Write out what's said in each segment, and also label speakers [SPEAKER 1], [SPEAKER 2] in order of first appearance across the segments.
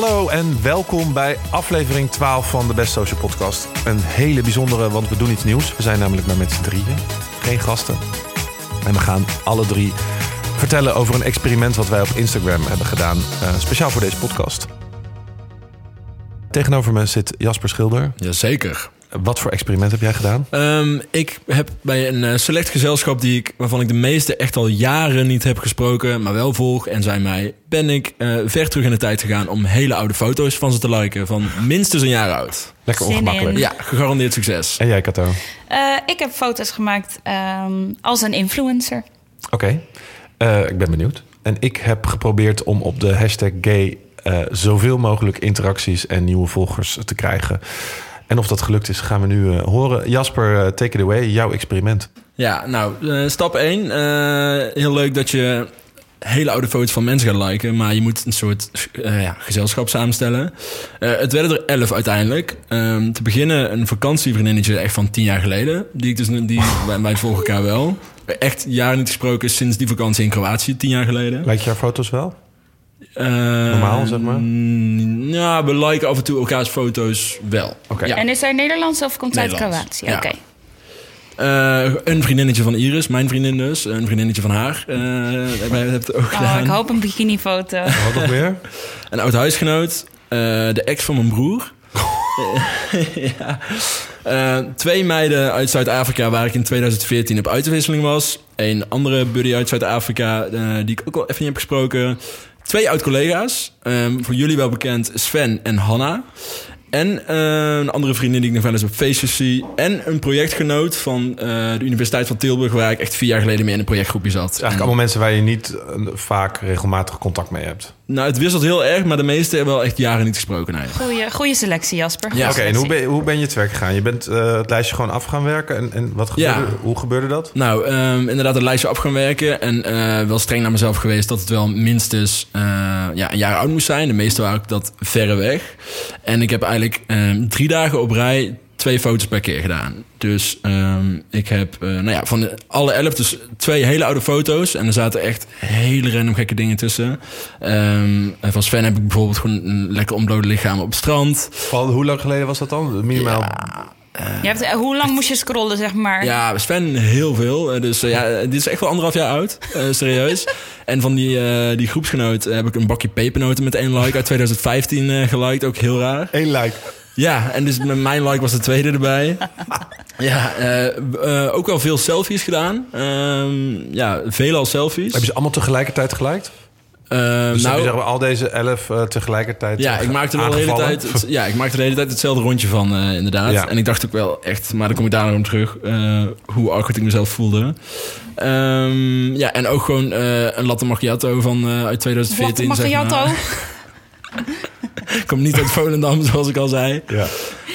[SPEAKER 1] Hallo en welkom bij aflevering 12 van de Best Social Podcast. Een hele bijzondere, want we doen iets nieuws. We zijn namelijk maar met z'n drieën, geen gasten. En we gaan alle drie vertellen over een experiment wat wij op Instagram hebben gedaan. eh, speciaal voor deze podcast. Tegenover me zit Jasper Schilder.
[SPEAKER 2] Jazeker.
[SPEAKER 1] Wat voor experiment heb jij gedaan?
[SPEAKER 2] Ehm, ik heb bij een eh, select gezelschap die ik, waarvan ik de meeste echt al jaren niet heb gesproken, maar wel volg en zijn mij, ben ik eh, ver terug in de tijd gegaan om hele oude foto's van ze te liken. Van minstens een jaar oud.
[SPEAKER 1] Lekker
[SPEAKER 3] Zin
[SPEAKER 1] ongemakkelijk.
[SPEAKER 3] in.
[SPEAKER 2] Ja, gegarandeerd succes.
[SPEAKER 1] En jij, Kato?
[SPEAKER 3] Eh, ik heb foto's gemaakt ehm, als een influencer.
[SPEAKER 1] Oké, Eh, ik ben benieuwd. En ik heb geprobeerd om op de hashtag gay eh, zoveel mogelijk interacties en nieuwe volgers te krijgen. En of dat gelukt is, gaan we nu eh, horen. Jasper, eh, take it away, jouw experiment.
[SPEAKER 2] Ja, nou, eh, stap 1. heel leuk dat je hele oude foto's van mensen gaat liken. Maar je moet een soort ja, gezelschap samenstellen. Het werden er 11 uiteindelijk. Ehm, te beginnen een vakantievriendinnetje echt van 10 jaar geleden. Die ik dus die, wij, wij volgen elkaar wel. Echt jaren niet gesproken sinds die vakantie in Kroatië, 10 jaar geleden.
[SPEAKER 1] Lijkt jouw foto's wel?
[SPEAKER 2] Eh,
[SPEAKER 1] Normaal, zeg maar?
[SPEAKER 2] mm, Ja, we liken af en toe elkaars foto's wel.
[SPEAKER 1] Oké.
[SPEAKER 2] Ja.
[SPEAKER 3] En is hij Nederlands of komt hij uit
[SPEAKER 2] Nederlands,
[SPEAKER 3] Kroatië?
[SPEAKER 2] ja.
[SPEAKER 3] Oké.
[SPEAKER 2] Eh, een vriendinnetje van Iris, mijn vriendin dus. Een vriendinnetje van haar. eh hebben wij het ook
[SPEAKER 3] Oh,
[SPEAKER 2] gedaan.
[SPEAKER 3] ik hoop een bikinifoto.
[SPEAKER 1] Wat nog meer?
[SPEAKER 2] Een oud huisgenoot. eh, de ex van mijn broer. ja. Eh, twee meiden uit Zuid-Afrika waar ik in 2014 op uitwisseling was. Een andere buddy uit Zuid-Afrika eh, die ik ook al even niet heb gesproken. Twee oud-collega's. Ehm, voor jullie wel bekend Sven en Hanna. En eh, een andere vriendin die ik nog wel eens op feestjes zie. En een projectgenoot van eh, de Universiteit van Tilburg... waar ik echt vier jaar geleden mee in een projectgroepje zat.
[SPEAKER 1] Eigenlijk allemaal mensen waar je niet eh, vaak regelmatig contact mee hebt.
[SPEAKER 2] Nou, het wisselt heel erg, maar de meeste hebben wel echt jaren niet gesproken. Nee.
[SPEAKER 3] Goeie, goeie selectie, Jasper.
[SPEAKER 2] Ja,
[SPEAKER 1] Oké, en hoe ben, hoe ben je te werk gegaan? Je bent eh, het lijstje gewoon af gaan werken. En, en wat gebeurde,
[SPEAKER 2] Ja.
[SPEAKER 1] hoe gebeurde dat?
[SPEAKER 2] Nou, ehm, inderdaad een lijstje af gaan werken. En eh, wel streng naar mezelf geweest dat het wel minstens eh, ja, een jaar oud moest zijn. De meeste waren ook dat verre weg. En ik heb eigenlijk ehm, drie dagen op rij twee foto's per keer gedaan. Dus ehm, ik heb eh, nou ja, van de, alle elf dus twee hele oude foto's. En er zaten echt hele random gekke dingen tussen. Ehm, en van Sven heb ik bijvoorbeeld gewoon een lekker ontbloot lichaam op het strand.
[SPEAKER 1] Van, hoe lang geleden was dat dan? Minimaal.
[SPEAKER 3] Je hebt, eh, hoe lang moest je scrollen, zeg maar?
[SPEAKER 2] Ja, Sven heel veel. Eh, Dus eh, ja, dit is echt wel anderhalf jaar oud. eh, serieus. En van die, eh, die groepsgenoot heb ik een bakje pepernoten met één like uit 2015 eh geliked. Ook heel raar.
[SPEAKER 1] Eén like.
[SPEAKER 2] Ja, en dus met mijn like was de tweede erbij. ja, eh, eh, ook wel veel selfies gedaan. Ehm, ja, veelal selfies.
[SPEAKER 1] Heb je ze allemaal tegelijkertijd geliked?
[SPEAKER 2] Eh,
[SPEAKER 1] Dus
[SPEAKER 2] nou,
[SPEAKER 1] zeg maar, al deze elf eh, tegelijkertijd
[SPEAKER 2] ja, ik maakte wel de hele tijd, het- ja, ik maakte de hele tijd hetzelfde rondje van, eh, inderdaad.
[SPEAKER 1] Ja.
[SPEAKER 2] En ik dacht ook wel echt, maar dan kom ik daar nog om terug, eh, hoe awkward ik mezelf voelde. Ehm, ja, en ook gewoon eh, een latte macchiato van eh, uit 2014.
[SPEAKER 3] Latte
[SPEAKER 2] zeg
[SPEAKER 3] macchiato.
[SPEAKER 2] maar. Ik kom niet uit Volendam, zoals ik al zei.
[SPEAKER 1] Ja.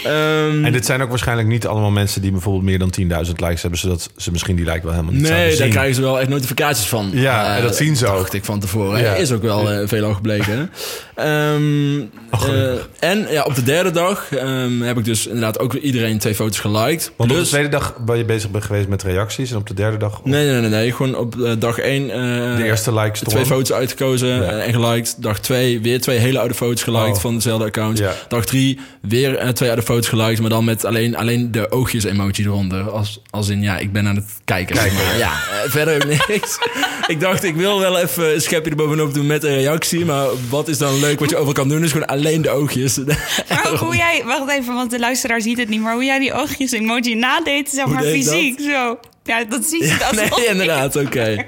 [SPEAKER 2] Ehm,
[SPEAKER 1] En dit zijn ook waarschijnlijk niet allemaal mensen die bijvoorbeeld meer dan 10.000 likes hebben, zodat ze misschien die like wel helemaal niet zouden
[SPEAKER 2] Nee,
[SPEAKER 1] zien.
[SPEAKER 2] daar krijgen ze wel echt notificaties van.
[SPEAKER 1] Ja,
[SPEAKER 2] Eh,
[SPEAKER 1] en dat zien ze ook.
[SPEAKER 2] Dacht ik van tevoren.
[SPEAKER 1] Ja.
[SPEAKER 2] Is ook wel eh, veel al gebleken. Ehm,
[SPEAKER 1] Oh,
[SPEAKER 2] eh, en ja, op de derde dag ehm, heb ik dus inderdaad ook iedereen twee foto's geliked.
[SPEAKER 1] Want op de tweede dag ben je bezig bent geweest met reacties en op de derde dag op
[SPEAKER 2] Nee, nee, nee, nee. Gewoon op eh, dag één eh,
[SPEAKER 1] de eerste like storm.
[SPEAKER 2] twee foto's uitgekozen
[SPEAKER 1] Ja.
[SPEAKER 2] en geliked. Dag twee weer twee hele oude foto's geliked
[SPEAKER 1] Oh.
[SPEAKER 2] van dezelfde account.
[SPEAKER 1] Ja.
[SPEAKER 2] Dag drie weer twee oude foto's geliked, maar dan met alleen, alleen de oogjes emoji eronder. Als, als in, ja, ik ben aan het kijken. maar. Ja, verder ook niks. ik dacht, ik wil wel even een schepje erbovenop doen met een reactie. Maar wat is dan leuk wat je over kan doen? Is gewoon alleen de oogjes.
[SPEAKER 3] Maar ook hoe jij, wacht even, want de luisteraar ziet het niet, maar hoe jij die oogjes emoji nadeed, zeg maar
[SPEAKER 2] ik
[SPEAKER 3] fysiek, zo. Ja, dat zie je
[SPEAKER 2] Ja,
[SPEAKER 3] dat
[SPEAKER 2] nee, inderdaad, oké.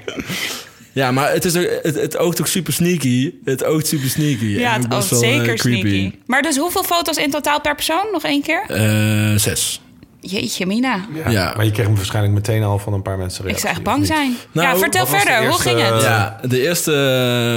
[SPEAKER 2] Ja, maar het, is ook, het, het oogt ook super sneaky. Het oogt super sneaky.
[SPEAKER 3] Ja,
[SPEAKER 2] En
[SPEAKER 3] het
[SPEAKER 2] ook
[SPEAKER 3] oogt
[SPEAKER 2] wel, eh,
[SPEAKER 3] zeker
[SPEAKER 2] creepy.
[SPEAKER 3] sneaky. Maar dus hoeveel foto's in totaal per persoon? Nog één keer?
[SPEAKER 2] Eh, zes.
[SPEAKER 3] Jeetje, Mina.
[SPEAKER 1] Ja,
[SPEAKER 2] Ja.
[SPEAKER 1] Maar je kreeg hem waarschijnlijk meteen al van een paar mensen
[SPEAKER 3] Ik
[SPEAKER 1] reactie.
[SPEAKER 3] zou echt bang zijn.
[SPEAKER 2] Nou,
[SPEAKER 3] ja, vertel verder. Hoe ging het?
[SPEAKER 2] Ja, de eerste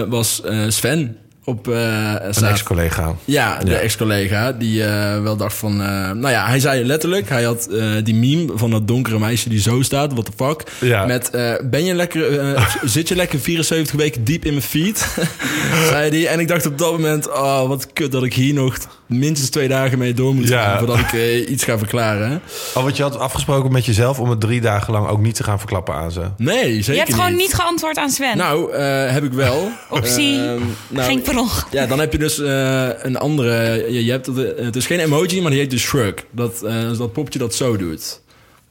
[SPEAKER 2] eh, was eh, Sven op eh
[SPEAKER 1] Een ex-collega.
[SPEAKER 2] Ja, de
[SPEAKER 1] Ja.
[SPEAKER 2] ex-collega. Die eh, wel dacht van... eh, nou ja, hij zei letterlijk... Hij had die meme van dat donkere meisje die zo staat. What the fuck.
[SPEAKER 1] Ja.
[SPEAKER 2] Met... ben je lekker... zit je lekker 74 weken diep in mijn feed? zei hij. En ik dacht op dat moment... Oh, wat kut dat ik hier nog minstens twee dagen mee door moet
[SPEAKER 1] Ja.
[SPEAKER 2] gaan voordat ik eh, iets ga verklaren. hè.
[SPEAKER 1] Oh, want je had afgesproken met jezelf om het drie dagen lang ook niet te gaan verklappen aan ze.
[SPEAKER 2] Nee, zeker
[SPEAKER 3] Je hebt gewoon
[SPEAKER 2] niet.
[SPEAKER 3] niet geantwoord aan Sven.
[SPEAKER 2] Nou, eh, heb ik wel.
[SPEAKER 3] Oepsie.
[SPEAKER 2] Ehm, nou,
[SPEAKER 3] Ging per ongeluk.
[SPEAKER 2] Ja, dan heb je dus eh, een andere. Je, je hebt, het het is geen emoji, maar die heet dus shrug. Dat, eh, is dat popje dat zo doet.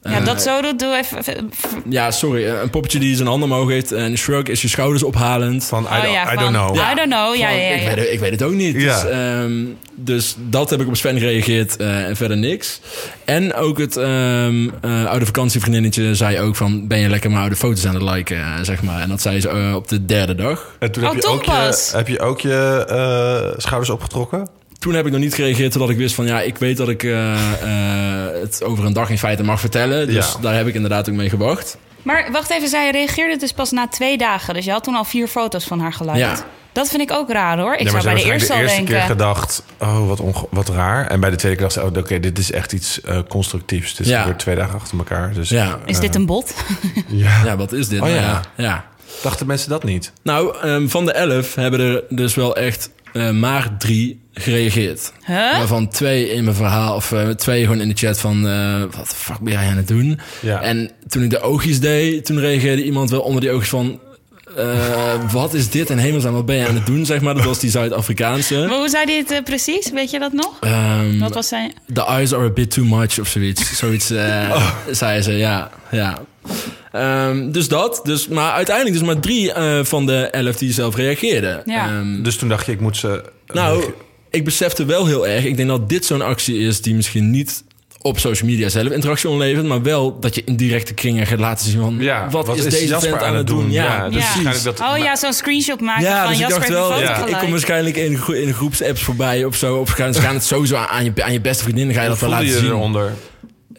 [SPEAKER 3] Ja,
[SPEAKER 2] Eh,
[SPEAKER 3] dat zo doet, doe even...
[SPEAKER 2] Ja, sorry. eh, Een poppetje die zijn handen omhoog heeft. En shrug is je schouders ophalend.
[SPEAKER 1] Van, I,
[SPEAKER 3] Oh
[SPEAKER 1] don't,
[SPEAKER 3] ja,
[SPEAKER 1] I
[SPEAKER 3] van-
[SPEAKER 1] don't know.
[SPEAKER 3] I don't know, ja,
[SPEAKER 2] Van,
[SPEAKER 3] ja, ja.
[SPEAKER 2] Ik, weet, het- ik weet het ook niet.
[SPEAKER 1] Ja.
[SPEAKER 2] Dus, ehm, dus dat heb ik op Sven gereageerd eh, en verder niks. En ook het ehm, eh, oude vakantievriendinnetje zei ook van... ben je lekker mijn oude foto's aan het liken, eh, zeg maar. En dat zei ze eh, op de derde dag.
[SPEAKER 1] En toen
[SPEAKER 3] Oh,
[SPEAKER 1] heb, je ook je, heb je ook je eh, schouders opgetrokken?
[SPEAKER 2] Toen heb ik nog niet gereageerd totdat ik wist van... ja, ik weet dat ik eh, eh, het over een dag in feite mag vertellen. Dus
[SPEAKER 1] Ja.
[SPEAKER 2] daar heb ik inderdaad ook mee gewacht.
[SPEAKER 3] Maar wacht even, zij reageerde dus pas na twee dagen. Dus je had toen al vier foto's van haar geliked.
[SPEAKER 2] Ja.
[SPEAKER 3] Dat vind ik ook raar hoor. Ik
[SPEAKER 1] Ja,
[SPEAKER 3] zou bij de eerste al
[SPEAKER 1] waarschijnlijk de eerste
[SPEAKER 3] denken...
[SPEAKER 1] keer gedacht, oh, wat, onge- wat raar. En bij de tweede keer dacht ze, oh, oké, dit is echt iets eh, constructiefs. Is
[SPEAKER 2] Ja.
[SPEAKER 1] weer twee dagen achter elkaar. Dus,
[SPEAKER 2] Ja.
[SPEAKER 3] Is dit een bot?
[SPEAKER 1] ja.
[SPEAKER 2] Ja, wat is dit?
[SPEAKER 1] Oh,
[SPEAKER 2] Nou
[SPEAKER 1] ja.
[SPEAKER 2] ja.
[SPEAKER 1] Dachten mensen dat niet?
[SPEAKER 2] Nou, ehm, van de elf hebben er dus wel echt eh, maar drie gereageerd.
[SPEAKER 3] Huh?
[SPEAKER 2] Waarvan twee in mijn verhaal, of eh, twee gewoon in de chat van... eh, wat de fuck ben jij aan het doen?
[SPEAKER 1] Ja.
[SPEAKER 2] En toen ik de oogjes deed, toen reageerde iemand wel onder die oogjes van... eh, wat is dit in hemelsnaam, wat ben je aan het doen, zeg maar. Dat was die Zuid-Afrikaanse.
[SPEAKER 3] Maar hoe zei hij het precies? Weet je dat nog?
[SPEAKER 2] Ehm,
[SPEAKER 3] Wat was zijn...
[SPEAKER 2] The eyes are a bit too much of zoiets. Zoiets eh, zei ze, ja. ja. Ehm, dus dat. Dus, maar uiteindelijk dus maar drie eh, van de elf die zelf reageerden.
[SPEAKER 3] Ja.
[SPEAKER 2] Ehm,
[SPEAKER 1] Dus toen dacht je, ik moet ze...
[SPEAKER 2] nou, ik besefte wel heel erg. Ik denk dat dit zo'n actie is die misschien niet op social media zelf interactie onlevert, maar wel dat je in directe kringen gaat laten zien van
[SPEAKER 1] Ja,
[SPEAKER 2] wat,
[SPEAKER 1] wat
[SPEAKER 2] is,
[SPEAKER 1] is
[SPEAKER 2] deze
[SPEAKER 1] Jasper
[SPEAKER 2] vent aan het doen?
[SPEAKER 1] Ja,
[SPEAKER 2] Ja,
[SPEAKER 1] dus
[SPEAKER 3] Ja.
[SPEAKER 1] dat-
[SPEAKER 3] oh ja, zo'n screenshot maken
[SPEAKER 2] ja,
[SPEAKER 3] van
[SPEAKER 2] dus ik
[SPEAKER 3] Jasper
[SPEAKER 2] dacht
[SPEAKER 3] heeft een
[SPEAKER 2] wel,
[SPEAKER 3] foto
[SPEAKER 2] ik, ik kom waarschijnlijk in, gro- in groepsapps voorbij of zo. Of gaan, ze gaan het sowieso aan, aan je, aan je beste vriendin, ga je dat wel laten
[SPEAKER 1] je
[SPEAKER 2] zien.
[SPEAKER 1] eronder?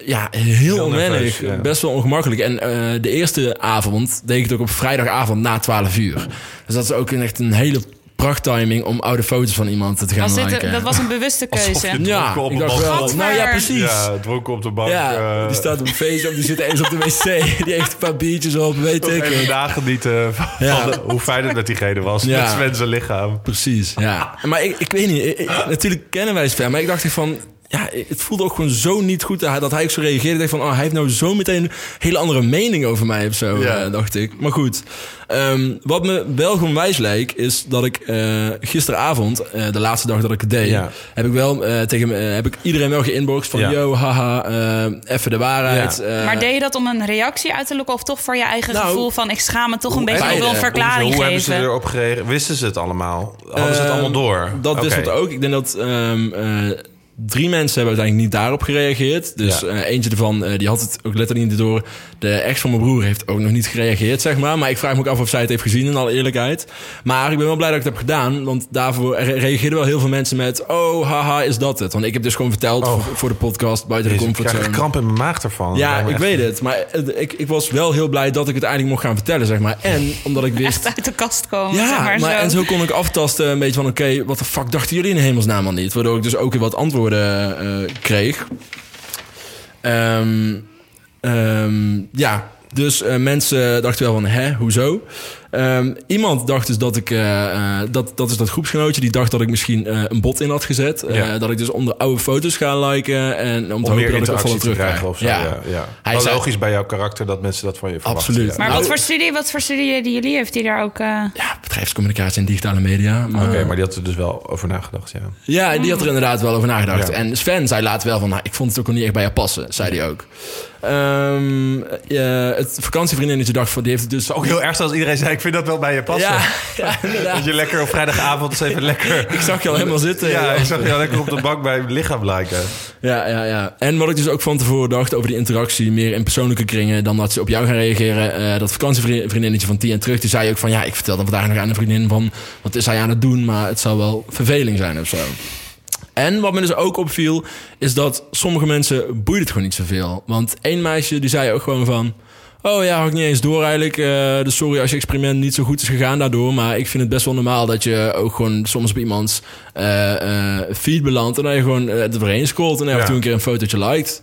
[SPEAKER 2] Ja, heel,
[SPEAKER 1] Heel
[SPEAKER 2] onwennig.
[SPEAKER 1] nerveus, ja.
[SPEAKER 2] Best wel ongemakkelijk. En eh, de eerste avond deed ik het ook op vrijdagavond na 12 uur. Dus dat is ook een, echt een hele prachttiming om oude foto's van iemand te gaan liken.
[SPEAKER 3] dat was een bewuste
[SPEAKER 1] Alsof
[SPEAKER 3] keuze.
[SPEAKER 1] je-
[SPEAKER 2] ja,
[SPEAKER 1] op
[SPEAKER 2] ik
[SPEAKER 1] een
[SPEAKER 2] dacht wel. Nou ja, precies.
[SPEAKER 1] Ja, dronken op de bank.
[SPEAKER 2] Ja,
[SPEAKER 1] eh,
[SPEAKER 2] die staat op Facebook, die zit eens op de wc. Die heeft een paar biertjes op, weet ik.
[SPEAKER 1] Even nagenieten van
[SPEAKER 2] Ja.
[SPEAKER 1] de- hoe fijn het met diegene was.
[SPEAKER 2] Ja.
[SPEAKER 1] Met Sven zijn lichaam.
[SPEAKER 2] Precies, ja. Maar ik, ik weet niet, ik- ik- natuurlijk kennen wij Sven, maar ik dacht van... Ja, het voelde ook gewoon zo niet goed dat hij, dat hij ook zo reageerde. Ik dacht van, oh, hij heeft nou zo meteen een hele andere mening over mij of zo,
[SPEAKER 1] Ja.
[SPEAKER 2] eh, dacht ik. Maar goed, Ehm, wat me wel gewoon wijs lijkt, is dat ik eh, gisteravond, eh, de laatste dag dat ik het deed,
[SPEAKER 1] Ja.
[SPEAKER 2] heb ik wel eh, tegen eh, heb ik iedereen wel geïnboxed van,
[SPEAKER 1] Ja.
[SPEAKER 2] yo, haha, eh, even de waarheid.
[SPEAKER 1] Ja.
[SPEAKER 2] eh,
[SPEAKER 3] Maar deed je dat om een reactie uit te lokken of toch voor je eigen
[SPEAKER 2] Nou,
[SPEAKER 3] gevoel van ik schaam me toch een beetje, ik wil een verklaring
[SPEAKER 1] hoe, hoe hebben ze
[SPEAKER 3] geven?
[SPEAKER 1] erop gereageerd? Wisten ze het allemaal? Hadden ze het
[SPEAKER 2] Ehm,
[SPEAKER 1] allemaal door?
[SPEAKER 2] Dat wist het ook. Ik denk dat ehm, eh, drie mensen hebben uiteindelijk niet daarop gereageerd. Dus
[SPEAKER 1] Ja.
[SPEAKER 2] eh, eentje ervan, eh, die had het ook letterlijk niet door. De ex van mijn broer heeft ook nog niet gereageerd, zeg maar. Maar ik vraag me ook af of zij het heeft gezien, in alle eerlijkheid. Maar ik ben wel blij dat ik het heb gedaan. Want daarvoor re- reageerden wel heel veel mensen met... Oh, haha, is dat het? Want ik heb dus gewoon verteld
[SPEAKER 1] Oh.
[SPEAKER 2] voor, voor de podcast buiten de
[SPEAKER 1] Jezus, ik krijg
[SPEAKER 2] comfortzone.
[SPEAKER 1] kramp in mijn maag ervan.
[SPEAKER 2] Ja, ik
[SPEAKER 1] echt-
[SPEAKER 2] weet het. Maar ik, ik was wel heel blij dat ik het eindelijk mocht gaan vertellen, zeg maar. En omdat ik wist...
[SPEAKER 3] Echt uit de kast komen,
[SPEAKER 2] Ja,
[SPEAKER 3] zeg maar,
[SPEAKER 2] maar,
[SPEAKER 3] zo.
[SPEAKER 2] en zo kon ik aftasten een beetje van... oké, wat de fuck dachten jullie in de hemelsnaam al niet? Waardoor ik dus ook weer wat antwoorden eh, kreeg. Ehm, ehm, ja, dus eh, mensen dachten wel van, hè, hoezo? Ehm, iemand dacht dus dat ik... eh, eh, dat, dat is dat groepsgenootje, die dacht dat ik misschien eh, een bot in had gezet. Eh, dat ik dus onder oude foto's ga liken... en om te
[SPEAKER 1] Om
[SPEAKER 2] hopen
[SPEAKER 1] meer
[SPEAKER 2] dat ik
[SPEAKER 1] te
[SPEAKER 2] terug
[SPEAKER 1] of zo. Ja. Ja,
[SPEAKER 2] Hij zei-
[SPEAKER 1] logisch bij jouw karakter dat mensen dat van je verwachten.
[SPEAKER 2] Absoluut.
[SPEAKER 1] ja.
[SPEAKER 3] Maar
[SPEAKER 2] Nou,
[SPEAKER 3] wat voor studie, wat voor studie die jullie heeft die daar ook... eh,
[SPEAKER 2] Ja, bedrijfscommunicatie en digitale media. Maar,
[SPEAKER 1] Oké, maar die had er dus wel over nagedacht, ja.
[SPEAKER 2] Ja, die had er inderdaad wel over nagedacht.
[SPEAKER 1] Ja.
[SPEAKER 2] En Sven zei later wel van, nou, ik vond het ook nog niet echt bij jou passen, zei hij ook. Ehm, ja, het vakantievriendinnetje dacht van, die heeft het dus
[SPEAKER 1] Ook heel erg zoals iedereen zei, ik vind dat wel bij je passen.
[SPEAKER 2] Ja.
[SPEAKER 1] Dat je lekker op vrijdagavond eens even lekker...
[SPEAKER 2] Ik zag je al helemaal zitten.
[SPEAKER 1] Ja, ik zag je al lekker op de bank bij je lichaam lijken.
[SPEAKER 2] Ja, ja, ja. En wat ik dus ook van tevoren dacht over die interactie, meer in persoonlijke kringen dan dat ze op jou gaan reageren. Eh, dat vakantievriendinnetje van tien en terug, die zei ook van, ja, ik vertelde vandaag nog aan een vriendin van, wat is hij aan het doen? Maar het zou wel verveling zijn of zo. En wat me dus ook opviel, is dat sommige mensen boeide het gewoon niet zoveel. Want één meisje die zei ook gewoon van... Oh ja, had ik niet eens door eigenlijk. eh, dus sorry als je experiment niet zo goed is gegaan daardoor. Maar ik vind het best wel normaal dat je ook gewoon soms bij iemands eh, eh, feed belandt. En dat je gewoon uh, er doorheen scrolt en af en toe een keer een fotootje liked.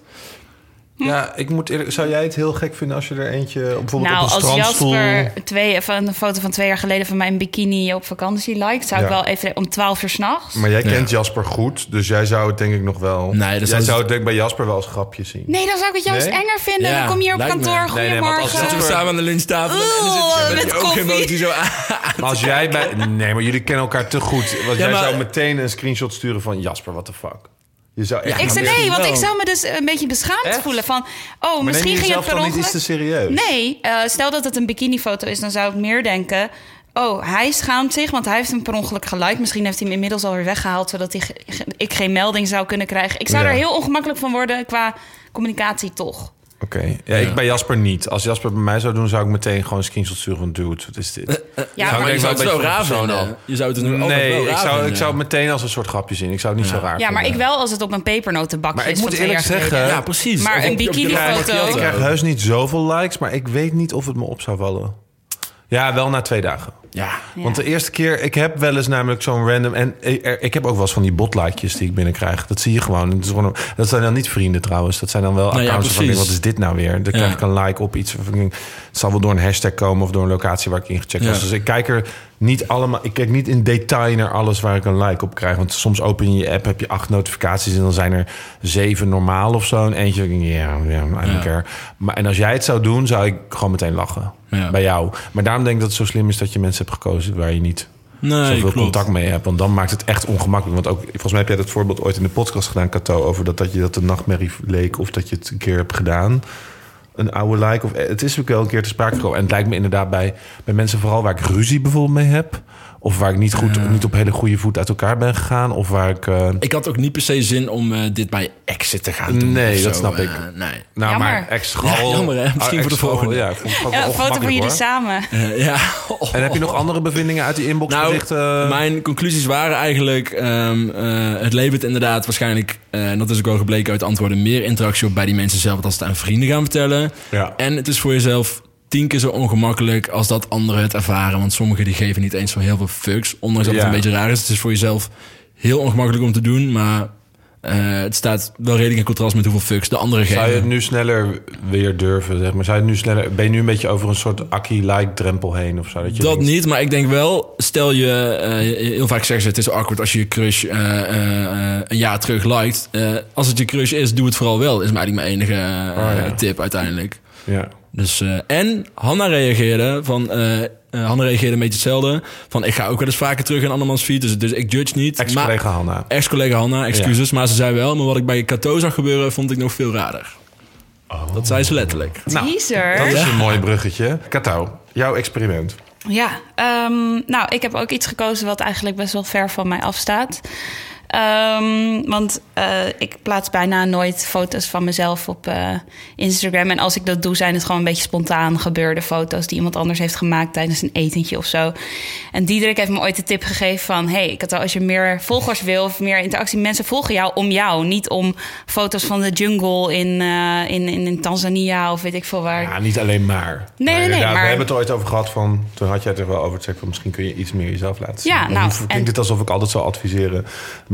[SPEAKER 1] Ja, ik moet eerlijk... Zou jij het heel gek vinden als je er eentje... bijvoorbeeld
[SPEAKER 3] Nou,
[SPEAKER 1] op een
[SPEAKER 3] als
[SPEAKER 1] strandstoel...
[SPEAKER 3] Jasper twee, van een foto van twee jaar geleden van mij in bikini op vakantie liked, zou ik wel even om 12 uur s'nachts.
[SPEAKER 1] Maar jij
[SPEAKER 2] Ja.
[SPEAKER 1] kent Jasper goed, dus jij zou het denk ik nog wel...
[SPEAKER 2] Nee, dat
[SPEAKER 1] jij
[SPEAKER 2] zou-
[SPEAKER 1] het denk ik bij Jasper wel als grapje zien.
[SPEAKER 3] Nee, dan zou ik het juist
[SPEAKER 1] Nee?
[SPEAKER 3] enger vinden.
[SPEAKER 2] Ja,
[SPEAKER 3] dan kom je hier op
[SPEAKER 2] lijkt me.
[SPEAKER 3] kantoor.
[SPEAKER 1] Nee, nee, als
[SPEAKER 3] Goedemorgen.
[SPEAKER 2] Zitten we samen aan de lunchtafel en dan
[SPEAKER 3] Oeh,
[SPEAKER 2] zit je oogemotie zo aan.
[SPEAKER 1] Maar als jij bij... Nee, maar jullie kennen elkaar te goed. Want
[SPEAKER 2] Ja,
[SPEAKER 1] jij
[SPEAKER 2] maar-
[SPEAKER 1] zou meteen een screenshot sturen van... Jasper, what the fuck? Je zou echt...
[SPEAKER 2] Ja,
[SPEAKER 3] Ik zei nee, want ik zou me dus een beetje beschaamd
[SPEAKER 1] Echt?
[SPEAKER 3] voelen van... Oh,
[SPEAKER 1] maar
[SPEAKER 3] misschien
[SPEAKER 1] neem je
[SPEAKER 3] ging het per
[SPEAKER 1] dan niet
[SPEAKER 3] ongeluk...
[SPEAKER 1] iets te serieus?
[SPEAKER 3] Nee, eh, stel dat het een bikinifoto is, dan zou ik meer denken... Oh, hij schaamt zich, want hij heeft hem per ongeluk geliked. Misschien heeft hij hem inmiddels alweer weggehaald... zodat hij ik geen melding zou kunnen krijgen. Ik zou
[SPEAKER 1] Ja.
[SPEAKER 3] er heel ongemakkelijk van worden qua communicatie toch.
[SPEAKER 1] Oké. Ja, ik bij Jasper niet. Als Jasper bij mij zou doen, zou ik meteen gewoon een screenshot sturen van... Dude, wat is dit?
[SPEAKER 3] Ja,
[SPEAKER 1] Zou
[SPEAKER 3] maar,
[SPEAKER 1] ik
[SPEAKER 2] Maar je zou het
[SPEAKER 1] een beetje
[SPEAKER 2] raar vinden. Je zou het nu altijd
[SPEAKER 1] Nee,
[SPEAKER 2] wel
[SPEAKER 1] ik zou, ik zou het meteen als een soort grapje zien. Ik zou het niet zo raar
[SPEAKER 3] ja, maar ik wel als het op een pepernotenbakje
[SPEAKER 1] Maar ik
[SPEAKER 3] is
[SPEAKER 1] moet eerlijk zeggen-.
[SPEAKER 2] Ja, precies.
[SPEAKER 3] Maar
[SPEAKER 2] Of
[SPEAKER 3] een bikinifoto-.
[SPEAKER 1] Ik krijg heus niet zoveel likes, maar ik weet niet of het me op zou vallen. Ja, wel na twee dagen.
[SPEAKER 2] Ja.
[SPEAKER 3] Ja.
[SPEAKER 1] Want de eerste keer, ik heb wel eens namelijk zo'n random... En er- ik heb ook wel eens van die botlikejes die ik binnenkrijg. Dat zie je gewoon. Het is gewoon dat zijn dan niet vrienden trouwens. Dat zijn dan wel
[SPEAKER 2] Nou ja,
[SPEAKER 1] accounts van,
[SPEAKER 2] precies.
[SPEAKER 1] wat is dit nou weer? Dan krijg
[SPEAKER 2] Ja.
[SPEAKER 1] ik een like op iets. Van, het zal wel door een hashtag komen of door een locatie waar ik ingecheckt
[SPEAKER 2] Ja.
[SPEAKER 1] was. Dus ik kijk er niet allemaal... Ik kijk niet in detail naar alles waar ik een like op krijg. Want soms open je je app, heb je acht notificaties... en dan zijn er zeven normaal of zo. En eentje, ja, ja, I don't
[SPEAKER 2] Ja.
[SPEAKER 1] care. Maar, en als jij het zou doen, zou ik gewoon meteen lachen.
[SPEAKER 2] Ja.
[SPEAKER 1] Bij jou. Maar daarom denk ik dat het zo slim is dat je mensen hebt gekozen... waar je niet
[SPEAKER 2] Nee,
[SPEAKER 1] zoveel
[SPEAKER 2] klopt.
[SPEAKER 1] contact mee hebt. Want dan maakt het echt ongemakkelijk. Want ook, volgens mij heb jij dat voorbeeld ooit in de podcast gedaan, Cato... over dat, dat je dat een nachtmerrie leek of dat je het een keer hebt gedaan. Een oude like. Of, het is ook wel een keer te sprake gekomen. En het lijkt me inderdaad bij, bij mensen vooral waar ik ruzie bijvoorbeeld mee heb... of waar ik niet, goed, niet op hele goede voet uit elkaar ben gegaan... of waar ik... eh,
[SPEAKER 2] Ik had ook niet per se zin om eh, dit bij exit te gaan doen.
[SPEAKER 1] Nee, dat
[SPEAKER 2] zo.
[SPEAKER 1] snap ik.
[SPEAKER 2] Eh, nee.
[SPEAKER 1] nou,
[SPEAKER 3] Jammer.
[SPEAKER 1] maar.
[SPEAKER 2] Ja, jammer, hè? Misschien
[SPEAKER 1] Ah,
[SPEAKER 2] voor de volgende.
[SPEAKER 1] Ja,
[SPEAKER 3] Ja, een foto van jullie
[SPEAKER 1] hoor.
[SPEAKER 3] samen.
[SPEAKER 2] Eh, ja.
[SPEAKER 1] En heb je nog andere bevindingen uit die inbox
[SPEAKER 2] Nou, mijn conclusies waren eigenlijk... ehm, eh, het levert inderdaad waarschijnlijk... eh, en dat is ook wel gebleken uit antwoorden... meer interactie op bij die mensen zelf... als het aan vrienden gaan vertellen.
[SPEAKER 1] Ja.
[SPEAKER 2] En het is voor jezelf tien keer zo ongemakkelijk... als dat anderen het ervaren. Want sommigen die geven niet eens zo heel veel fucks. Ondanks dat
[SPEAKER 1] Ja.
[SPEAKER 2] het een beetje raar is. Het is voor jezelf heel ongemakkelijk om te doen. Maar eh, het staat wel redelijk in contrast... met hoeveel fucks de anderen geven.
[SPEAKER 1] Zou je het nu sneller weer durven, zeg maar? Zou je het nu sneller... Ben je nu een beetje over een soort Akkie-like-drempel heen of zo? Dat, je
[SPEAKER 2] Dat
[SPEAKER 1] denkt-
[SPEAKER 2] niet, maar ik denk wel, stel je, eh, heel vaak zeggen ze het is awkward als je je crush eh, een jaar terug liked. Als het je crush is, doe het vooral wel, is eigenlijk mijn enige
[SPEAKER 1] Oh, ja.
[SPEAKER 2] tip uiteindelijk.
[SPEAKER 1] Ja.
[SPEAKER 2] Dus, eh, en Hanna reageerde van, eh, eh, Hanna reageerde een beetje hetzelfde. Van ik ga ook wel eens vaker terug in andermans feed, dus, dus ik judge niet.
[SPEAKER 1] Ex-collega
[SPEAKER 2] Maar-
[SPEAKER 1] Hanna.
[SPEAKER 2] Ex-collega Hanna, excuses. Maar ze zei wel, maar wat ik bij Cato zag gebeuren, vond ik nog veel raarder. Dat zei ze letterlijk.
[SPEAKER 3] Teaser.
[SPEAKER 1] Dat is een mooi bruggetje. Katouw, jouw experiment.
[SPEAKER 3] Ja, ehm, nou, ik heb ook iets gekozen wat eigenlijk best wel ver van mij afstaat. Ehm, want eh, ik plaats bijna nooit foto's van mezelf op eh, Instagram. En als ik dat doe, zijn het gewoon een beetje spontaan gebeurde foto's die iemand anders heeft gemaakt tijdens een etentje of zo. En Diederik heeft me ooit de tip gegeven van: hey, ik had als je meer volgers wil of meer interactie, mensen volgen jou om jou, niet om foto's van de jungle in, eh, in, in, in Tanzania of weet ik veel waar.
[SPEAKER 1] Ja, niet alleen maar.
[SPEAKER 3] Nee, nee, nee, maar-
[SPEAKER 1] We hebben het ooit over gehad van... Toen had jij het er wel over gezegd van... misschien kun je iets meer jezelf laten zien.
[SPEAKER 3] Ja, nou,
[SPEAKER 1] nu klinkt
[SPEAKER 3] en-
[SPEAKER 1] het alsof ik altijd zou adviseren...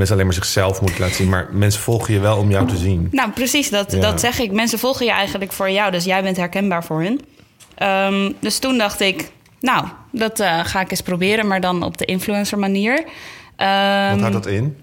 [SPEAKER 1] mensen alleen maar zichzelf moeten laten zien. Maar mensen volgen je wel om jou te zien.
[SPEAKER 3] Nou, precies, dat,
[SPEAKER 1] Ja.
[SPEAKER 3] dat zeg ik. Mensen volgen je eigenlijk voor jou, dus jij bent herkenbaar voor hun. Ehm, dus toen dacht ik, nou, dat eh, ga ik eens proberen, maar dan op de influencer manier. Ehm,
[SPEAKER 1] Wat houdt dat in?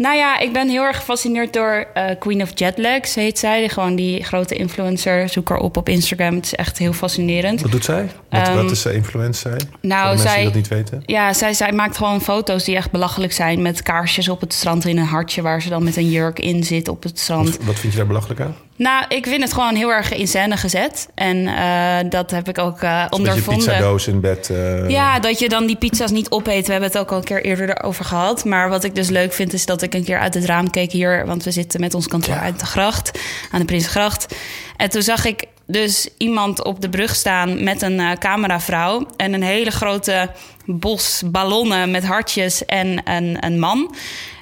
[SPEAKER 3] Nou ja, ik ben heel erg gefascineerd door eh, Queen of Jetlags, heet zij. Gewoon die grote influencer. Zoek haar op op Instagram. Het is echt heel fascinerend.
[SPEAKER 1] Wat doet zij? Wat,
[SPEAKER 3] Ehm,
[SPEAKER 1] wat is ze influencer? zij?
[SPEAKER 3] nou, zij-
[SPEAKER 1] die dat niet weten.
[SPEAKER 3] Ja, zij, zij maakt gewoon foto's die echt belachelijk zijn. Met kaarsjes op het strand in een hartje... waar ze dan met een jurk in zit op het strand.
[SPEAKER 1] Wat, wat vind je daar belachelijk aan?
[SPEAKER 3] Nou, ik vind het gewoon heel erg in scène gezet. En eh, dat heb ik ook
[SPEAKER 1] Een beetje
[SPEAKER 3] ondervonden.
[SPEAKER 1] pizzadoos in bed. eh,
[SPEAKER 3] Ja, dat je dan die pizza's niet opeet. We hebben het ook al een keer eerder erover gehad. Maar wat ik dus leuk vind, is dat ik een keer uit het raam keek hier. Want we zitten met ons kantoor uit de gracht, aan de Prinsgracht. En toen zag ik dus iemand op de brug staan met een cameravrouw. En een hele grote bos ballonnen met hartjes en een, een man.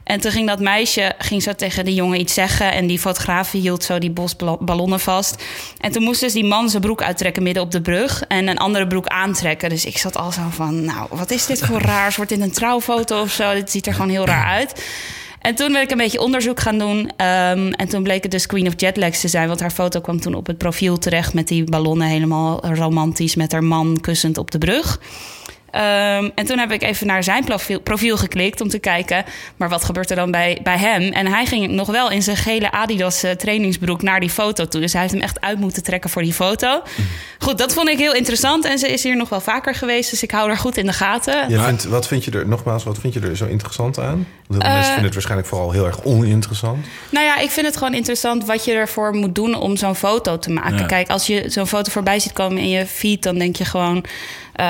[SPEAKER 3] En toen ging dat meisje ging zo tegen die jongen iets zeggen. En die fotograaf hield zo die bos bal- ballonnen vast. En toen moest dus die man zijn broek uittrekken midden op de brug. En een andere broek aantrekken. Dus ik zat al zo van, nou, wat is dit voor raars? Wordt dit een trouwfoto of zo? Dit ziet er gewoon heel raar uit. En toen ben ik een beetje onderzoek gaan doen. Ehm, en toen bleek het dus Queen of Jetlags te zijn. Want haar foto kwam toen op het profiel terecht met die ballonnen helemaal romantisch met haar man kussend op de brug. Ehm, en toen heb ik even naar zijn profiel, profiel, geklikt om te kijken, maar wat gebeurt er dan bij, bij hem? En hij ging nog wel in zijn gele Adidas uh, trainingsbroek naar die foto toe. Dus hij heeft hem echt uit moeten trekken voor die foto. Goed, dat vond ik heel interessant. En ze is hier nog wel vaker geweest, dus ik hou haar goed in de gaten.
[SPEAKER 1] Je vindt, wat vind je er, nogmaals, wat vind je er zo interessant aan? Want uh, mensen vinden het waarschijnlijk vooral heel erg oninteressant.
[SPEAKER 3] Nou ja, ik vind het gewoon interessant wat je ervoor moet doen om zo'n foto te maken. Ja. Kijk, als je zo'n foto voorbij ziet komen in je feed, dan denk je gewoon... Uh,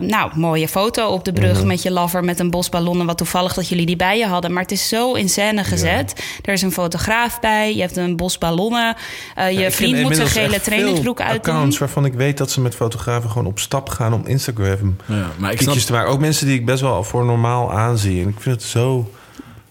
[SPEAKER 3] nou, mooie foto op de brug mm. met je lover met een bos ballonnen. Wat toevallig dat jullie die bij je hadden. Maar het is zo in scène gezet. Ja. Er is een fotograaf bij. Je hebt een bos ballonnen. Uh, je ja, vriend moet zijn gele trainingsbroek uit.
[SPEAKER 1] accounts waarvan ik weet dat ze met fotografen gewoon op stap gaan om Instagram
[SPEAKER 2] ja, maar ik
[SPEAKER 1] snap... te maken. Ook mensen die ik best wel voor normaal aanzie. En ik vind het zo...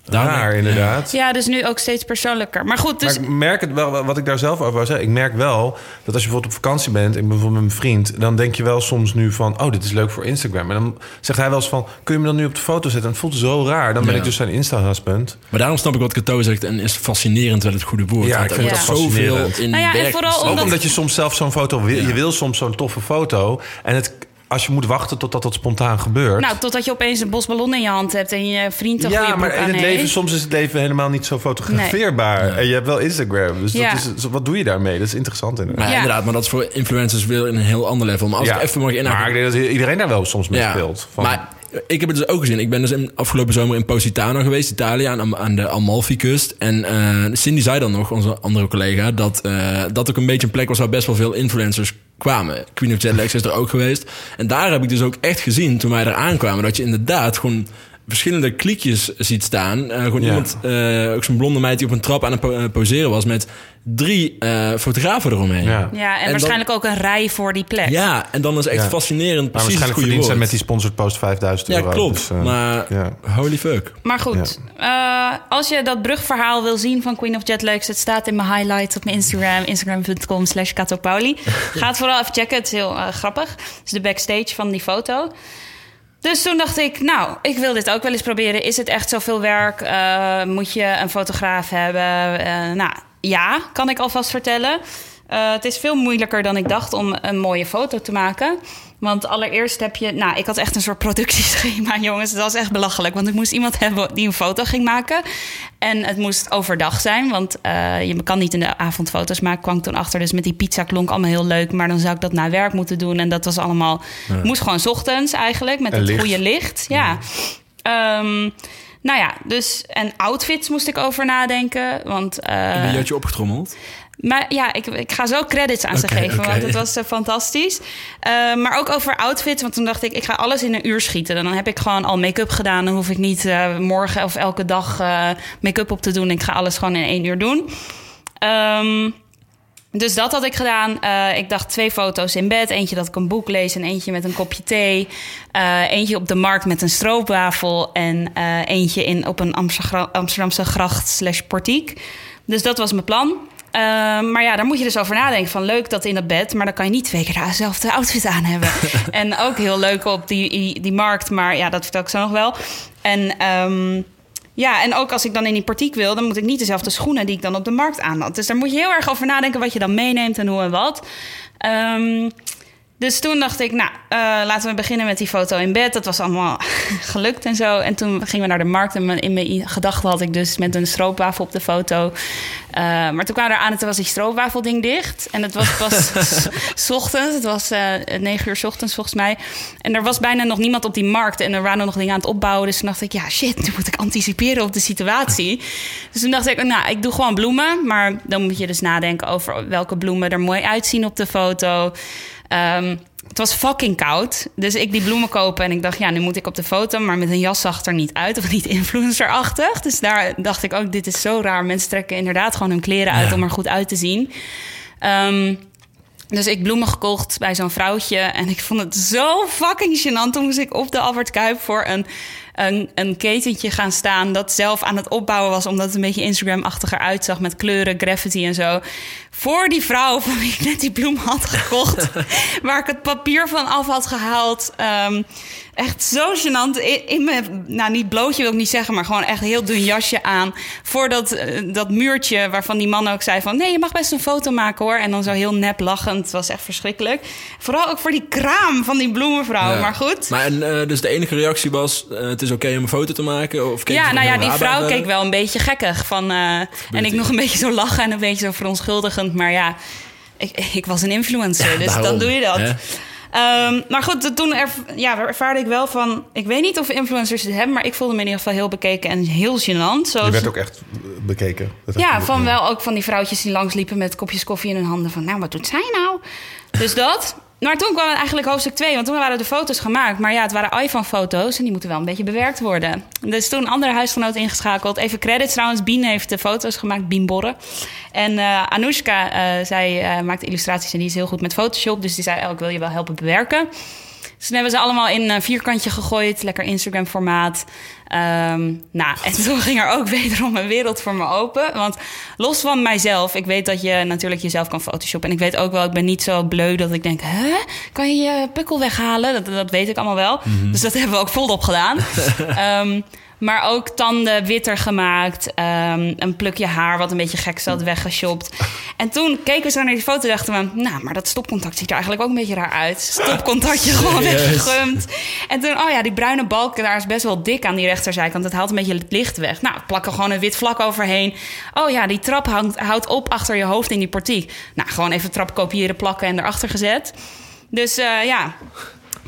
[SPEAKER 1] Raar, inderdaad.
[SPEAKER 3] Ja, dus nu ook steeds persoonlijker. Maar goed, dus...
[SPEAKER 1] Maar ik merk het wel, wat ik daar zelf over wou zeggen. Ik merk wel dat als je bijvoorbeeld op vakantie bent... ik ben bijvoorbeeld met mijn vriend... dan denk je wel soms nu van... oh, dit is leuk voor Instagram. En dan zegt hij wel eens van... kun je me dan nu op de foto zetten? En het voelt zo raar. Dan ben
[SPEAKER 2] Ja.
[SPEAKER 1] ik dus zijn Insta-husband.
[SPEAKER 2] Maar daarom snap ik wat Cato zegt en is fascinerend wel het goede woord.
[SPEAKER 1] Ja, ik vind
[SPEAKER 2] er wordt
[SPEAKER 1] ook
[SPEAKER 2] zoveel
[SPEAKER 1] fascinerend.
[SPEAKER 2] in
[SPEAKER 3] Nou ja, en vooral.
[SPEAKER 1] Ook
[SPEAKER 3] Omdat-
[SPEAKER 1] omdat je soms zelf zo'n foto wil.
[SPEAKER 2] Ja.
[SPEAKER 1] Je wil soms zo'n toffe foto. En het, als je moet wachten totdat dat spontaan gebeurt...
[SPEAKER 3] Nou, totdat je opeens een bos ballonnen in je hand hebt... en je vriend een
[SPEAKER 1] ja,
[SPEAKER 3] goede
[SPEAKER 1] maar in het
[SPEAKER 3] heeft.
[SPEAKER 1] leven, soms is het leven helemaal niet zo fotografeerbaar.
[SPEAKER 2] Nee.
[SPEAKER 1] En je hebt wel Instagram. Dus
[SPEAKER 3] Ja.
[SPEAKER 1] dat is, wat doe je daarmee? Dat is interessant inderdaad.
[SPEAKER 2] Maar
[SPEAKER 3] Ja.
[SPEAKER 2] inderdaad, maar dat is voor influencers weer in een heel ander level. Maar als
[SPEAKER 1] Ja.
[SPEAKER 2] ik even mag inhaken...
[SPEAKER 1] maar ik denk dat iedereen daar wel soms mee speelt. Van,
[SPEAKER 2] Maar ik heb het dus ook gezien. Ik ben dus in, afgelopen zomer in Positano geweest, Italië, aan, aan de Amalfi-kust. En eh, Cindy zei dan nog, onze andere collega, dat eh, dat ook een beetje een plek was waar best wel veel influencers kwamen. Queen of Jetlags is er ook geweest. En daar heb ik dus ook echt gezien, toen wij er aankwamen, dat je inderdaad gewoon verschillende kliekjes ziet staan. Eh, gewoon
[SPEAKER 1] Ja.
[SPEAKER 2] iemand, eh, ook zo'n blonde meid die op een trap aan het po- eh, poseren was met drie eh, fotografen eromheen.
[SPEAKER 1] ja.
[SPEAKER 3] Ja, en,
[SPEAKER 2] En
[SPEAKER 3] waarschijnlijk ook een rij voor die plek.
[SPEAKER 2] Ja, en dan is echt
[SPEAKER 1] Ja.
[SPEAKER 2] fascinerend.
[SPEAKER 1] Maar
[SPEAKER 2] Precies het
[SPEAKER 1] waarschijnlijk
[SPEAKER 2] goede
[SPEAKER 1] verdienen zij
[SPEAKER 2] woord.
[SPEAKER 1] met die sponsored post 5000
[SPEAKER 2] Ja,
[SPEAKER 1] euro.
[SPEAKER 2] klopt.
[SPEAKER 1] Dus, eh,
[SPEAKER 2] maar
[SPEAKER 1] ja.
[SPEAKER 2] holy fuck.
[SPEAKER 3] Maar goed, eh, als je dat brugverhaal wil zien van Queen of Jetlags... het staat in mijn highlights op mijn Instagram. Instagram.com slash Pauli. Ga het vooral even checken, het is heel grappig. Het is de backstage van die foto. Dus toen dacht ik, nou, ik wil dit ook wel eens proberen. Is het echt zoveel werk? Eh, moet je een fotograaf hebben? Eh, nou, ja, kan ik alvast vertellen. Eh, het is veel moeilijker dan ik dacht om een mooie foto te maken. Want allereerst heb je... Nou, ik had echt een soort productieschema, jongens. Dat was echt belachelijk. Want ik moest iemand hebben die een foto ging maken. En het moest overdag zijn. Want eh, je kan niet in de avond foto's maken. kwam ik toen achter. Dus met die pizza klonk allemaal heel leuk. Maar dan zou ik dat na werk moeten doen. En dat was allemaal... Moest gewoon 's ochtends eigenlijk. Met
[SPEAKER 1] En
[SPEAKER 3] het
[SPEAKER 1] licht.
[SPEAKER 3] goede licht. Ja. Ehm, nou ja, dus... En outfits moest ik over nadenken. Want... eh,
[SPEAKER 2] En had je opgetrommeld?
[SPEAKER 3] Maar ja, ik, ik ga zo credits aan ze geven, want het was eh, fantastisch. Eh, maar ook over outfits, want toen dacht ik, ik ga alles in een uur schieten. En dan heb ik gewoon al make-up gedaan. Dan hoef ik niet eh, morgen of elke dag make-up op te doen. Ik ga alles gewoon in één uur doen. Ehm, dus dat had ik gedaan. Ik dacht twee foto's in bed. Eentje dat ik een boek lees en eentje met een kopje thee. Eentje op de markt met een stroopwafel. En eentje in, op een Amsterdam- Amsterdamse gracht slash portiek. Dus dat was mijn plan. Eh, maar ja, daar moet je dus over nadenken. Van leuk dat in dat bed, maar dan kan je niet twee keer dezelfde outfit aan hebben. en ook heel leuk op die, die, die markt, maar ja, dat vertel ik zo nog wel. En ehm, ja, en ook als ik dan in die portiek wil, dan moet ik niet dezelfde schoenen die ik dan op de markt aan had. Dus daar moet je heel erg over nadenken wat je dan meeneemt en hoe en wat. Ehm, dus toen dacht ik, nou, eh, laten we beginnen met die foto in bed. Dat was allemaal gelukt en zo. En toen gingen we naar de markt. En in mijn gedachten had ik dus met een stroopwafel op de foto. Eh, maar toen kwamen we eraan en toen was die stroopwafelding dicht. En het was pas s- s ochtends. Het was eh negen uur s ochtends volgens mij. En er was bijna nog niemand op die markt. En er waren nog dingen aan het opbouwen. Dus toen dacht ik, ja shit, nu moet ik anticiperen op de situatie. Dus toen dacht ik, nou, ik doe gewoon bloemen. Maar dan moet je dus nadenken over welke bloemen er mooi uitzien op de foto. Ehm, het was fucking koud. Dus ik die bloemen kopen en ik dacht, ja, nu moet ik op de foto, maar met een jas zag het er niet uit of niet influencerachtig. Dus daar dacht ik ook, dit is zo raar. Mensen trekken inderdaad gewoon hun kleren uit
[SPEAKER 2] Ja.
[SPEAKER 3] om er goed uit te zien. Ehm, dus ik bloemen gekocht bij zo'n vrouwtje. En ik vond het zo fucking gênant. Toen moest ik op de Albert Kuip voor een een, een ketentje gaan staan dat zelf aan het opbouwen was, omdat het een beetje Instagram-achtiger uitzag met kleuren, graffiti en zo. Voor die vrouw van wie ik net die bloem had gekocht, waar ik het papier van af had gehaald. Ehm, echt zo gênant. In, in mijn, nou niet blootje wil ik niet zeggen, maar gewoon echt heel dun jasje aan. Voor dat, eh, dat muurtje waarvan die man ook zei van... nee, je mag best een foto maken hoor. En dan zo heel nep lachend. Het was echt verschrikkelijk. Vooral ook voor die kraam van die bloemenvrouw.
[SPEAKER 2] Ja.
[SPEAKER 3] Maar goed.
[SPEAKER 2] Maar en, eh, dus de enige reactie was: eh, het is oké om een foto te maken? Of keek
[SPEAKER 3] ja,
[SPEAKER 2] je
[SPEAKER 3] nou ja, die vrouw keek wel een beetje gekkig. Van, eh, en ik nog een beetje zo lachen en een beetje zo verontschuldigend. Maar ja, ik, ik was een influencer, dus
[SPEAKER 2] daarom,
[SPEAKER 3] dan doe je dat. Ehm, maar goed, toen erv ja, ervaarde ik wel van... Ik weet niet of influencers het hebben, maar ik voelde me in ieder geval heel bekeken en heel gênant.
[SPEAKER 1] Je
[SPEAKER 3] Zoals,
[SPEAKER 1] werd ook echt eh, bekeken. Dat
[SPEAKER 3] ja,
[SPEAKER 1] je-
[SPEAKER 3] van wel ook van die vrouwtjes die langsliepen met kopjes koffie in hun handen. Van, nou, wat doet zij nou? Dus dat. Maar toen kwam eigenlijk hoofdstuk 2, want toen waren de foto's gemaakt. Maar ja, het waren iPhone-foto's en die moeten wel een beetje bewerkt worden. Dus toen een andere huisgenoot ingeschakeld. Even credits trouwens. Bien heeft de foto's gemaakt, Bien Borre. En eh Anoushka, eh, zij eh, maakt illustraties en die is heel goed met Photoshop. Dus die zei, oh, ik wil je wel helpen bewerken. Dus toen hebben ze allemaal in een vierkantje gegooid. Lekker Instagram-formaat. Ehm, nou, en toen ging er ook wederom een wereld voor me open. Want los van mijzelf, ik weet dat je natuurlijk jezelf kan photoshoppen. En ik weet ook wel, ik ben niet zo bleu dat ik denk... Hè? Kan je je pukkel weghalen? Dat, dat weet ik allemaal wel. Dus dat hebben we ook volop gedaan. Ehm, maar ook tanden witter gemaakt. ehm, een plukje haar wat een beetje gek zat, weggeshopt. En toen keken we zo naar die foto en dachten we... nou, maar dat stopcontact ziet er eigenlijk ook een beetje raar uit. Stopcontactje gewoon
[SPEAKER 2] Serieus?
[SPEAKER 3] weggegumd. En toen, oh ja, die bruine balk daar is best wel dik aan die rechterzijkant. Dat haalt een beetje het licht weg. Nou, plak er gewoon een wit vlak overheen. Oh ja, die trap hangt, houdt op achter je hoofd in die portiek. Nou, gewoon even trap kopiëren, plakken en erachter gezet. Dus eh, ja,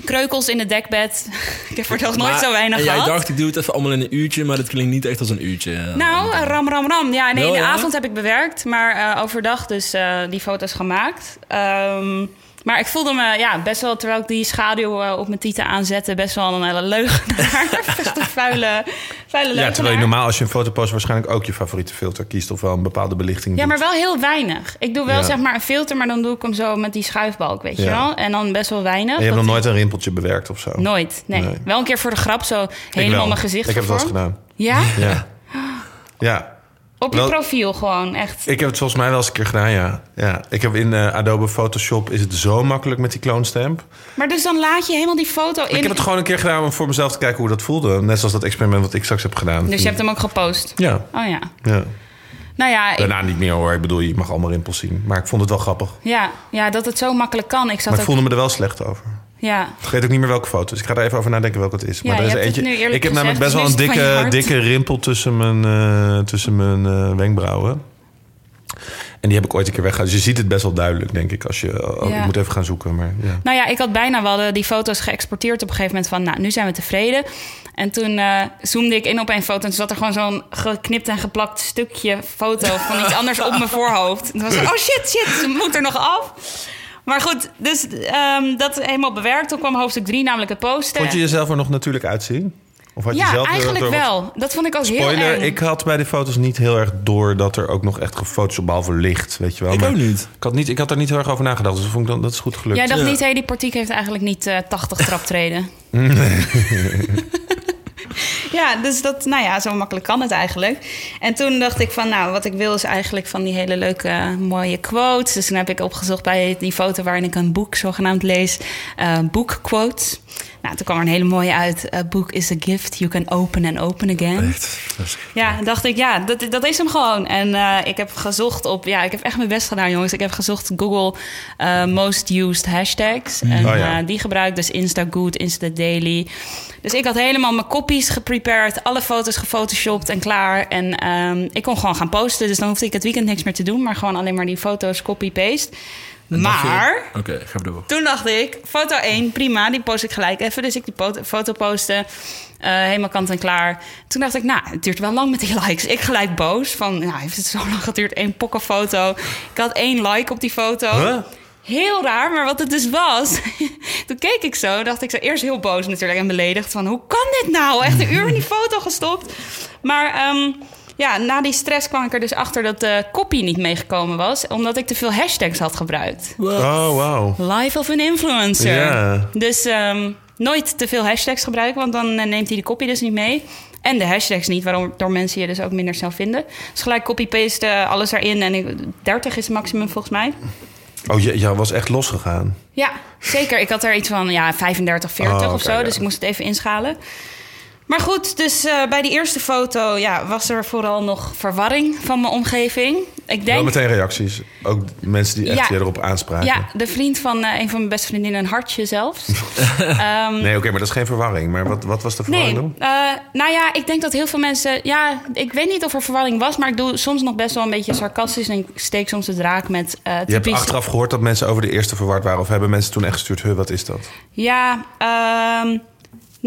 [SPEAKER 3] kreukels in het dekbed. ik heb er nog nooit zo weinig
[SPEAKER 2] en jij
[SPEAKER 3] gehad.
[SPEAKER 2] dacht, ik doe het even allemaal in een uurtje, maar dat klinkt niet echt als een uurtje. eh.
[SPEAKER 3] Nou, eh, ram, ram, ram. Ja, nee, in de avond heb ik bewerkt, maar eh, overdag dus die foto's gemaakt. Ehm, maar ik voelde me ja, best wel, terwijl ik die schaduw eh, op mijn tieten aanzette, best wel een hele leugenaar. best een vuile, vuile
[SPEAKER 1] Ja, terwijl je normaal als je een foto post waarschijnlijk ook je favoriete filter kiest of wel een bepaalde belichting
[SPEAKER 3] Ja,
[SPEAKER 1] doet.
[SPEAKER 3] maar wel heel weinig. Ik doe wel
[SPEAKER 1] Ja.
[SPEAKER 3] zeg maar een filter, maar dan doe ik hem zo met die schuifbalk, weet je wel. En dan best wel weinig.
[SPEAKER 1] En je hebt nog
[SPEAKER 3] Dat-
[SPEAKER 1] nooit een rimpeltje bewerkt of zo?
[SPEAKER 3] Nooit, nee.
[SPEAKER 1] Nee.
[SPEAKER 3] Wel een keer voor de grap zo helemaal mijn gezicht
[SPEAKER 1] Ik heb het wel eens
[SPEAKER 3] gevormd.
[SPEAKER 1] gedaan.
[SPEAKER 3] Ja?
[SPEAKER 1] Ja. Ja.
[SPEAKER 3] Op je
[SPEAKER 1] Wel-
[SPEAKER 3] profiel gewoon, echt.
[SPEAKER 1] Ik heb het volgens mij wel eens een keer gedaan, ja. ja. Ik heb in eh, Adobe Photoshop is het zo makkelijk met die kloonstamp.
[SPEAKER 3] Maar dus dan laat je helemaal die foto in.
[SPEAKER 1] Ik heb het gewoon een keer gedaan om voor mezelf te kijken hoe dat voelde. Net zoals dat experiment wat ik straks heb gedaan.
[SPEAKER 3] Dus je hebt hem ook gepost?
[SPEAKER 1] Ja,
[SPEAKER 3] Oh ja.
[SPEAKER 1] ja.
[SPEAKER 3] Nou ja, ik-
[SPEAKER 1] Daarna niet meer hoor. Ik bedoel, je mag allemaal rimpels zien. Maar ik vond het wel grappig.
[SPEAKER 3] ja, ja, dat het zo makkelijk kan. Ik zat
[SPEAKER 1] Maar ik
[SPEAKER 3] ook,
[SPEAKER 1] voelde me er wel slecht over.
[SPEAKER 3] Ja.
[SPEAKER 1] Ik weet ook niet meer welke foto. Dus ik ga er even over nadenken welke het is.
[SPEAKER 3] Ja,
[SPEAKER 1] Maar er is eentje. ik heb namelijk best wel een dikke, dikke rimpel tussen mijn, eh, tussen mijn eh, wenkbrauwen. En die heb ik ooit een keer weggehaald. Dus je ziet het best wel duidelijk, denk ik. Als je, oh,
[SPEAKER 3] Ja.
[SPEAKER 1] Ik moet even gaan zoeken. Maar ja.
[SPEAKER 3] Nou ja, ik had bijna wel die foto's geëxporteerd op een gegeven moment van, nou, nu zijn we tevreden. En toen eh, zoomde ik in op een foto en toen zat er gewoon zo'n geknipt en geplakt stukje foto van iets anders op mijn voorhoofd. En toen was ik, oh shit, shit, moet er nog af. Maar goed, dus ehm, dat helemaal bewerkt. Toen kwam hoofdstuk 3, namelijk het posten.
[SPEAKER 1] Vond je jezelf er nog natuurlijk uitzien? Of had je
[SPEAKER 3] ja,
[SPEAKER 1] zelf
[SPEAKER 3] eigenlijk
[SPEAKER 1] wat-
[SPEAKER 3] wel. Dat vond ik ook heel
[SPEAKER 1] Spoiler,
[SPEAKER 3] eng.
[SPEAKER 1] ik had bij die foto's niet heel erg door dat er ook nog echt gefotoshopt, behalve licht, weet je wel.
[SPEAKER 2] Ik
[SPEAKER 1] Maar
[SPEAKER 2] ook niet.
[SPEAKER 1] Ik had, niet, ik had er niet heel erg over nagedacht, dus dat vond ik dan, dat is goed gelukt.
[SPEAKER 3] Jij dacht
[SPEAKER 2] Ja.
[SPEAKER 3] niet, hé, die portiek heeft eigenlijk niet eh 80 traptreden. ja, dus dat, nou ja, zo makkelijk kan het eigenlijk. En toen dacht ik van, nou, wat ik wil is eigenlijk van die hele leuke, mooie quotes. Dus toen heb ik opgezocht bij die foto waarin ik een boek zogenaamd lees, eh boekquotes. Nou, toen kwam er een hele mooie uit. A book is a gift you can open and open again.
[SPEAKER 2] Echt. Dat is-
[SPEAKER 3] Ja, dacht ik, ja, dat, dat is hem gewoon. En eh, ik heb gezocht op, ja, ik heb echt mijn best gedaan, jongens. Ik heb gezocht Google eh, most used hashtags. En
[SPEAKER 1] Oh ja.
[SPEAKER 3] eh, die gebruik ik dus Instagood, Instadaily. Dus ik had helemaal mijn copies geprepared, alle foto's gefotoshopt en klaar. En ehm, ik kon gewoon gaan posten. Dus dan hoefde ik het weekend niks meer te doen, maar gewoon alleen maar die foto's copy-paste.
[SPEAKER 2] En dacht je-
[SPEAKER 3] Maar
[SPEAKER 2] Oké, ga door.
[SPEAKER 3] toen dacht ik, foto 1, prima, die post ik gelijk even. Dus ik die foto, posten, eh, helemaal kant en klaar. Toen dacht ik, nou, het duurt wel lang met die likes. Ik gelijk boos van, nou, heeft het zo lang geduurd, één pokkenfoto. Ik had één like op die foto.
[SPEAKER 1] Huh?
[SPEAKER 3] Heel raar, maar wat het dus was... toen keek ik zo, dacht ik zo eerst heel boos natuurlijk en beledigd... van hoe kan dit nou? Echt een uur in die foto gestopt. Maar ehm, ja, na die stress kwam ik er dus achter dat de copy niet meegekomen was... omdat ik te veel hashtags had gebruikt.
[SPEAKER 1] Oh, wauw.
[SPEAKER 3] Life of an influencer.
[SPEAKER 1] Ja.
[SPEAKER 3] Dus ehm, nooit te veel hashtags gebruiken, want dan eh, neemt hij de kopie dus niet mee. En de hashtags niet, waardoor mensen je dus ook minder snel vinden. Dus gelijk copy-paste eh, alles erin. En ik, 30 is het maximum volgens mij.
[SPEAKER 1] Oh, je, je was echt losgegaan.
[SPEAKER 3] Ja, zeker. Ik had er iets van ja, 35, 40
[SPEAKER 1] Oh,
[SPEAKER 3] of zo.
[SPEAKER 1] ja.
[SPEAKER 3] Dus ik moest het even inschalen. Maar goed, dus eh, bij die eerste foto ja, was er vooral nog verwarring van mijn omgeving. Ik
[SPEAKER 1] Wel
[SPEAKER 3] denk,
[SPEAKER 1] meteen reacties. Ook mensen die echt
[SPEAKER 3] Ja.
[SPEAKER 1] erop aanspraken.
[SPEAKER 3] ja, de vriend van eh, een van mijn beste vriendinnen, een hartje zelfs. Ehm,
[SPEAKER 1] Nee, oké, maar dat is geen verwarring. Maar wat, wat was de verwarring
[SPEAKER 3] Nee,
[SPEAKER 1] dan?
[SPEAKER 3] eh, nou ja, ik denk dat heel veel mensen... Ja, ik weet niet of er verwarring was... maar ik doe soms nog best wel een beetje sarcastisch... en ik steek soms de draak met eh
[SPEAKER 1] Je hebt achteraf gehoord dat mensen over de eerste verward waren. Of hebben mensen toen echt gestuurd, huh, wat is dat?
[SPEAKER 3] Ja, ehm,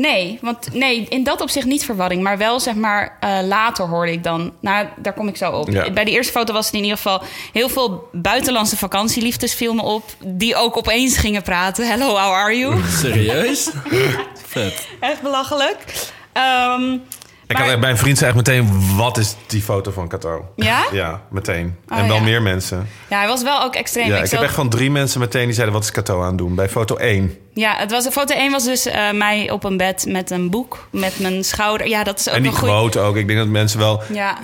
[SPEAKER 3] nee. Want nee, in dat opzicht niet verwarring. Maar wel, zeg maar, eh, later hoorde ik dan... Nou, daar kom ik zo op.
[SPEAKER 1] Ja.
[SPEAKER 3] Bij de eerste foto was het in ieder geval... heel veel buitenlandse vakantieliefdes viel me op... die ook opeens gingen praten. Hello, how are you?
[SPEAKER 2] Serieus? Vet.
[SPEAKER 3] Echt belachelijk. Ehm,
[SPEAKER 1] Ik
[SPEAKER 3] maar-
[SPEAKER 1] had bij een vriend zei echt meteen, wat is die foto van Kato?
[SPEAKER 3] Ja?
[SPEAKER 1] Ja, meteen.
[SPEAKER 3] Oh,
[SPEAKER 1] en wel
[SPEAKER 3] ja.
[SPEAKER 1] meer mensen.
[SPEAKER 3] Ja, hij was wel ook extreem.
[SPEAKER 1] Ja, ik heb echt van drie mensen meteen die zeiden, wat is Kato aan het doen? Bij foto 1.
[SPEAKER 3] Ja, het was, foto 1 was dus eh, mij op een bed met een boek, met mijn schouder. Ja, dat is ook
[SPEAKER 1] En die
[SPEAKER 3] goeie...
[SPEAKER 1] quote ook. Ik denk dat mensen wel
[SPEAKER 3] Ja.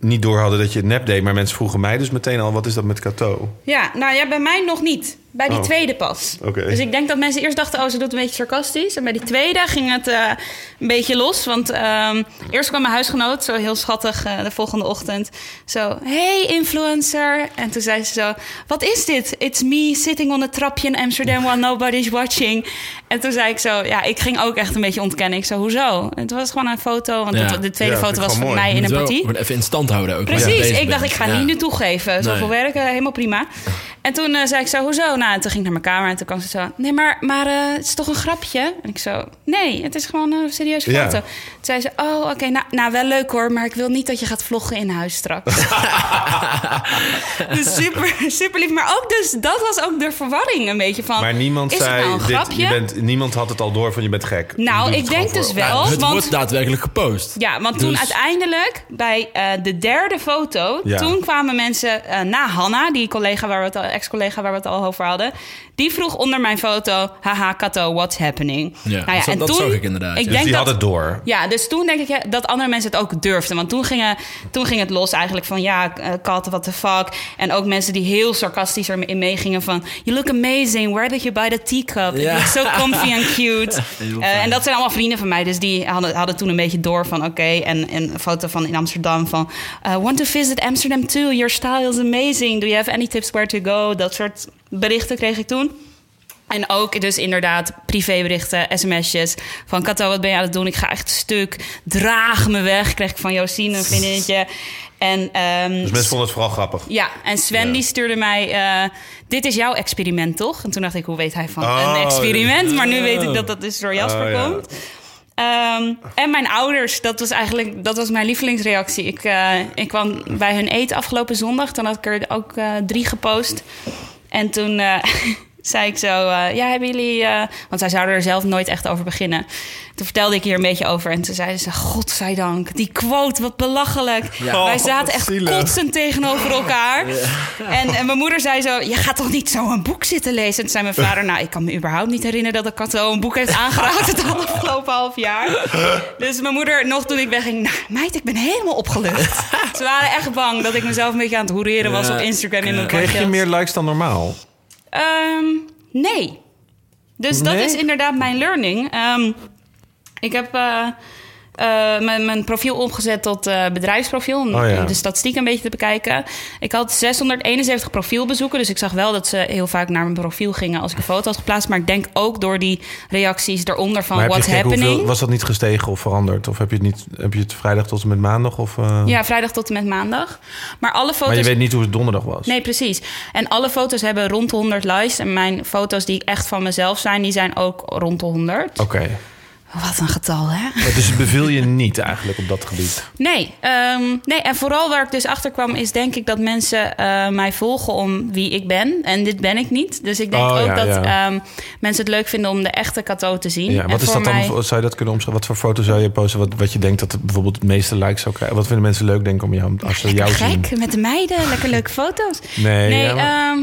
[SPEAKER 1] niet door hadden dat je het nep deed. Maar mensen vroegen mij dus meteen al, wat is dat met Kato?
[SPEAKER 3] ja, nou ja, bij mij nog niet. Bij die
[SPEAKER 1] Oh.
[SPEAKER 3] tweede pas. Dus ik denk dat mensen eerst dachten, oh, ze doet een beetje sarcastisch. En bij die tweede ging het eh, een beetje los. Want ehm, eerst kwam mijn huisgenoot, zo heel schattig, eh, de volgende ochtend. Zo, hey influencer. En toen zei ze zo, wat is dit? It's me sitting on a trapje in Amsterdam while nobody's watching. En toen zei ik zo, ja, ik ging ook echt een beetje ontkennen. Ik zo, hoezo? Het was gewoon een foto, want
[SPEAKER 2] Ja.
[SPEAKER 3] de tweede
[SPEAKER 1] Ja,
[SPEAKER 3] foto was van mij in een partie.
[SPEAKER 2] gewoon even in stand houden ook.
[SPEAKER 3] Precies, ik dacht, ik ga
[SPEAKER 2] Ja.
[SPEAKER 3] niet nu toegeven. Zoveel
[SPEAKER 2] Nee.
[SPEAKER 3] werken, helemaal prima. En toen eh, zei ik zo, hoezo? Nou, en toen ging ik naar mijn kamer en toen kwam ze zo... Nee, maar, maar eh, het is toch een grapje? En ik zo, nee, het is gewoon een serieuze
[SPEAKER 1] Ja.
[SPEAKER 3] foto. Toen zei ze, oh, oké, nou, nou, wel leuk hoor... maar ik wil niet dat je gaat vloggen in huis straks. dus super, super lief. Maar ook dus, dat was ook de verwarring een beetje van...
[SPEAKER 1] Maar niemand
[SPEAKER 3] is het
[SPEAKER 1] zei,
[SPEAKER 3] nou een
[SPEAKER 1] dit,
[SPEAKER 3] grapje?
[SPEAKER 1] je bent, niemand had het al door van je bent gek.
[SPEAKER 3] Nou, ik denk dus
[SPEAKER 1] voor-
[SPEAKER 3] wel.
[SPEAKER 2] Ja, het
[SPEAKER 3] want-
[SPEAKER 2] wordt daadwerkelijk gepost.
[SPEAKER 3] Ja, want toen
[SPEAKER 2] Dus-
[SPEAKER 3] uiteindelijk bij eh, de derde foto,
[SPEAKER 1] Ja.
[SPEAKER 3] toen kwamen mensen eh, na Hanna, die collega waar we het al, ex-collega waar we het al over hadden, av det. Die vroeg onder mijn foto, haha Kato, what's happening?
[SPEAKER 2] Ja, dat- dat zag ik inderdaad,
[SPEAKER 3] Ik
[SPEAKER 2] ja.
[SPEAKER 1] Dus
[SPEAKER 3] denk
[SPEAKER 1] die
[SPEAKER 3] dat,
[SPEAKER 1] had het door.
[SPEAKER 3] ja, dus toen denk ik ja, dat andere mensen het ook durfden. Want toen, gingen, toen ging het los eigenlijk van... ja, eh, Kat, what the fuck. En ook mensen die heel sarcastisch erin meegingen van... you look amazing, where did you buy the teacup? It
[SPEAKER 2] Ja.
[SPEAKER 3] looks so comfy and cute. Eh, en dat zijn allemaal vrienden van mij. Dus die hadden, hadden toen een beetje door van... oké, en, en een foto van in Amsterdam van... eh, want to visit Amsterdam too, your style is amazing. Do you have any tips where to go? Dat soort berichten kreeg ik toen. En ook dus inderdaad privéberichten, sms'jes van Kato, wat ben je aan het doen? Ik ga echt stuk. Draag me weg, kreeg ik van Josine, een vriendinnetje. En, ehm,
[SPEAKER 1] Dus mensen vonden het vooral grappig.
[SPEAKER 3] ja, en Sven
[SPEAKER 1] Ja.
[SPEAKER 3] die stuurde mij... eh, dit is jouw experiment, toch? En toen dacht ik, hoe weet hij van
[SPEAKER 1] Oh,
[SPEAKER 3] een experiment? Maar nu weet ik dat dat dus door Jasper
[SPEAKER 1] Oh, ja.
[SPEAKER 3] komt. Ehm, en mijn ouders, dat was eigenlijk dat was mijn lievelingsreactie. Ik, eh, ik kwam bij hun eten afgelopen zondag. Toen had ik er ook eh, drie gepost. En toen zei ik zo... eh, ja, hebben jullie... eh, want zij zouden er zelf nooit echt over beginnen. Toen vertelde ik hier een beetje over. En toen zeiden ze... Godzijdank, die quote, wat belachelijk.
[SPEAKER 1] Ja.
[SPEAKER 3] Wij
[SPEAKER 1] Oh,
[SPEAKER 3] zaten echt
[SPEAKER 1] zielig.
[SPEAKER 3] kotsend tegenover elkaar. En, en mijn moeder zei zo... Je gaat toch niet zo een boek zitten lezen? En toen zei mijn vader... Nou, ik kan me überhaupt niet herinneren... dat ik zo een boek heeft aangeraakt het afgelopen half jaar. Dus mijn moeder, nog toen ik wegging... Nou, meid, ik ben helemaal opgelucht. Ze waren echt bang dat ik mezelf een beetje aan het hoereren was
[SPEAKER 2] Ja.
[SPEAKER 3] op Instagram in mijn
[SPEAKER 1] Kreeg je meer likes dan normaal?
[SPEAKER 3] Ehm, nee. Dus dat is inderdaad mijn learning. Ehm, ik heb eh, mijn, mijn profiel omgezet tot eh, bedrijfsprofiel. Om
[SPEAKER 1] Oh ja.
[SPEAKER 3] de statistiek een beetje te bekijken. Ik had 671 profielbezoeken. Dus ik zag wel dat ze heel vaak naar mijn profiel gingen als ik een foto had geplaatst. Maar ik denk ook door die reacties eronder van
[SPEAKER 1] Maar heb je
[SPEAKER 3] what's happening.
[SPEAKER 1] hoeveel, was dat niet gestegen of veranderd? Of heb je het, niet, heb je het vrijdag tot en met maandag? Of, eh,
[SPEAKER 3] Ja, vrijdag tot en met maandag. Maar alle foto's...
[SPEAKER 1] maar je weet niet hoe het donderdag was?
[SPEAKER 3] Nee, precies. En alle foto's hebben rond de 100 likes. En mijn foto's die echt van mezelf zijn, die zijn ook rond de 100.
[SPEAKER 1] Oké.
[SPEAKER 3] Wat een getal, hè?
[SPEAKER 1] Dus het beviel je niet eigenlijk op dat gebied?
[SPEAKER 3] Nee, ehm, nee, en vooral waar ik dus achter kwam, is denk ik dat mensen eh, mij volgen om wie ik ben. En dit ben ik niet. Dus ik denk
[SPEAKER 1] Oh,
[SPEAKER 3] ook
[SPEAKER 1] ja,
[SPEAKER 3] dat
[SPEAKER 1] ja.
[SPEAKER 3] ehm, mensen het leuk vinden om de echte Kato te zien.
[SPEAKER 1] Ja,
[SPEAKER 3] En
[SPEAKER 1] wat is
[SPEAKER 3] voor
[SPEAKER 1] dat dan?
[SPEAKER 3] mij-
[SPEAKER 1] Zou je dat kunnen omschrijven? Wat voor foto zou je posten? Wat, wat je denkt dat het bijvoorbeeld het meeste likes zou krijgen? Wat vinden mensen leuk, denk ik, om jou, als ze jou zien?
[SPEAKER 3] gek, met de meiden, lekker leuke foto's.
[SPEAKER 1] Nee,
[SPEAKER 3] Nee,
[SPEAKER 1] ja, maar-
[SPEAKER 3] ehm,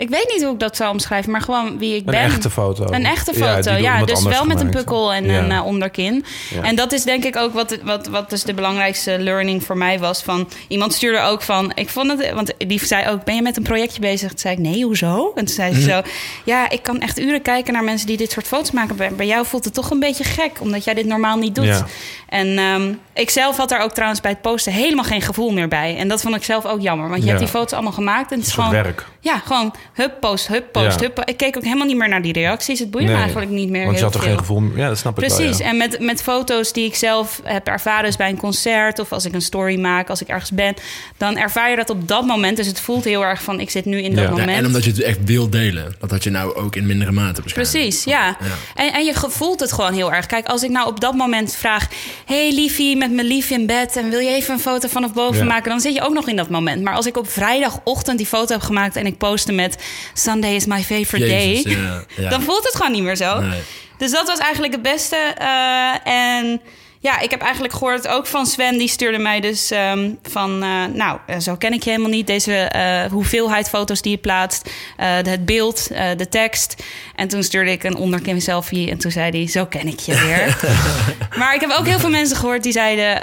[SPEAKER 3] Ik weet niet hoe ik dat zou omschrijven, maar gewoon wie ik
[SPEAKER 1] Een
[SPEAKER 3] ben.
[SPEAKER 1] echte foto.
[SPEAKER 3] Een echte foto, ja. dus wel met een pukkel en
[SPEAKER 1] Ja.
[SPEAKER 3] een eh, onderkin.
[SPEAKER 1] Ja.
[SPEAKER 3] En dat is denk ik ook wat, wat, wat dus de belangrijkste learning voor mij was. Van, iemand stuurde ook van, ik vond het, want die zei ook, ben je met een projectje bezig? Toen zei ik, nee, hoezo? En toen zei ze zo, ja, ik kan echt uren kijken naar mensen die dit soort foto's maken. Bij, bij jou voelt het toch een beetje gek, omdat jij dit normaal niet doet. En ehm, ik zelf had daar ook trouwens bij het posten helemaal geen gevoel meer bij. En dat vond ik zelf ook jammer, want je hebt die foto's allemaal gemaakt. En het is
[SPEAKER 1] Een
[SPEAKER 3] gewoon,
[SPEAKER 1] werk.
[SPEAKER 3] ja, gewoon hup, post, hup, post,
[SPEAKER 1] Ja.
[SPEAKER 3] hup. Ik keek ook helemaal niet meer naar die reacties. Het boeide me eigenlijk niet meer
[SPEAKER 1] Want je had
[SPEAKER 3] veel.
[SPEAKER 1] geen gevoel. Ja, dat snap ik
[SPEAKER 3] Precies.
[SPEAKER 1] wel. ja.
[SPEAKER 3] En met, met foto's die ik zelf heb ervaren, dus bij een concert of als ik een story maak, als ik ergens ben, dan ervaar je dat op dat moment. Dus het voelt heel erg van ik zit nu in dat moment.
[SPEAKER 2] en omdat je het echt wil delen. Dat had je nou ook in mindere mate.
[SPEAKER 3] Precies, ja. En, en je voelt het gewoon heel erg. Kijk, als ik nou op dat moment vraag... hey liefie, met mijn lief in bed... en wil je even een foto vanaf boven
[SPEAKER 1] Ja.
[SPEAKER 3] maken... dan zit je ook nog in dat moment. Maar als ik op vrijdagochtend die foto heb gemaakt... en ik poste met... Sunday is my favorite
[SPEAKER 2] Jezus,
[SPEAKER 3] day...
[SPEAKER 2] ja, ja.
[SPEAKER 3] dan voelt het gewoon niet meer zo.
[SPEAKER 2] Nee.
[SPEAKER 3] Dus dat was eigenlijk het beste. eh, en ja, ik heb eigenlijk gehoord ook van Sven, die stuurde mij dus ehm, van, eh, nou, eh, zo ken ik je helemaal niet. Deze eh, hoeveelheid foto's die je plaatst, het beeld, de tekst. En toen stuurde ik een onderkin selfie en toen zei hij, zo ken ik je weer. maar ik heb ook heel veel mensen gehoord die zeiden,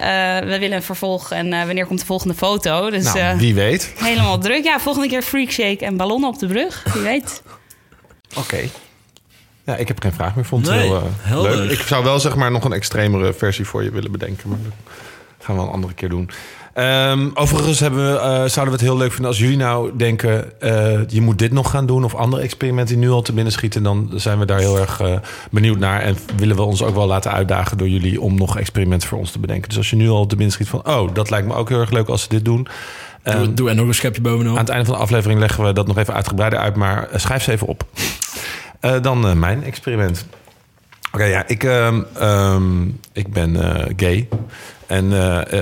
[SPEAKER 3] we willen een vervolg en wanneer komt de volgende foto? Dus
[SPEAKER 1] Nou, wie weet.
[SPEAKER 3] helemaal druk. Ja, volgende keer freak shake en ballonnen op de brug, wie weet.
[SPEAKER 1] Oké. Ja, ik heb geen vraag meer. Vond het
[SPEAKER 2] Nee,
[SPEAKER 1] heel eh, leuk. Ik zou wel zeg maar nog een extremere versie voor je willen bedenken. Maar dat gaan we een andere keer doen. Ehm, overigens hebben we, eh, zouden we het heel leuk vinden als jullie nou denken... eh, je moet dit nog gaan doen of andere experimenten die nu al te binnen schieten. Dan zijn we daar heel erg benieuwd naar. En willen we ons ook wel laten uitdagen door jullie om nog experimenten voor ons te bedenken. Dus als je nu al te binnen schiet van... oh, dat lijkt me ook heel erg leuk als ze dit doen... Ehm,
[SPEAKER 2] Doe, doe er nog een schepje bovenop.
[SPEAKER 1] aan het einde van de aflevering leggen we dat nog even uitgebreider uit, maar schrijf ze even op. Eh, dan eh, mijn experiment. Oké, ja, ik, ehm, ehm, ik ben eh, gay. En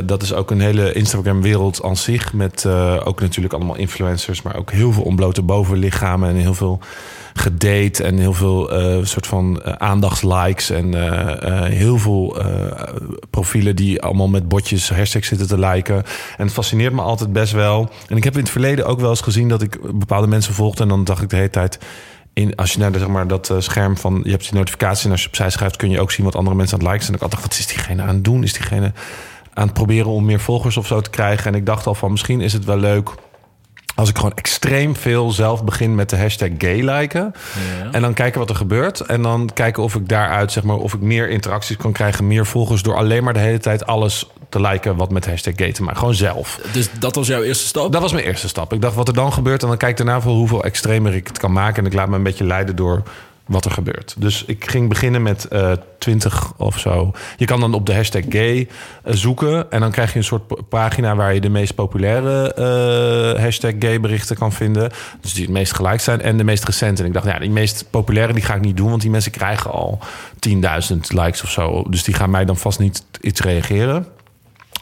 [SPEAKER 1] dat is ook een hele Instagram-wereld aan zich. Met ook natuurlijk allemaal influencers, maar ook heel veel ontblote bovenlichamen en heel veel gedate en heel veel soort van aandachtslikes en heel veel profielen die allemaal met botjes hashtags zitten te liken. En het fascineert me altijd best wel. En ik heb in het verleden ook wel eens gezien dat ik bepaalde mensen volgde en dan dacht ik de hele tijd. Als je naar zeg maar, dat eh, scherm van je hebt die notificatie en als je opzij schrijft kun je ook zien wat andere mensen aan het liken zijn. En ik dacht, wat is diegene aan het doen? Is diegene aan het proberen om meer volgers of zo te krijgen? En ik dacht al van misschien is het wel leuk als ik gewoon extreem veel zelf begin met de hashtag gay liken. En dan kijken wat er gebeurt. En dan kijken of ik daaruit, zeg maar, of ik meer interacties kan krijgen, meer volgers door alleen maar de hele tijd alles te liken wat met hashtag gay te maken. Gewoon zelf.
[SPEAKER 2] Dus dat was jouw eerste stap?
[SPEAKER 1] Dat was mijn eerste stap. Ik dacht wat er dan gebeurt. En dan kijk ik daarna voor hoeveel extremer ik het kan maken. En ik laat me een beetje leiden door wat er gebeurt. Dus ik ging beginnen met eh 20 of zo. Je kan dan op de hashtag gay eh, zoeken. En dan krijg je een soort pagina waar je de meest populaire eh, hashtag gay berichten kan vinden. Dus die het meest gelijk zijn. En de meest recente. En ik dacht, ja, die meest populaire die ga ik niet doen. Want die mensen krijgen al 10.000 likes of zo. Dus die gaan mij dan vast niet iets reageren.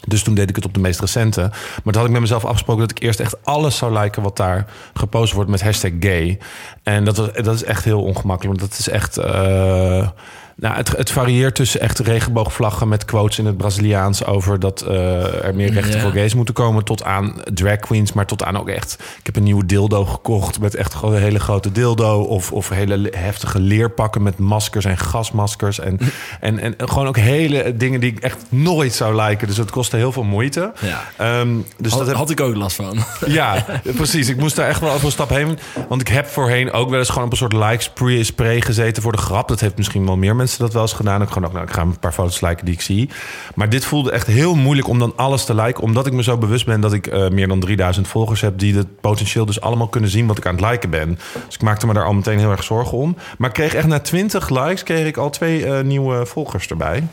[SPEAKER 1] Dus toen deed ik het op de meest recente. Maar toen had ik met mezelf afgesproken dat ik eerst echt alles zou liken wat daar gepost wordt met hashtag gay. En dat, was, dat is echt heel ongemakkelijk. Want dat is echt. eh, nou, het, het varieert tussen echt regenboogvlaggen met quotes in het Braziliaans over dat eh, er meer rechten
[SPEAKER 2] Ja.
[SPEAKER 1] voor gays moeten komen. Tot aan drag queens, maar tot aan ook echt. Ik heb een nieuwe dildo gekocht met echt gewoon een hele grote dildo. Of, of hele le- heftige leerpakken met maskers en gasmaskers. En, en, en gewoon ook hele dingen die ik echt nooit zou liken. Dus het kostte heel veel moeite.
[SPEAKER 2] Ja.
[SPEAKER 1] Ehm, dus
[SPEAKER 2] had,
[SPEAKER 1] dat heb,
[SPEAKER 2] had ik ook last van.
[SPEAKER 1] ja, precies. Ik moest daar echt wel over een stap heen. Want ik heb voorheen ook wel eens gewoon op een soort like spray, spray gezeten voor de grap. Dat heeft misschien wel meer mensen dat wel eens gedaan. Ik gewoon ook, nou, ik ga een paar foto's liken die ik zie. Maar dit voelde echt heel moeilijk om dan alles te liken. Omdat ik me zo bewust ben dat ik eh, meer dan 3000 volgers heb. Die het potentieel dus allemaal kunnen zien wat ik aan het liken ben. Dus ik maakte me daar al meteen heel erg zorgen om. Maar ik kreeg echt na 20 likes kreeg ik al twee eh, nieuwe volgers erbij.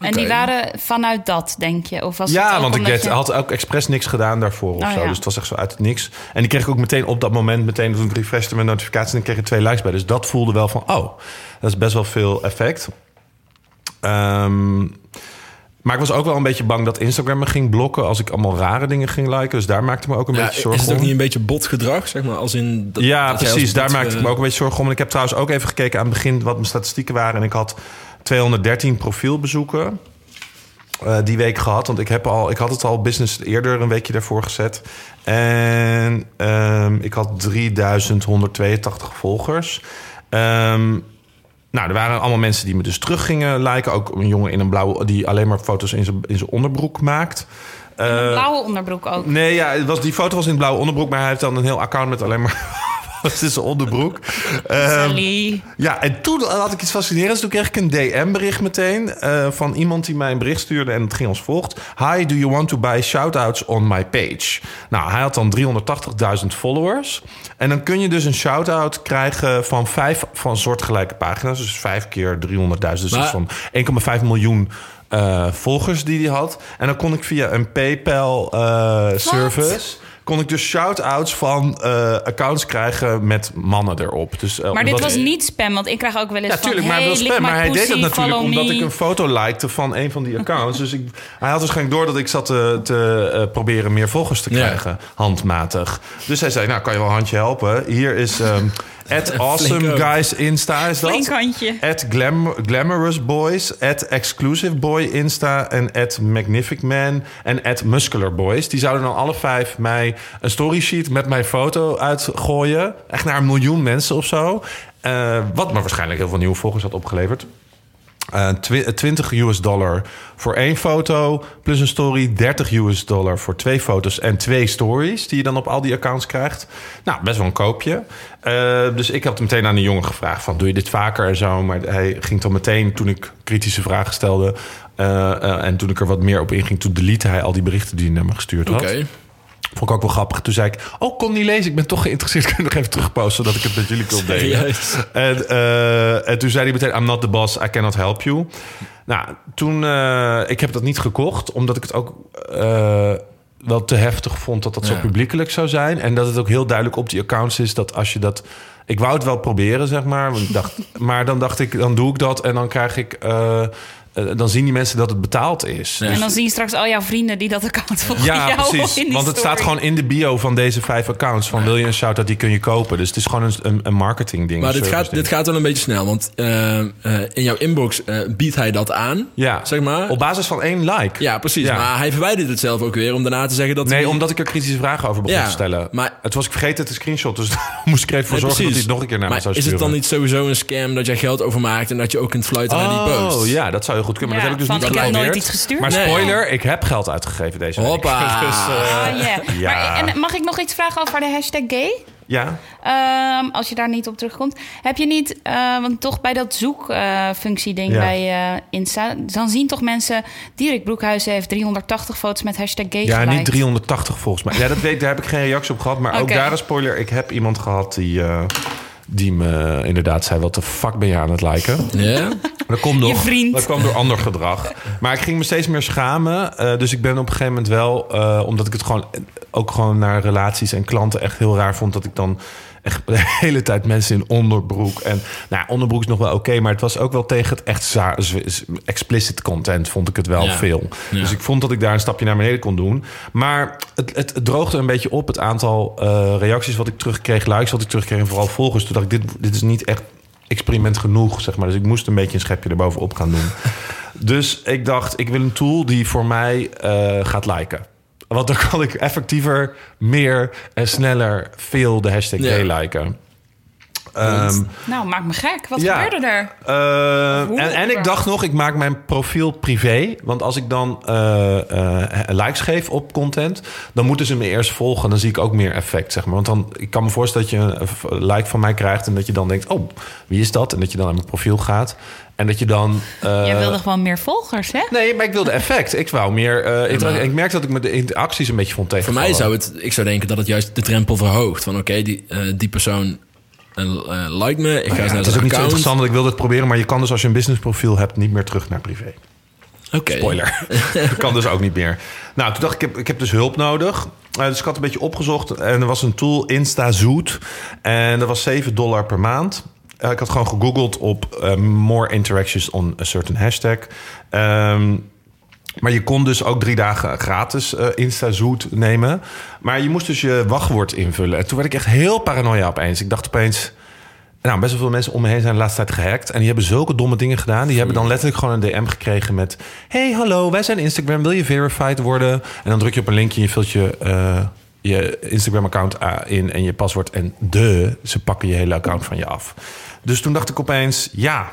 [SPEAKER 3] En die waren vanuit dat, denk je? Of was het
[SPEAKER 1] Ja,
[SPEAKER 3] ook
[SPEAKER 1] want ik deed,
[SPEAKER 3] je-
[SPEAKER 1] had ook expres niks gedaan daarvoor of
[SPEAKER 3] Oh,
[SPEAKER 1] zo.
[SPEAKER 3] ja.
[SPEAKER 1] Dus het was echt zo uit het niks. En die kreeg ik ook meteen op dat moment, meteen toen ik refreshte mijn notificatie, dan kreeg ik twee likes bij. Dus dat voelde wel van, oh, dat is best wel veel effect. Ehm, maar ik was ook wel een beetje bang dat Instagram me ging blokken als ik allemaal rare dingen ging liken. Dus daar maakte ik me ook een
[SPEAKER 2] Ja,
[SPEAKER 1] beetje
[SPEAKER 2] is
[SPEAKER 1] zorgen
[SPEAKER 2] het ook
[SPEAKER 1] om.
[SPEAKER 2] niet een beetje botgedrag, zeg maar? Als in dat-
[SPEAKER 1] Ja,
[SPEAKER 2] dat
[SPEAKER 1] precies. Daar
[SPEAKER 2] bot,
[SPEAKER 1] maakte ik
[SPEAKER 2] eh,
[SPEAKER 1] me ook een beetje zorgen om. En ik heb trouwens ook even gekeken aan het begin wat mijn statistieken waren. En ik had 213 profielbezoeken. eh, die week gehad. Want ik, heb al, ik had het al business eerder een weekje daarvoor gezet. En ehm, ik had 3182 volgers. Ehm, nou, er waren allemaal mensen die me dus terug gingen liken. Ook een jongen in een blauwe die alleen maar foto's in zijn, in zijn onderbroek maakt.
[SPEAKER 3] Een blauwe onderbroek ook.
[SPEAKER 1] Nee, ja, het was, die foto was in het blauwe onderbroek, maar hij heeft dan een heel account met alleen maar. Het is zijn onderbroek.
[SPEAKER 3] Sally.
[SPEAKER 1] ja, en toen had ik iets fascinerends. Toen kreeg ik een DM-bericht meteen eh, van iemand die mij een bericht stuurde. En het ging als volgt. Hi, do you want to buy shoutouts on my page? Nou, hij had dan 380.000 followers. En dan kun je dus een shout-out krijgen van vijf van soortgelijke pagina's. Dus vijf keer 300.000. Dus dat is van 1,5 miljoen eh, volgers die hij had. En dan kon ik via een PayPal-service... kon ik dus shout-outs van eh, accounts krijgen met mannen erop. Dus, eh,
[SPEAKER 3] Maar dit was niet spam, want ik krijg ook wel eens
[SPEAKER 1] ja, tuurlijk,
[SPEAKER 3] van...
[SPEAKER 1] maar,
[SPEAKER 3] hey,
[SPEAKER 1] wil
[SPEAKER 3] lick
[SPEAKER 1] spam. maar hij deed dat natuurlijk omdat
[SPEAKER 3] me.
[SPEAKER 1] ik een foto likte van een van die accounts. dus ik, hij had waarschijnlijk door dat ik zat te, te eh, proberen meer volgers te
[SPEAKER 2] Ja.
[SPEAKER 1] krijgen, handmatig. Dus hij zei, nou, kan je wel een handje helpen? Hier is ehm at awesome guys Insta, is dat?
[SPEAKER 3] Flink handje.
[SPEAKER 1] At glam, Glamorous Boys, at Exclusive Boy Insta en at Magnific Man en at Muscular Boys. Die zouden dan alle vijf mij een story sheet met mijn foto uitgooien. Echt naar een miljoen mensen of zo. Eh, wat me waarschijnlijk heel veel nieuwe volgers had opgeleverd. Eh, twi- 20 US dollar voor één foto, plus een story, 30 US dollar voor twee foto's en twee stories die je dan op al die accounts krijgt. Nou, best wel een koopje. Eh, dus ik had meteen aan de jongen gevraagd van, doe je dit vaker en zo? Maar hij ging dan meteen, toen ik kritische vragen stelde eh, eh, en toen ik er wat meer op inging, toen delete hij al die berichten die hij naar me gestuurd had. Vond ik ook wel grappig. Toen zei ik, oh, kon niet lezen. Ik ben toch geïnteresseerd. Kun je nog even terugposten, zodat ik het met jullie kon delen. En, eh, en toen zei hij meteen, I'm not the boss, I cannot help you. Nou, toen, eh, ik heb dat niet gekocht, omdat ik het ook eh, wel te heftig vond dat dat zo publiekelijk zou zijn. En dat het ook heel duidelijk op die accounts is dat als je dat... Ik wou het wel proberen, zeg maar. Want dacht, maar dan dacht ik, dan doe ik dat en dan krijg ik... eh, dan zien die mensen dat het betaald is.
[SPEAKER 2] Ja.
[SPEAKER 1] Dus-
[SPEAKER 3] En dan zie je straks al jouw vrienden die dat account volgen
[SPEAKER 1] ja,
[SPEAKER 3] jou
[SPEAKER 1] precies.
[SPEAKER 3] in die
[SPEAKER 1] Want het staat gewoon in de bio van deze vijf accounts. Van wil je een shout-out, die kun je kopen. Dus het is gewoon een, een, marketing ding.
[SPEAKER 2] Maar dit gaat,
[SPEAKER 1] ding.
[SPEAKER 2] dit gaat wel een beetje snel. Want eh, eh, in jouw inbox eh, biedt hij dat aan.
[SPEAKER 1] Ja,
[SPEAKER 2] Zeg maar.
[SPEAKER 1] op basis van één like.
[SPEAKER 2] Ja, precies.
[SPEAKER 1] Ja.
[SPEAKER 2] Maar hij verwijdert het zelf ook weer om daarna te zeggen dat
[SPEAKER 1] Nee,
[SPEAKER 2] hij...
[SPEAKER 1] omdat ik er kritische vragen over begon
[SPEAKER 2] Ja,
[SPEAKER 1] te stellen.
[SPEAKER 2] maar-
[SPEAKER 1] het was ik vergeten te screenshot, dus daar moest ik er even voor
[SPEAKER 2] Nee,
[SPEAKER 1] zorgen dat hij het nog een keer naar me
[SPEAKER 2] maar
[SPEAKER 1] zou
[SPEAKER 2] is
[SPEAKER 1] sturen.
[SPEAKER 2] het dan niet sowieso een scam dat jij geld overmaakt... en dat je ook kunt fluiten naar die post?
[SPEAKER 1] Oh, ja, dat zou heel goed kunnen. Maar
[SPEAKER 3] Ja,
[SPEAKER 1] dat heb ik dus niet
[SPEAKER 3] ik heb nooit iets gestuurd.
[SPEAKER 1] Maar
[SPEAKER 3] Nee.
[SPEAKER 1] spoiler, ik heb geld uitgegeven deze week.
[SPEAKER 2] Hoppa.
[SPEAKER 1] Dus, eh,
[SPEAKER 3] Ah, yeah.
[SPEAKER 1] Ja.
[SPEAKER 3] Maar, en mag ik nog iets vragen over de hashtag gay?
[SPEAKER 1] ja.
[SPEAKER 3] Ehm, als je daar niet op terugkomt. Heb je niet, eh, want toch bij dat zoekfunctie ding
[SPEAKER 1] Ja.
[SPEAKER 3] bij eh, Insta... dan zien toch mensen... Dirk Broekhuizen heeft 380 foto's met hashtag gay
[SPEAKER 1] Ja,
[SPEAKER 3] geliked.
[SPEAKER 1] niet 380 volgens mij. Ja, dat weet, daar heb ik geen reactie op gehad. Maar ook daar een spoiler. Ik heb iemand gehad die, eh, die me inderdaad zei... wat de fuck ben je aan het liken?
[SPEAKER 2] Ja?
[SPEAKER 1] Dat komt nog.
[SPEAKER 3] vriend.
[SPEAKER 1] Dat kwam door ander gedrag. Maar ik ging me steeds meer schamen. Eh, dus ik ben op een gegeven moment wel... eh, omdat ik het gewoon ook gewoon naar relaties en klanten echt heel raar vond... dat ik dan echt de hele tijd mensen in onderbroek... en nou, onderbroek is nog wel oké... maar het was ook wel tegen het echt explicit content... vond ik het wel
[SPEAKER 2] Ja.
[SPEAKER 1] veel.
[SPEAKER 2] Ja.
[SPEAKER 1] Dus ik vond dat ik daar een stapje naar beneden kon doen. Maar het, het, het droogde een beetje op. Het aantal eh, reacties wat ik terugkreeg... likes wat ik terugkreeg en vooral volgers... toen dacht ik, dit, dit is niet echt experiment genoeg, zeg maar. Dus ik moest een beetje een schepje erbovenop gaan doen. dus ik dacht, ik wil een tool die voor mij eh, gaat liken. Want dan kan ik effectiever, meer en sneller veel de hashtag
[SPEAKER 2] Ja.
[SPEAKER 1] gay liken. Ehm,
[SPEAKER 3] Nou, maak me gek. Wat
[SPEAKER 1] Ja.
[SPEAKER 3] gebeurde er?
[SPEAKER 1] eh,
[SPEAKER 3] Hoe
[SPEAKER 1] en, en ik dacht nog, ik maak mijn profiel privé. Want als ik dan eh, eh, likes geef op content, dan moeten ze me eerst volgen. Dan zie ik ook meer effect, zeg maar. Want dan, ik kan me voorstellen dat je een like van mij krijgt en dat je dan denkt, oh, wie is dat? En dat je dan naar mijn profiel gaat. En dat je dan. eh,
[SPEAKER 3] Jij wilde gewoon meer volgers, hè?
[SPEAKER 1] Nee, maar ik wilde effect. Ik wou meer. eh,
[SPEAKER 2] maar-
[SPEAKER 1] ik merkte dat ik met de interacties een beetje vond
[SPEAKER 2] Voor
[SPEAKER 1] tegenvallen.
[SPEAKER 2] mij zou het... Ik zou denken dat het juist de drempel verhoogt. Van oké, die, eh, die persoon like me. Ik ga
[SPEAKER 1] Ja,
[SPEAKER 2] eens naar
[SPEAKER 1] het is ook niet zo
[SPEAKER 2] account.
[SPEAKER 1] interessant, want ik wilde het proberen. Maar je kan dus als je een businessprofiel hebt, niet meer terug naar privé.
[SPEAKER 2] Oké.
[SPEAKER 1] Spoiler. dat kan dus ook niet meer. Nou, toen dacht ik, ik heb, ik heb dus hulp nodig. Dus ik had een beetje opgezocht. En er was een tool, InstaZoot. En dat was 7 dollar per maand. Eh, ik had gewoon gegoogeld op eh, more interactions on a certain hashtag. Ehm, maar je kon dus ook drie dagen gratis eh InstaZoot nemen. Maar je moest dus je wachtwoord invullen. En toen werd ik echt heel paranoia opeens. Ik dacht opeens... Nou, best wel veel mensen om me heen zijn de laatste tijd gehackt. En die hebben zulke domme dingen gedaan. Die hebben dan letterlijk gewoon een DM gekregen met... Hey, hallo, wij zijn Instagram. Wil je verified worden? En dan druk je op een linkje en je vult je, je Instagram-account in en je paswoord. En de, ze pakken je hele account van je af. Dus toen dacht ik opeens, ja,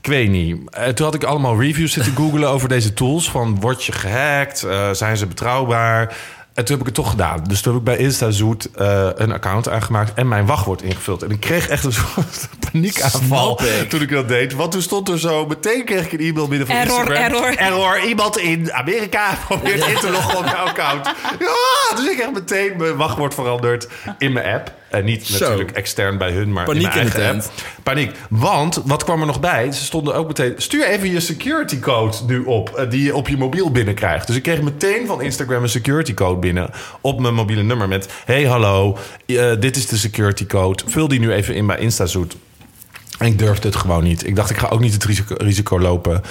[SPEAKER 1] ik weet niet. Eh, toen had ik allemaal reviews zitten googlen over deze tools. Van, word je gehackt? Eh, zijn ze betrouwbaar? En toen heb ik het toch gedaan. Dus toen heb ik bij InstaZoet uh, een account aangemaakt en mijn wachtwoord ingevuld. En ik kreeg echt een soort paniekaanval
[SPEAKER 2] ik.
[SPEAKER 1] toen ik dat deed. Want toen stond er zo, meteen kreeg ik een e-mail binnen van
[SPEAKER 3] Error,
[SPEAKER 1] Instagram.
[SPEAKER 3] error.
[SPEAKER 1] Error, iemand in Amerika probeert in te loggen op jouw account. Ja, dus ik heb meteen mijn wachtwoord veranderd in mijn app. En niet
[SPEAKER 2] Zo.
[SPEAKER 1] natuurlijk extern bij hun, maar
[SPEAKER 2] Paniek
[SPEAKER 1] in mijn eigen app. Paniek. Want, wat kwam er nog bij? Ze stonden ook meteen... Stuur even je security code nu op... eh, die je op je mobiel binnenkrijgt. Dus ik kreeg meteen van Instagram een security code binnen... op mijn mobiele nummer met... Hey, hallo, eh, dit is de security code. Vul die nu even in bij InstaZoet. En ik durfde het gewoon niet. Ik dacht, ik ga ook niet het risico, risico lopen...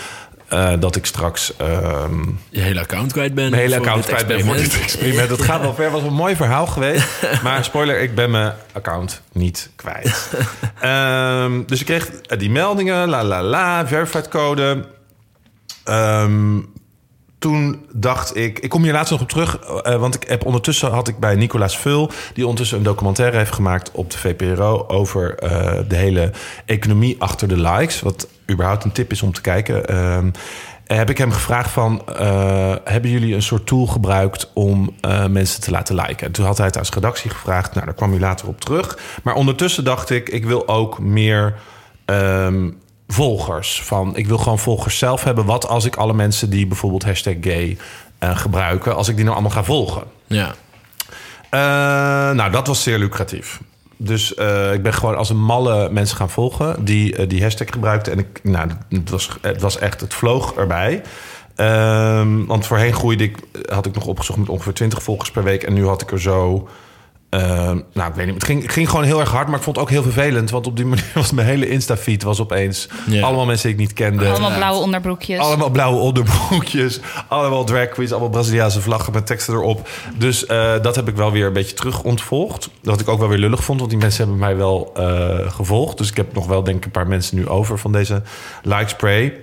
[SPEAKER 1] eh, dat ik straks ehm,
[SPEAKER 2] Je hele account kwijt bent.
[SPEAKER 1] mijn hele account kwijt ben voor dit
[SPEAKER 2] experiment.
[SPEAKER 1] experiment. Dat gaat wel ver. was een mooi verhaal geweest. Maar spoiler, ik ben mijn account niet kwijt. Ehm, dus ik kreeg die meldingen. La la la. Verified code. Ehm, toen dacht ik... Ik kom hier laatst nog op terug. eh, want ik heb ondertussen had ik bij Nicolaas Vul... die ondertussen een documentaire heeft gemaakt op de VPRO... over eh, de hele economie achter de likes. Wat überhaupt een tip is om te kijken. Ehm, heb ik hem gevraagd van... eh, hebben jullie een soort tool gebruikt om eh, mensen te laten liken? En toen had hij het zijn redactie gevraagd. Nou, daar kwam hij later op terug. Maar ondertussen dacht ik... ik wil ook meer... ehm, volgers. Van, ik wil gewoon volgers zelf hebben. Wat als ik alle mensen die bijvoorbeeld hashtag gay eh, gebruiken... als ik die nou allemaal ga volgen?
[SPEAKER 2] Ja.
[SPEAKER 1] Eh, nou, dat was zeer lucratief. Dus eh, ik ben gewoon als een malle mensen gaan volgen die die hashtag gebruikten. En ik, nou, het was, het was echt, het vloog erbij. Ehm, want voorheen groeide ik, had ik nog opgezocht met ongeveer 20 volgers per week. En nu had ik er zo. Ehm, nou, ik weet niet. Het ging, ging gewoon heel erg hard, maar ik vond het ook heel vervelend. Want op die manier was mijn hele Insta-feed was opeens allemaal mensen die ik niet kende.
[SPEAKER 3] Allemaal blauwe onderbroekjes.
[SPEAKER 1] Allemaal blauwe onderbroekjes. Allemaal drag queens. Allemaal Braziliaanse vlaggen met teksten erop. Dus eh, dat heb ik wel weer een beetje terug ontvolgd. Dat ik ook wel weer lullig vond. Want die mensen hebben mij wel eh, gevolgd. Dus ik heb nog wel denk ik een paar mensen nu over van deze like spray.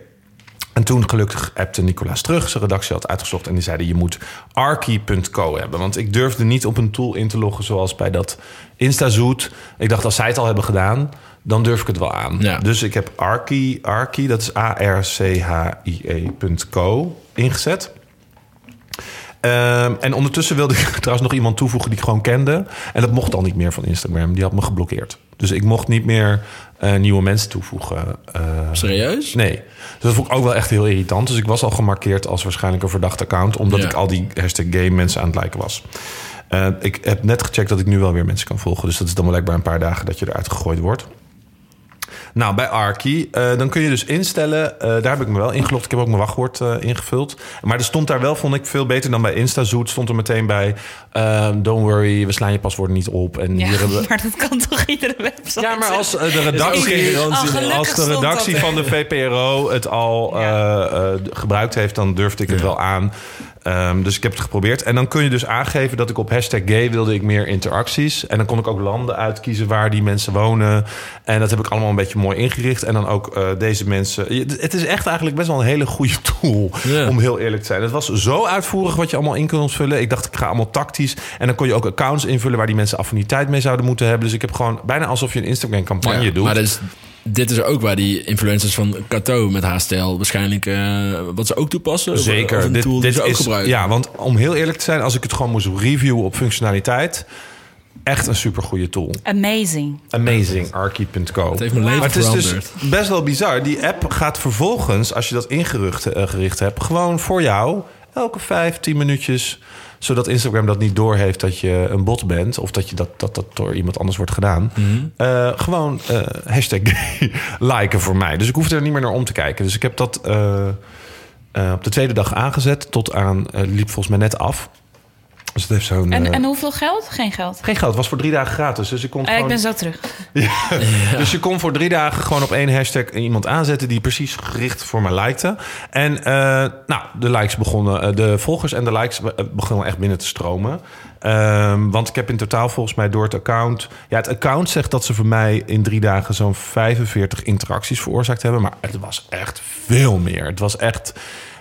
[SPEAKER 1] En toen gelukkig appte Nicolaas terug. Zijn redactie had uitgezocht. En die zeiden je moet arky.co hebben. Want ik durfde niet op een tool in te loggen zoals bij dat InstaZoet. Ik dacht als zij het al hebben gedaan... dan durf ik het wel aan.
[SPEAKER 2] Ja.
[SPEAKER 1] Dus ik heb Arky, Arky, dat is A-R-C-H-I-E.co, ingezet. Ehm, en ondertussen wilde ik trouwens nog iemand toevoegen die ik gewoon kende. En dat mocht al niet meer van Instagram. Die had me geblokkeerd. Dus ik mocht niet meer eh, nieuwe mensen toevoegen. Eh,
[SPEAKER 2] Serieus?
[SPEAKER 1] Nee. Dus dat vond ik ook wel echt heel irritant. Dus ik was al gemarkeerd als waarschijnlijk een verdacht account. Omdat
[SPEAKER 2] Ja.
[SPEAKER 1] ik al die hashtag gay mensen aan het liken was. Eh, ik heb net gecheckt dat ik nu wel weer mensen kan volgen. Dus dat is dan blijkbaar een paar dagen dat je eruit gegooid wordt. Nou, bij Arky, eh, dan kun je dus instellen... eh, daar heb ik me wel ingelogd. Ik heb ook mijn wachtwoord eh, ingevuld. Maar er stond daar wel, vond ik, veel beter dan bij InstaZoet. Stond er meteen bij... ehm, don't worry, we slaan je paswoorden niet op. En
[SPEAKER 3] Ja,
[SPEAKER 1] hier hebben we...
[SPEAKER 3] maar dat kan toch iedere website?
[SPEAKER 1] Ja, maar als de redactie.
[SPEAKER 3] Oh,
[SPEAKER 1] als de redactie van de VPRO het al
[SPEAKER 3] Ja.
[SPEAKER 1] eh, eh, gebruikt heeft, dan durfde ik het wel aan. Ehm, dus ik heb het geprobeerd. En dan kun je dus aangeven dat ik op hashtag gay wilde ik meer interacties. En dan kon ik ook landen uitkiezen waar die mensen wonen. En dat heb ik allemaal een beetje mooi ingericht. En dan ook eh, deze mensen. Je- Het is echt eigenlijk best wel een hele goede tool. Om heel eerlijk te zijn. Het was zo uitvoerig wat je allemaal in kunt vullen. Ik dacht, ik ga allemaal tactisch. En dan kon je ook accounts invullen waar die mensen affiniteit mee zouden moeten hebben. Dus ik heb gewoon bijna alsof je een Instagram-campagne
[SPEAKER 2] Ja,
[SPEAKER 1] doet.
[SPEAKER 2] Maar dus, dit is ook waar die influencers van Kato met HSTL waarschijnlijk eh, wat ze ook toepassen. Of
[SPEAKER 1] Zeker.
[SPEAKER 2] een
[SPEAKER 1] Dit,
[SPEAKER 2] tool
[SPEAKER 1] dit
[SPEAKER 2] ze ook
[SPEAKER 1] is,
[SPEAKER 2] gebruiken.
[SPEAKER 1] ja, want om heel eerlijk te zijn, als ik het gewoon moest reviewen op functionaliteit, echt een supergoeie tool.
[SPEAKER 3] Amazing.
[SPEAKER 1] Amazing, arky.co.
[SPEAKER 2] Het heeft mijn leven
[SPEAKER 1] Maar het is dus
[SPEAKER 2] veranderd.
[SPEAKER 1] best wel bizar. Die app gaat vervolgens, als je dat ingericht eh, gericht hebt, gewoon voor jou elke vijf, tien minuutjes zodat Instagram dat niet doorheeft dat je een bot bent... of dat, je dat, dat dat door iemand anders wordt gedaan.
[SPEAKER 2] Mhm.
[SPEAKER 1] Eh, gewoon eh, hashtag liken voor mij. Dus ik hoef er niet meer naar om te kijken. Dus ik heb dat eh, op de tweede dag aangezet. Tot aan, liep volgens mij net af. Dus het heeft zo'n...
[SPEAKER 3] En,
[SPEAKER 1] eh,
[SPEAKER 3] en hoeveel geld? Geen geld.
[SPEAKER 1] Geen geld, het was voor drie dagen gratis. Dus ik kon
[SPEAKER 3] Eh,
[SPEAKER 1] gewoon...
[SPEAKER 3] ik ben zo terug.
[SPEAKER 1] Dus je kon voor drie dagen gewoon op één hashtag iemand aanzetten die precies gericht voor me likte. En eh, nou, de likes begonnen, de volgers en de likes be- begonnen echt binnen te stromen. Ehm, want ik heb in totaal volgens mij door het account. Ja, het account zegt dat ze voor mij in drie dagen zo'n 45 interacties veroorzaakt hebben. Maar het was echt veel meer. Het was echt.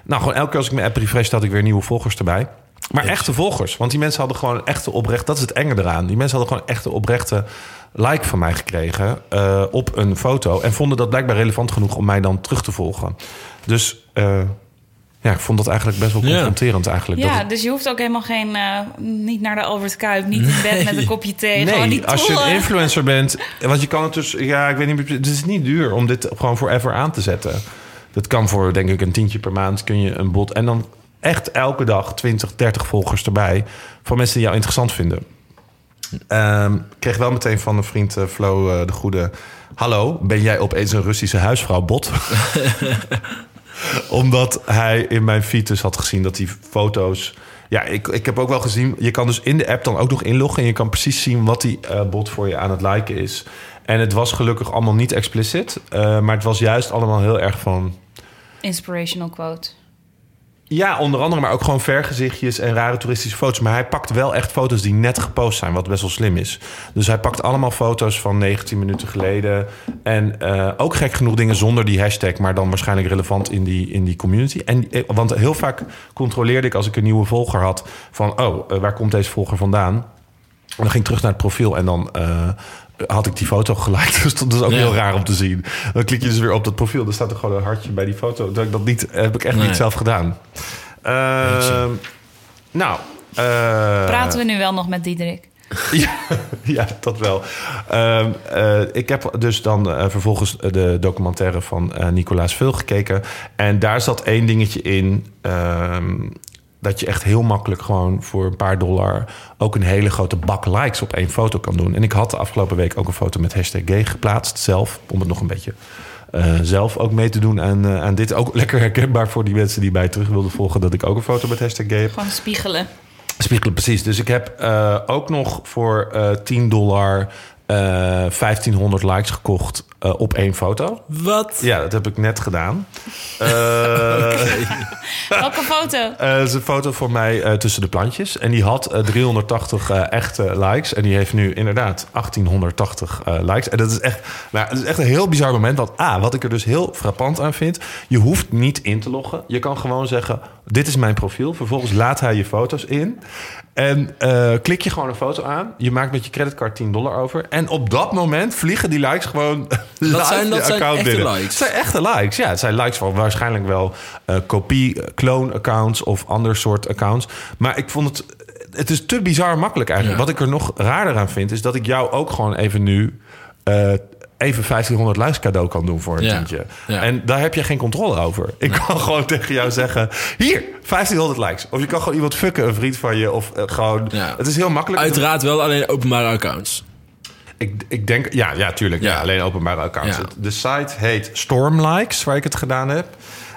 [SPEAKER 1] Nou, gewoon elke keer als ik mijn app refresh, had ik weer nieuwe volgers erbij. Maar echte volgers. Want die mensen hadden gewoon een echte oprecht. Dat is het enge eraan. Die mensen hadden gewoon echte oprechte like van mij gekregen eh, op een foto. En vonden dat blijkbaar relevant genoeg om mij dan terug te volgen. Dus eh, ja, ik vond dat eigenlijk best wel
[SPEAKER 2] Ja.
[SPEAKER 1] confronterend eigenlijk.
[SPEAKER 3] Ja,
[SPEAKER 1] dat
[SPEAKER 3] dus je hoeft ook helemaal geen... eh, niet naar de Albert Kuip, niet in bed met een kopje thee. gewoon
[SPEAKER 1] Nee,
[SPEAKER 3] die
[SPEAKER 1] als je een influencer bent, want je kan het dus, ja, ik weet niet, het is niet duur om dit gewoon forever aan te zetten. Dat kan voor, denk ik, een tientje per maand kun je een bot en dan echt elke dag 20, 30 volgers erbij van mensen die jou interessant vinden. Ehm, ik kreeg wel meteen van een vriend eh, Flo eh, de Goede. Hallo, ben jij opeens een Russische huisvrouw bot? Omdat hij in mijn feed dus had gezien dat die foto's... Ja, ik, ik heb ook wel gezien... Je kan dus in de app dan ook nog inloggen... en je kan precies zien wat die eh, bot voor je aan het liken is. En het was gelukkig allemaal niet explicit. eh, maar het was juist allemaal heel erg van...
[SPEAKER 3] Inspirational quote.
[SPEAKER 1] Ja, onder andere, maar ook gewoon vergezichtjes en rare toeristische foto's. Maar hij pakt wel echt foto's die net gepost zijn, wat best wel slim is. Dus hij pakt allemaal foto's van 19 minuten geleden. En eh, ook gek genoeg dingen zonder die hashtag, maar dan waarschijnlijk relevant in die, in die community. En, eh, want heel vaak controleerde ik als ik een nieuwe volger had van, oh, eh, waar komt deze volger vandaan? Dan ging ik terug naar het profiel en dan had ik die foto geliked. Dus dat is ook
[SPEAKER 2] Ja.
[SPEAKER 1] heel raar om te zien. Dan klik je dus weer op dat profiel. Dan staat er gewoon een hartje bij die foto. Dat ik dat niet, heb ik echt
[SPEAKER 2] Nee.
[SPEAKER 1] niet zelf gedaan. Ehm, nou. eh,
[SPEAKER 3] Praten we nu wel nog met Diederik?
[SPEAKER 1] ja, ja, dat wel. Ehm, eh, ik heb dus dan eh, vervolgens de documentaire van eh, Nicolaas Vul gekeken. En daar zat één dingetje in. Dat je echt heel makkelijk gewoon voor een paar dollar... ook een hele grote bak likes op één foto kan doen. En ik had de afgelopen week ook een foto met hashtag gay geplaatst zelf. Om het nog een beetje eh, zelf ook mee te doen aan, eh, aan dit. Ook lekker herkenbaar voor die mensen die mij terug wilden volgen... dat ik ook een foto met hashtag gay heb.
[SPEAKER 3] Gewoon spiegelen.
[SPEAKER 1] Spiegelen, precies. Dus ik heb eh, ook nog voor eh 10 dollar 1500 likes gekocht eh, op één foto.
[SPEAKER 2] Wat?
[SPEAKER 1] Ja, dat heb ik net gedaan. Eh
[SPEAKER 3] Welke foto?
[SPEAKER 1] eh, het is een foto voor mij eh, tussen de plantjes. En die had eh, 380 eh, echte likes. En die heeft nu inderdaad 1880 eh, likes. En dat is, echt, nou, het is echt een heel bizar moment. Want A, wat ik er dus heel frappant aan vind... je hoeft niet in te loggen. Je kan gewoon zeggen, dit is mijn profiel. Vervolgens laat hij je foto's in. En eh, klik je gewoon een foto aan. Je maakt met je creditcard 10 dollar over. En op dat moment vliegen die likes gewoon live
[SPEAKER 2] zijn- dat
[SPEAKER 1] je
[SPEAKER 2] zijn
[SPEAKER 1] account
[SPEAKER 2] echte
[SPEAKER 1] binnen.
[SPEAKER 2] likes.
[SPEAKER 1] Het zijn echte likes. Ja, het zijn likes van waarschijnlijk wel eh kopie, eh, clone accounts of ander soort accounts. Maar ik vond het, het is te bizar makkelijk eigenlijk.
[SPEAKER 2] Ja.
[SPEAKER 1] Wat ik er nog raarder aan vind, is dat ik jou ook gewoon even nu even 1500 likes cadeau kan doen voor een
[SPEAKER 2] Ja.
[SPEAKER 1] tientje.
[SPEAKER 2] Ja.
[SPEAKER 1] En daar heb je geen controle over. Ik kan gewoon tegen jou zeggen, hier, 1500 likes. Of je kan gewoon iemand fucken, een vriend van je. Of eh, gewoon,
[SPEAKER 2] Ja.
[SPEAKER 1] het is heel makkelijk.
[SPEAKER 2] Uiteraard wel alleen openbare accounts.
[SPEAKER 1] Ik, ik denk, ja, ja tuurlijk. Ja. Alleen openbare accounts. De site heet Stormlikes, waar ik het gedaan heb.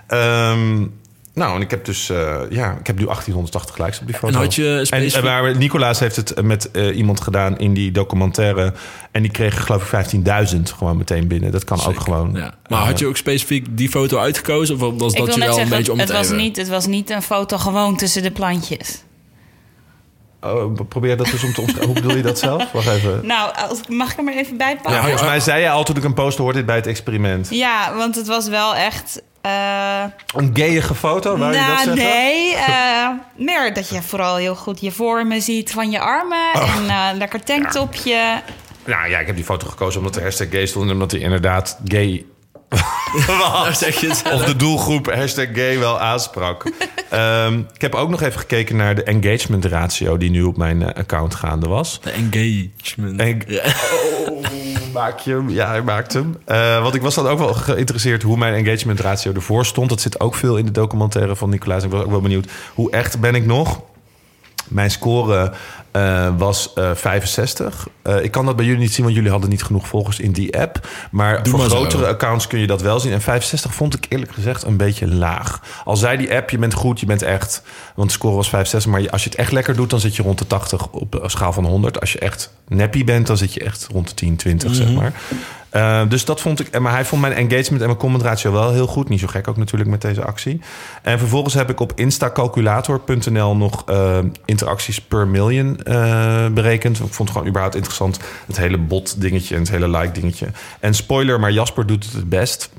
[SPEAKER 1] Ehm, nou, en ik heb dus, eh, ja, ik heb nu 1880 likes op die foto.
[SPEAKER 2] En had je
[SPEAKER 1] En,
[SPEAKER 2] specifiek...
[SPEAKER 1] en waar Nicolaas heeft het met eh, iemand gedaan in die documentaire. En die kreeg geloof ik 15.000 gewoon meteen binnen. Dat kan ook gewoon.
[SPEAKER 2] Ja. Maar
[SPEAKER 1] Eh,
[SPEAKER 2] had je ook specifiek die foto uitgekozen? Of was
[SPEAKER 3] Ik
[SPEAKER 2] dat
[SPEAKER 3] wil
[SPEAKER 2] je
[SPEAKER 3] net
[SPEAKER 2] wel een
[SPEAKER 3] zeggen,
[SPEAKER 2] beetje om
[SPEAKER 3] het
[SPEAKER 2] te
[SPEAKER 3] was,
[SPEAKER 2] even?
[SPEAKER 3] niet, het was niet een foto gewoon tussen de plantjes.
[SPEAKER 1] oh, probeer dat dus om te omschrijven. Hoe bedoel je dat zelf? Wacht even.
[SPEAKER 3] Nou, als, mag ik er maar even bij
[SPEAKER 1] Ja,
[SPEAKER 3] pakken?
[SPEAKER 1] volgens mij zei je al toen ik een post hoorde dit bij het experiment.
[SPEAKER 3] Ja, want het was wel echt... eh,
[SPEAKER 1] Een gayige foto, wou je dat
[SPEAKER 3] nou,
[SPEAKER 1] zeggen?
[SPEAKER 3] nee. eh, meer dat je vooral heel goed je vormen ziet van je armen.
[SPEAKER 1] Oh.
[SPEAKER 3] En eh, lekker tanktopje.
[SPEAKER 1] Nou ja, ik heb die foto gekozen omdat de hashtag gay stond... en omdat hij inderdaad gay of de doelgroep hashtag gay wel aansprak. Ehm, ik heb ook nog even gekeken naar de engagement ratio... die nu op mijn account gaande was.
[SPEAKER 2] De engagement.
[SPEAKER 1] En-. Oh, maak je hem? Ja, hij maakt hem. Eh, want ik was dan ook wel geïnteresseerd hoe mijn engagement ratio ervoor stond. Dat zit ook veel in de documentaire van Nicolaas. Ik was ook wel benieuwd hoe echt ben ik nog. Mijn score eh, was eh, 65. Eh, ik kan dat bij jullie niet zien, want jullie hadden niet genoeg volgers in die app. Maar
[SPEAKER 2] Doe
[SPEAKER 1] voor
[SPEAKER 2] maar zo.
[SPEAKER 1] grotere accounts kun je dat wel zien. En 65 vond ik eerlijk gezegd een beetje laag. Al zei die app, je bent goed, je bent echt... Want de score was 65, maar als je het echt lekker doet... dan zit je rond de 80 op een schaal van 100. Als je echt nappy bent, dan zit je echt rond de 10, 20, zeg maar. Eh, dus dat vond ik... Maar hij vond mijn engagement en mijn comment ratio wel heel goed. Niet zo gek ook natuurlijk met deze actie. En vervolgens heb ik op instacalculator.nl nog eh, interacties per million eh, berekend. Ik vond het gewoon überhaupt interessant. Het hele bot dingetje en het hele like dingetje. En spoiler, maar Jasper doet het het best.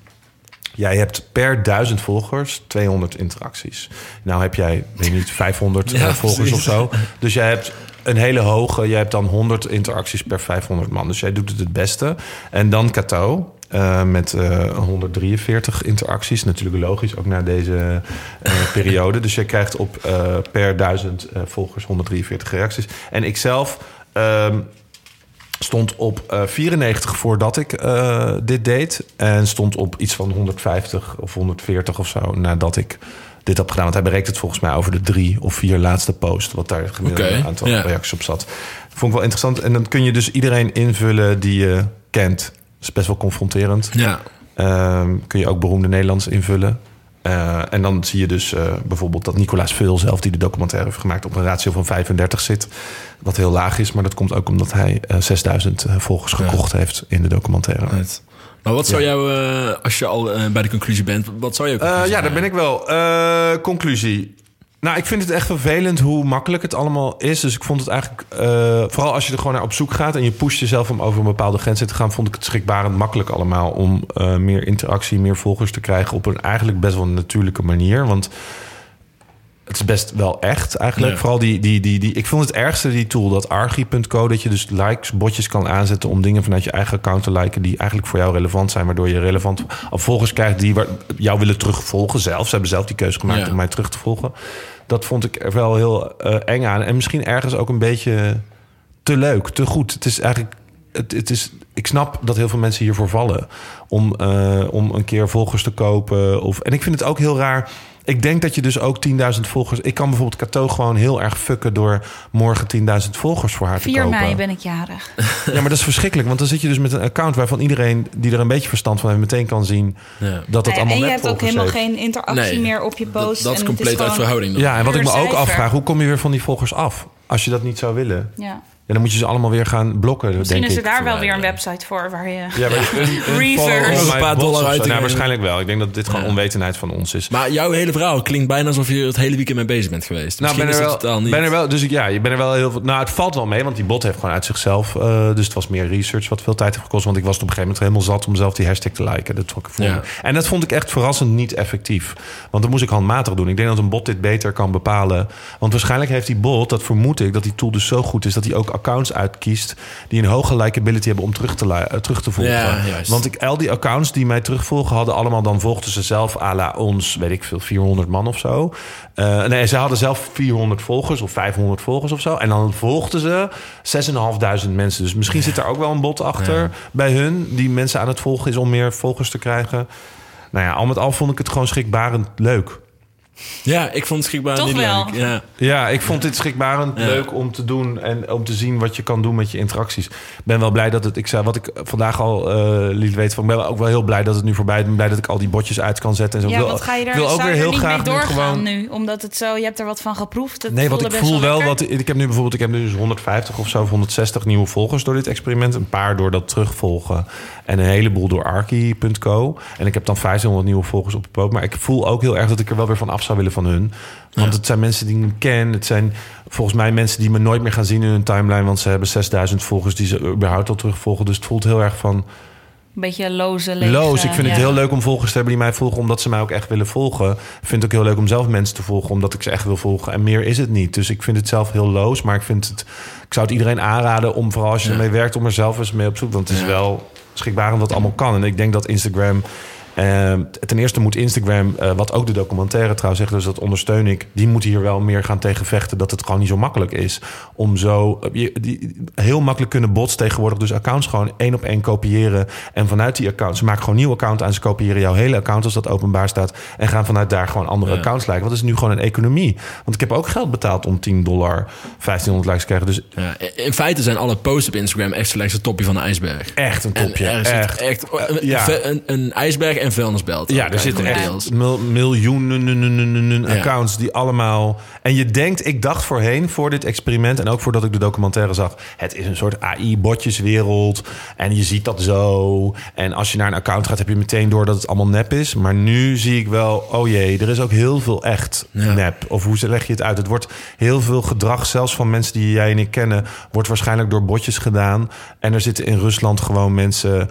[SPEAKER 1] Jij hebt per duizend volgers 200 interacties. Nou heb jij, weet niet, 500
[SPEAKER 2] Ja,
[SPEAKER 1] eh, volgers
[SPEAKER 2] precies.
[SPEAKER 1] of zo. Dus jij hebt een hele hoge. Jij hebt dan 100 interacties per 500 man. Dus jij doet het het beste. En dan Kato. eh, met eh, 143 interacties. Natuurlijk logisch, ook na deze eh, periode. Dus je krijgt op eh, per duizend eh, volgers 143 reacties. En ikzelf ehm, stond op eh, 94 voordat ik eh, dit deed. En stond op iets van 150 of 140 of zo nadat ik dit heb gedaan. Want hij bereikt het volgens mij over de drie of vier laatste post. Wat daar het gemiddelde
[SPEAKER 2] Oké,
[SPEAKER 1] aantal
[SPEAKER 2] ja.
[SPEAKER 1] reacties op zat. Vond ik wel interessant. En dan kun je dus iedereen invullen die je kent. Dat is best wel confronterend.
[SPEAKER 2] Ja.
[SPEAKER 1] Ehm, kun je ook beroemde Nederlands invullen. Eh, en dan zie je dus eh, bijvoorbeeld dat Nicolaas Veul zelf, die de documentaire heeft gemaakt, op een ratio van 35 zit. Wat heel laag is, maar dat komt ook omdat hij eh, 6000 eh, volgers gekocht heeft in de documentaire.
[SPEAKER 2] Right. Maar wat zou jou, eh, als je al eh, bij de conclusie bent, wat zou je
[SPEAKER 1] Eh, ja, daar ben ik wel. Conclusie. Nou, ik vind het echt vervelend hoe makkelijk het allemaal is. Dus ik vond het eigenlijk... vooral als je er gewoon naar op zoek gaat... en je pusht jezelf om over een bepaalde grens te gaan... vond ik het schrikbarend makkelijk allemaal... om meer interactie, meer volgers te krijgen... op een eigenlijk best wel natuurlijke manier. Want het is best wel echt eigenlijk.
[SPEAKER 2] Ja.
[SPEAKER 1] Vooral die, die, die, die... Ik vond het ergste die tool, dat archi.co... dat je dus likes, botjes kan aanzetten... om dingen vanuit je eigen account te liken... die eigenlijk voor jou relevant zijn... waardoor je relevant volgers krijgt... die jou willen terugvolgen zelf. Ze hebben zelf die keuze gemaakt
[SPEAKER 2] Ja.
[SPEAKER 1] om mij terug te volgen. Dat vond ik er wel heel eh, eng aan. En misschien ergens ook een beetje te leuk, te goed. Het is eigenlijk... Het, het is, ik snap dat heel veel mensen hiervoor vallen. Om, eh, om een keer volgers te kopen. Of, en ik vind het ook heel raar... Ik denk dat je dus ook 10.000 volgers... Ik kan bijvoorbeeld Cato gewoon heel erg fucken... door morgen 10.000 volgers voor haar te
[SPEAKER 3] 4
[SPEAKER 1] kopen.
[SPEAKER 3] mei ben ik jarig.
[SPEAKER 1] Ja, maar dat is verschrikkelijk. Want dan zit je dus met een account... waarvan iedereen die er een beetje verstand van heeft... meteen kan zien
[SPEAKER 2] Ja.
[SPEAKER 1] dat het
[SPEAKER 3] ja,
[SPEAKER 1] allemaal
[SPEAKER 3] en je hebt ook helemaal
[SPEAKER 1] heeft.
[SPEAKER 3] geen interactie
[SPEAKER 2] Nee,
[SPEAKER 3] meer op je post.
[SPEAKER 2] dat is
[SPEAKER 3] en
[SPEAKER 2] compleet uit
[SPEAKER 3] gewoon-
[SPEAKER 2] verhouding. dan.
[SPEAKER 1] Ja, en wat ik me ook
[SPEAKER 3] cijfer.
[SPEAKER 1] afvraag... hoe kom je weer van die volgers af? Als je dat niet zou willen.
[SPEAKER 3] Ja.
[SPEAKER 1] Ja, dan moet je ze allemaal weer gaan blokken,
[SPEAKER 3] Misschien
[SPEAKER 1] denk
[SPEAKER 3] is er
[SPEAKER 1] ik.
[SPEAKER 3] daar wel
[SPEAKER 2] Ja,
[SPEAKER 3] weer een
[SPEAKER 2] ja.
[SPEAKER 3] website voor waar je...
[SPEAKER 1] Ja, maar een, een
[SPEAKER 2] een paar dollar
[SPEAKER 1] zo.
[SPEAKER 2] uit
[SPEAKER 1] Nou,
[SPEAKER 2] geven.
[SPEAKER 1] waarschijnlijk wel. Ik denk dat dit gewoon
[SPEAKER 2] Ja.
[SPEAKER 1] onwetendheid van ons is.
[SPEAKER 2] Maar jouw hele verhaal klinkt bijna alsof je het hele weekend mee bezig bent geweest.
[SPEAKER 1] Nou, ben
[SPEAKER 2] Misschien
[SPEAKER 1] er,
[SPEAKER 2] is het
[SPEAKER 1] wel,
[SPEAKER 2] totaal niet.
[SPEAKER 1] ben er wel, dus ik, ja, je bent er wel heel veel. Nou, het valt wel mee, want die bot heeft gewoon uit zichzelf. eh, dus het was meer research, wat veel tijd heeft gekost. Want ik was het op een gegeven moment helemaal zat om zelf die hashtag te liken. Dat vond ik voor
[SPEAKER 2] Ja.
[SPEAKER 1] En dat vond ik echt verrassend niet effectief. Want dat moest ik handmatig doen. Ik denk dat een bot dit beter kan bepalen. Want waarschijnlijk heeft die bot, dat vermoed ik, dat die tool dus zo goed is dat hij ook accounts uitkiest die een hoge likability hebben om terug te, eh, terug te volgen.
[SPEAKER 2] Ja, juist.
[SPEAKER 1] Want ik, al die accounts die mij terugvolgen hadden allemaal dan volgden ze zelf à la ons, weet ik veel, 400 man of zo. Eh, nee, ze hadden zelf 400 volgers of 500 volgers of zo. En dan volgden ze 6.500 mensen. Dus misschien zit daar ook wel een bot achter
[SPEAKER 2] Ja.
[SPEAKER 1] bij hun die mensen aan het volgen is om meer volgers te krijgen. Nou ja, al met al vond ik het gewoon schrikbarend leuk.
[SPEAKER 2] Ja, ik vond het schikbaar
[SPEAKER 3] Toch
[SPEAKER 2] niet
[SPEAKER 3] wel.
[SPEAKER 2] leuk. Ja.
[SPEAKER 1] Ja, ik vond dit schrikbarend
[SPEAKER 2] Ja.
[SPEAKER 1] leuk om te doen en om te zien wat je kan doen met je interacties. Ik ben wel blij dat het, ik zei wat ik vandaag al eh, liet weten, van, ik ben ook wel heel blij dat het nu voorbij is. Ik ben blij dat ik al die botjes uit kan zetten en zo.
[SPEAKER 3] Ja,
[SPEAKER 1] Ik wil,
[SPEAKER 3] wat ga je
[SPEAKER 1] wil ook weer
[SPEAKER 3] er
[SPEAKER 1] heel
[SPEAKER 3] niet
[SPEAKER 1] graag
[SPEAKER 3] mee
[SPEAKER 1] nu
[SPEAKER 3] doorgaan
[SPEAKER 1] gewoon.
[SPEAKER 3] nu? Omdat het zo, je hebt er wat van geproefd. Het
[SPEAKER 1] Nee, want ik voel wel
[SPEAKER 3] lekker.
[SPEAKER 1] wat. Ik heb nu bijvoorbeeld ik heb nu dus 150 of zo, of 160 nieuwe volgers door dit experiment. Een paar door dat terugvolgen. En een heleboel door Arki.co. En ik heb dan 500 nieuwe volgers op de poot. Maar ik voel ook heel erg dat ik er wel weer van af zou willen van hun. Want het zijn mensen die ik ken. Het zijn volgens mij mensen die me nooit meer gaan zien in hun timeline. Want ze hebben 6000 volgers die ze überhaupt al terugvolgen. Dus het voelt heel erg van.
[SPEAKER 3] Een beetje loze lege,
[SPEAKER 1] Loos. Ik vind het heel leuk om volgers te hebben die mij volgen, omdat ze mij ook echt willen volgen. Ik vind het ook heel leuk om zelf mensen te volgen, omdat ik ze echt wil volgen. En meer is het niet. Dus ik vind het zelf heel loos. Maar ik vind het. Ik zou het iedereen aanraden om, vooral als je
[SPEAKER 2] Ja.
[SPEAKER 1] ermee werkt, om er zelf eens mee op zoek. Want het is
[SPEAKER 2] Ja.
[SPEAKER 1] Wel schrikbarend wat allemaal kan. En ik denk dat Instagram ten eerste moet Instagram, eh, wat ook de documentaire trouwens zegt, dus dat ondersteun ik, die moet hier wel meer gaan tegen vechten dat het gewoon niet zo makkelijk is om zo eh, die, heel makkelijk kunnen bots tegenwoordig dus accounts gewoon één op één kopiëren en vanuit die accounts ze maken gewoon een nieuw account aan, ze kopiëren jouw hele account als dat openbaar staat en gaan vanuit daar gewoon andere
[SPEAKER 2] Ja.
[SPEAKER 1] accounts lijken. Wat is nu gewoon een economie? Want ik heb ook geld betaald om 10 dollar 1500 likes te krijgen, dus
[SPEAKER 2] Ja, in feite zijn alle posts op Instagram echt slechts het topje van de ijsberg.
[SPEAKER 1] echt een topje.
[SPEAKER 2] En er zit
[SPEAKER 1] echt.
[SPEAKER 2] echt, een,
[SPEAKER 1] ja.
[SPEAKER 2] een, een ijsberg en vuilnisbelt.
[SPEAKER 1] Ja, er zitten echt mil- miljoenen
[SPEAKER 2] Ja.
[SPEAKER 1] accounts die allemaal... En je denkt, ik dacht voorheen, voor dit experiment... en ook voordat ik de documentaire zag... het is een soort AI-botjeswereld en je ziet dat zo. En als je naar een account gaat, heb je meteen door dat het allemaal nep is. Maar nu zie ik wel, oh jee, er is ook heel veel echt
[SPEAKER 2] Ja.
[SPEAKER 1] nep. Of hoe leg je het uit? Het wordt heel veel gedrag, zelfs van mensen die jij en ik kennen... wordt waarschijnlijk door botjes gedaan. En er zitten in Rusland gewoon mensen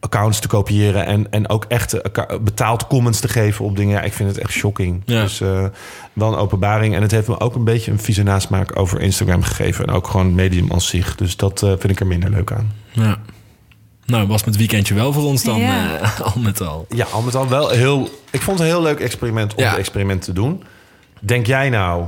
[SPEAKER 1] accounts te kopiëren en, en ook echte acca- betaald comments te geven op dingen. Ja, ik vind het echt shocking.
[SPEAKER 2] Ja.
[SPEAKER 1] Dus eh, wel een openbaring. En het heeft me ook een beetje een vieze nasmaak over Instagram gegeven. En ook gewoon het medium als zich. Dus dat eh, vind ik er minder leuk aan.
[SPEAKER 2] Ja. Nou, was met weekendje wel voor ons dan
[SPEAKER 3] Ja.
[SPEAKER 2] eh, al met al.
[SPEAKER 1] Ja, al met al wel heel... Ik vond het een heel leuk experiment om
[SPEAKER 2] Ja.
[SPEAKER 1] het experiment te doen. Denk jij nou...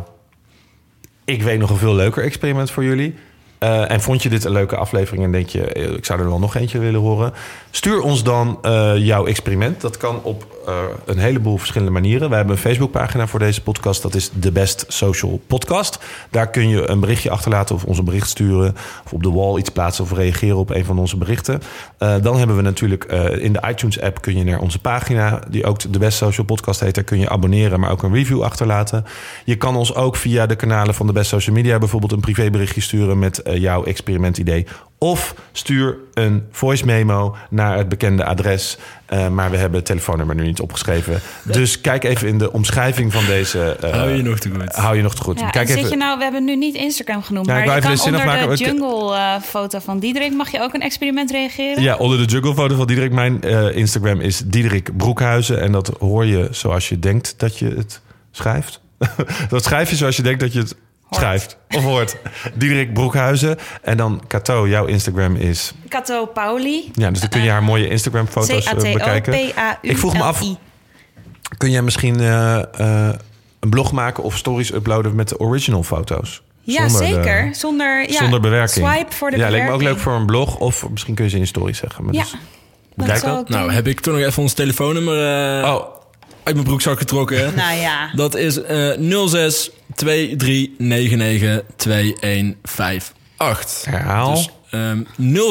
[SPEAKER 1] Ik weet nog een veel leuker experiment voor jullie. Eh, en vond je dit een leuke aflevering en denk je... eh, ik zou er wel nog eentje willen horen? Stuur ons dan eh, jouw experiment. Dat kan op eh, een heleboel verschillende manieren. We hebben een Facebookpagina voor deze podcast. Dat is de Best Social Podcast. Daar kun je een berichtje achterlaten of ons een bericht sturen... of op de wall iets plaatsen of reageren op een van onze berichten. Eh, dan hebben we natuurlijk eh, in de iTunes-app... kun je naar onze pagina, die ook de Best Social Podcast heet... daar kun je abonneren, maar ook een review achterlaten. Je kan ons ook via de kanalen van de Best Social Media... bijvoorbeeld een privéberichtje sturen met jouw experimentidee... Of stuur een voice memo naar het bekende adres. Eh, maar we hebben het telefoonnummer nu niet opgeschreven. Dus kijk even in de omschrijving van deze. eh,
[SPEAKER 2] Hou je nog te goed.
[SPEAKER 1] Hou je nog te goed.
[SPEAKER 3] Ja,
[SPEAKER 1] kijk
[SPEAKER 3] en zit
[SPEAKER 1] even.
[SPEAKER 3] je nou, we hebben nu niet Instagram genoemd,
[SPEAKER 1] Ja, ik
[SPEAKER 3] maar je
[SPEAKER 1] even
[SPEAKER 3] kan
[SPEAKER 1] de zin
[SPEAKER 3] onder
[SPEAKER 1] afmaken,
[SPEAKER 3] de jungle-foto van Diederik mag je ook een experiment reageren.
[SPEAKER 1] Ja, onder de juggle-foto van Diederik. Mijn eh, Instagram is Diederik Broekhuizen. En dat hoor je zoals je denkt dat je het schrijft. dat schrijf je zoals je denkt dat je het schrijft. Of hoort. Diederik Broekhuizen. En dan Kato, jouw Instagram is...
[SPEAKER 3] Kato Pauli.
[SPEAKER 1] Ja, dus dan kun je haar mooie Instagram-foto's eh, bekijken. Ik vroeg me af, kun jij misschien eh, eh, een blog maken of stories uploaden met de original foto's?
[SPEAKER 3] Ja,
[SPEAKER 1] Zonder de-
[SPEAKER 3] zeker. Zonder, ja,
[SPEAKER 1] zonder bewerking.
[SPEAKER 3] Swipe voor de
[SPEAKER 1] ja, lijkt
[SPEAKER 3] bewerking.
[SPEAKER 1] me ook leuk voor een blog. Of misschien kun je ze in stories zeggen. Maar
[SPEAKER 3] Ja,
[SPEAKER 1] dus-
[SPEAKER 3] dat.
[SPEAKER 2] Nou, heb ik toch nog even ons telefoonnummer eh,
[SPEAKER 1] Oh,
[SPEAKER 2] uit mijn broekzak getrokken.
[SPEAKER 3] Nou ja.
[SPEAKER 2] Dat is eh 06 2399 2158.
[SPEAKER 1] herhaal.
[SPEAKER 2] Dus ehm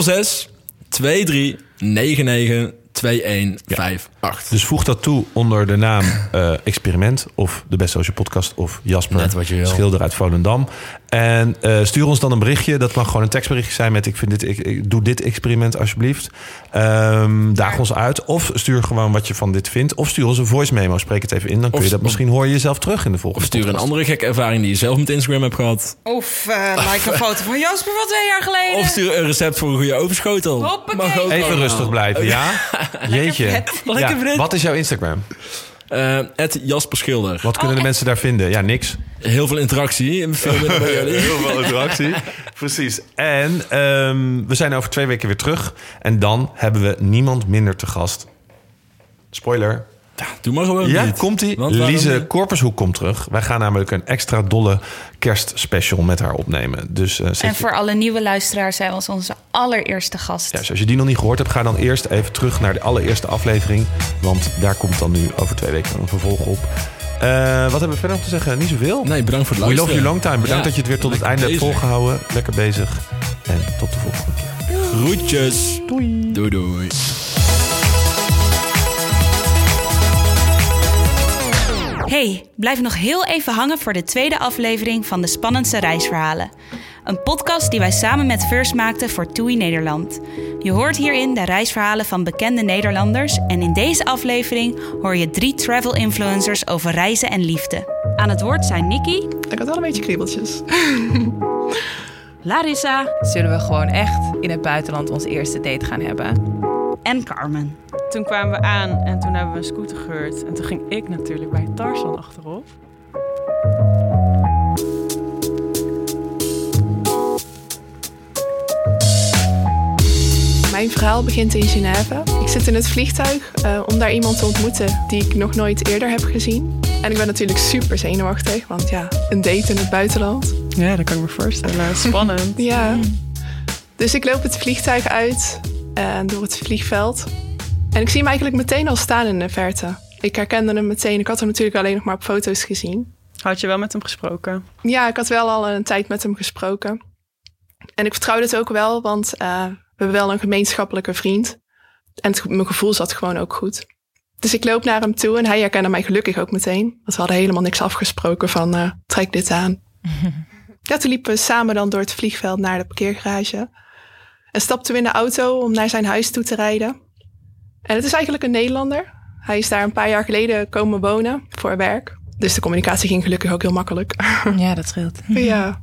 [SPEAKER 2] 06 2399 2158.
[SPEAKER 1] Dus voeg dat toe onder de naam eh, Experiment of de Best Social Podcast of Jasper
[SPEAKER 2] Net wat je wil.
[SPEAKER 1] Schilder uit Volendam. En eh, stuur ons dan een berichtje. Dat mag gewoon een tekstberichtje zijn met ik vind dit, ik, ik doe dit experiment alsjeblieft. Ehm daag ons uit. Of stuur gewoon wat je van dit vindt. Of stuur ons een voice memo. Spreek het even in. Dan kun
[SPEAKER 2] Of-
[SPEAKER 1] je dat
[SPEAKER 2] of-
[SPEAKER 1] misschien hoor je jezelf terug in de
[SPEAKER 2] Of
[SPEAKER 1] volgende
[SPEAKER 2] stuur een andere gekke ervaring die je zelf met Instagram hebt gehad.
[SPEAKER 3] Of eh, like een foto van Jasper van twee jaar geleden.
[SPEAKER 2] Of stuur een recept voor een goede overschotel.
[SPEAKER 3] Hoppakee.
[SPEAKER 2] Mag ook
[SPEAKER 1] Even
[SPEAKER 2] allemaal.
[SPEAKER 1] rustig blijven, ja? Jeetje.
[SPEAKER 3] vet.
[SPEAKER 2] Lekker
[SPEAKER 1] Ja,
[SPEAKER 2] vet.
[SPEAKER 1] Wat is jouw Instagram?
[SPEAKER 2] Eh, het Jasper Schilder.
[SPEAKER 1] Wat kunnen de mensen daar vinden? Ja, niks.
[SPEAKER 2] Heel veel interactie. Veel minder bij jullie.
[SPEAKER 1] Heel veel interactie. Precies. En ehm, we zijn over twee weken weer terug. En dan hebben we niemand minder te gast. Spoiler.
[SPEAKER 2] Doe maar gewoon
[SPEAKER 1] Ja,
[SPEAKER 2] niet.
[SPEAKER 1] komt ie.
[SPEAKER 2] Want waarom
[SPEAKER 1] Lise? Korpershoek komt terug. Wij gaan namelijk een extra dolle kerstspecial met haar opnemen. Dus, eh,
[SPEAKER 3] En
[SPEAKER 1] je-
[SPEAKER 3] voor alle nieuwe luisteraars zijn was onze allereerste gast.
[SPEAKER 1] ja, dus als je die nog niet gehoord hebt, ga dan eerst even terug naar de allereerste aflevering. Want daar komt dan nu over twee weken een vervolg op. Eh, wat hebben we verder nog te zeggen? Niet zoveel.
[SPEAKER 2] Nee, bedankt voor het
[SPEAKER 1] We
[SPEAKER 2] luisteren.
[SPEAKER 1] love you long time. Bedankt
[SPEAKER 2] Ja,
[SPEAKER 1] dat je het weer tot het einde hebt volgehouden. Lekker bezig. En tot de volgende keer.
[SPEAKER 2] Groetjes.
[SPEAKER 1] Doei.
[SPEAKER 2] Doei doei.
[SPEAKER 3] Hey, blijf nog heel even hangen voor de tweede aflevering van de spannendste reisverhalen. Een podcast die wij samen met First maakten voor TUI Nederland. Je hoort hierin de reisverhalen van bekende Nederlanders en in deze aflevering hoor je drie travel influencers over reizen en liefde. Aan het woord zijn Nikki,
[SPEAKER 4] Ik had wel een beetje kriebeltjes.
[SPEAKER 3] Larissa
[SPEAKER 4] Zullen we gewoon echt in het buitenland ons eerste date gaan hebben?
[SPEAKER 3] En Carmen.
[SPEAKER 5] Toen kwamen we aan en toen hebben we een scooter gehuurd. En toen ging ik natuurlijk bij Tarzan achterop.
[SPEAKER 6] Mijn verhaal begint in Genève. Ik zit in het vliegtuig uh, om daar iemand te ontmoeten die ik nog nooit eerder heb gezien. En ik ben natuurlijk super zenuwachtig, want ja, een date in het buitenland.
[SPEAKER 5] Ja, dat kan ik me voorstellen. Spannend.
[SPEAKER 6] ja. Dus ik loop het vliegtuig uit en door het vliegveld. En ik zie hem eigenlijk meteen al staan in de verte. Ik herkende hem meteen. Ik had hem natuurlijk alleen nog maar op foto's gezien.
[SPEAKER 5] Had je wel met hem gesproken?
[SPEAKER 6] Ja, ik had wel al een tijd met hem gesproken. En ik vertrouwde het ook wel, want uh, we hebben wel een gemeenschappelijke vriend. En het, mijn gevoel zat gewoon ook goed. Dus ik loop naar hem toe en hij herkende mij gelukkig ook meteen. Want we hadden helemaal niks afgesproken van uh, trek dit aan. ja, toen liepen we samen dan door het vliegveld naar de parkeergarage. En stapten we in de auto om naar zijn huis toe te rijden. En het is eigenlijk een Nederlander. Hij is daar een paar jaar geleden komen wonen voor werk. Dus de communicatie ging gelukkig ook heel makkelijk.
[SPEAKER 4] Ja, dat scheelt.
[SPEAKER 6] ja.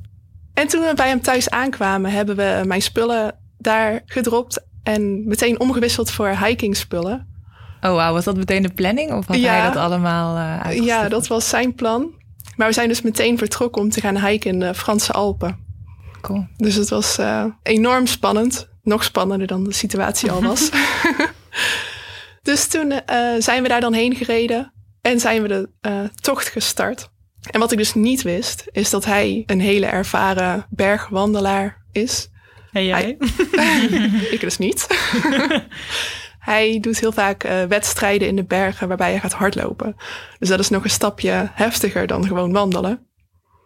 [SPEAKER 6] En toen we bij hem thuis aankwamen, hebben we mijn spullen daar gedropt en meteen omgewisseld voor hiking spullen.
[SPEAKER 4] Oh wauw, was dat meteen de planning of had hij dat allemaal uh,
[SPEAKER 6] Ja, dat was zijn plan. Maar we zijn dus meteen vertrokken om te gaan hiken in de Franse Alpen.
[SPEAKER 4] Cool.
[SPEAKER 6] Dus het was uh, enorm spannend. Nog spannender dan de situatie al was. dus toen uh, zijn we daar dan heen gereden en zijn we de tocht gestart. En wat ik dus niet wist, is dat hij een hele ervaren bergwandelaar is.
[SPEAKER 5] En jij?
[SPEAKER 6] ik dus niet. hij doet heel vaak uh, wedstrijden in de bergen waarbij je gaat hardlopen. Dus dat is nog een stapje heftiger dan gewoon wandelen.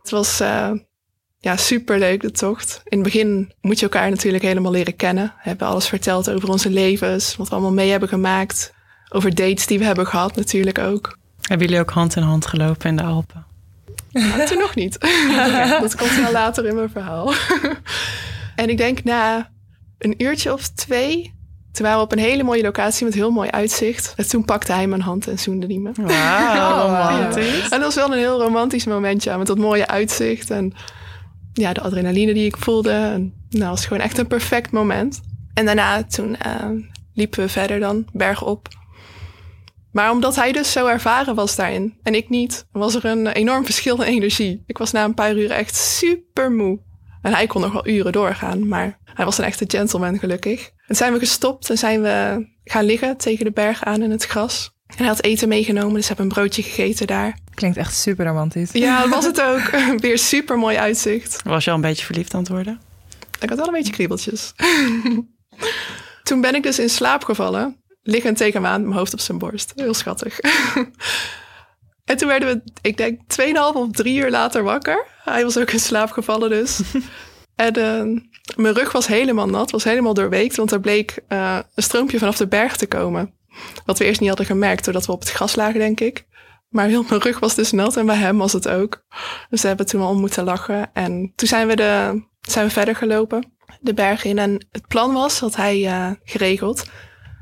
[SPEAKER 6] Het was uh, ja, super leuk, de tocht. In het begin moet je elkaar natuurlijk helemaal leren kennen. We hebben alles verteld over onze levens, wat we allemaal mee hebben gemaakt. Over dates die we hebben gehad natuurlijk ook.
[SPEAKER 5] Hebben jullie ook hand in hand gelopen in de Alpen?
[SPEAKER 6] Toen nog niet. dat komt wel later in mijn verhaal. en ik denk na een uurtje of twee, toen waren we op een hele mooie locatie met heel mooi uitzicht. En toen pakte hij mijn hand en zoende hij me.
[SPEAKER 5] Wauw, romantisch.
[SPEAKER 6] Ja. En dat was wel een heel romantisch momentje, met dat mooie uitzicht en ja, de adrenaline die ik voelde. En, nou, was gewoon echt een perfect moment. En daarna, toen uh, liepen we verder dan, bergop. Maar omdat hij dus zo ervaren was daarin en ik niet, was er een enorm verschil in energie. Ik was na een paar uur echt super moe. En hij kon nog wel uren doorgaan, maar hij was een echte gentleman gelukkig. En zijn we gestopt en zijn we gaan liggen tegen de berg aan in het gras. En hij had eten meegenomen, dus heb een broodje gegeten daar.
[SPEAKER 4] Klinkt echt super romantisch.
[SPEAKER 6] Ja, dat was het ook. Weer super mooi uitzicht.
[SPEAKER 5] Was je al een beetje verliefd aan het worden?
[SPEAKER 6] Ik had wel een beetje kriebeltjes. Toen ben ik dus in slaap gevallen liggend tegen hem aan, mijn hoofd op zijn borst. Heel schattig. en toen werden we, ik denk, 2,5 of drie uur later wakker. Hij was ook in slaap gevallen dus. en uh, mijn rug was helemaal nat, was helemaal doorweekt, want er bleek uh, een stroompje vanaf de berg te komen. Wat we eerst niet hadden gemerkt, doordat we op het gras lagen, denk ik. Maar heel mijn rug was dus nat en bij hem was het ook. Dus we hebben toen al om moeten lachen. En toen zijn we, de, zijn we verder gelopen, de berg in. En het plan was, had hij uh, geregeld,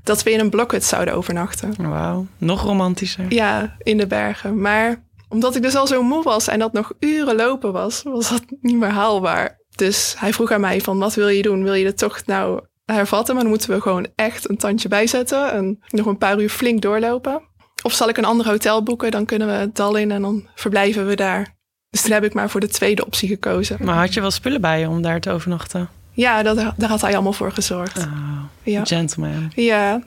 [SPEAKER 6] dat we in een blokhut zouden overnachten.
[SPEAKER 5] Wauw, nog romantischer.
[SPEAKER 6] Ja, in de bergen. Maar omdat ik dus al zo moe was en dat nog uren lopen was, was dat niet meer haalbaar. Dus hij vroeg aan mij van, wat wil je doen? Wil je de tocht nou hervatten? Maar dan moeten we gewoon echt een tandje bijzetten en nog een paar uur flink doorlopen. Of zal ik een ander hotel boeken? Dan kunnen we het dal in en dan verblijven we daar. Dus toen heb ik maar voor de tweede optie gekozen.
[SPEAKER 5] Maar had je wel spullen bij je om daar te overnachten?
[SPEAKER 6] Ja, dat, daar had hij allemaal voor gezorgd.
[SPEAKER 5] Oh, ja. Gentleman.
[SPEAKER 6] Ja.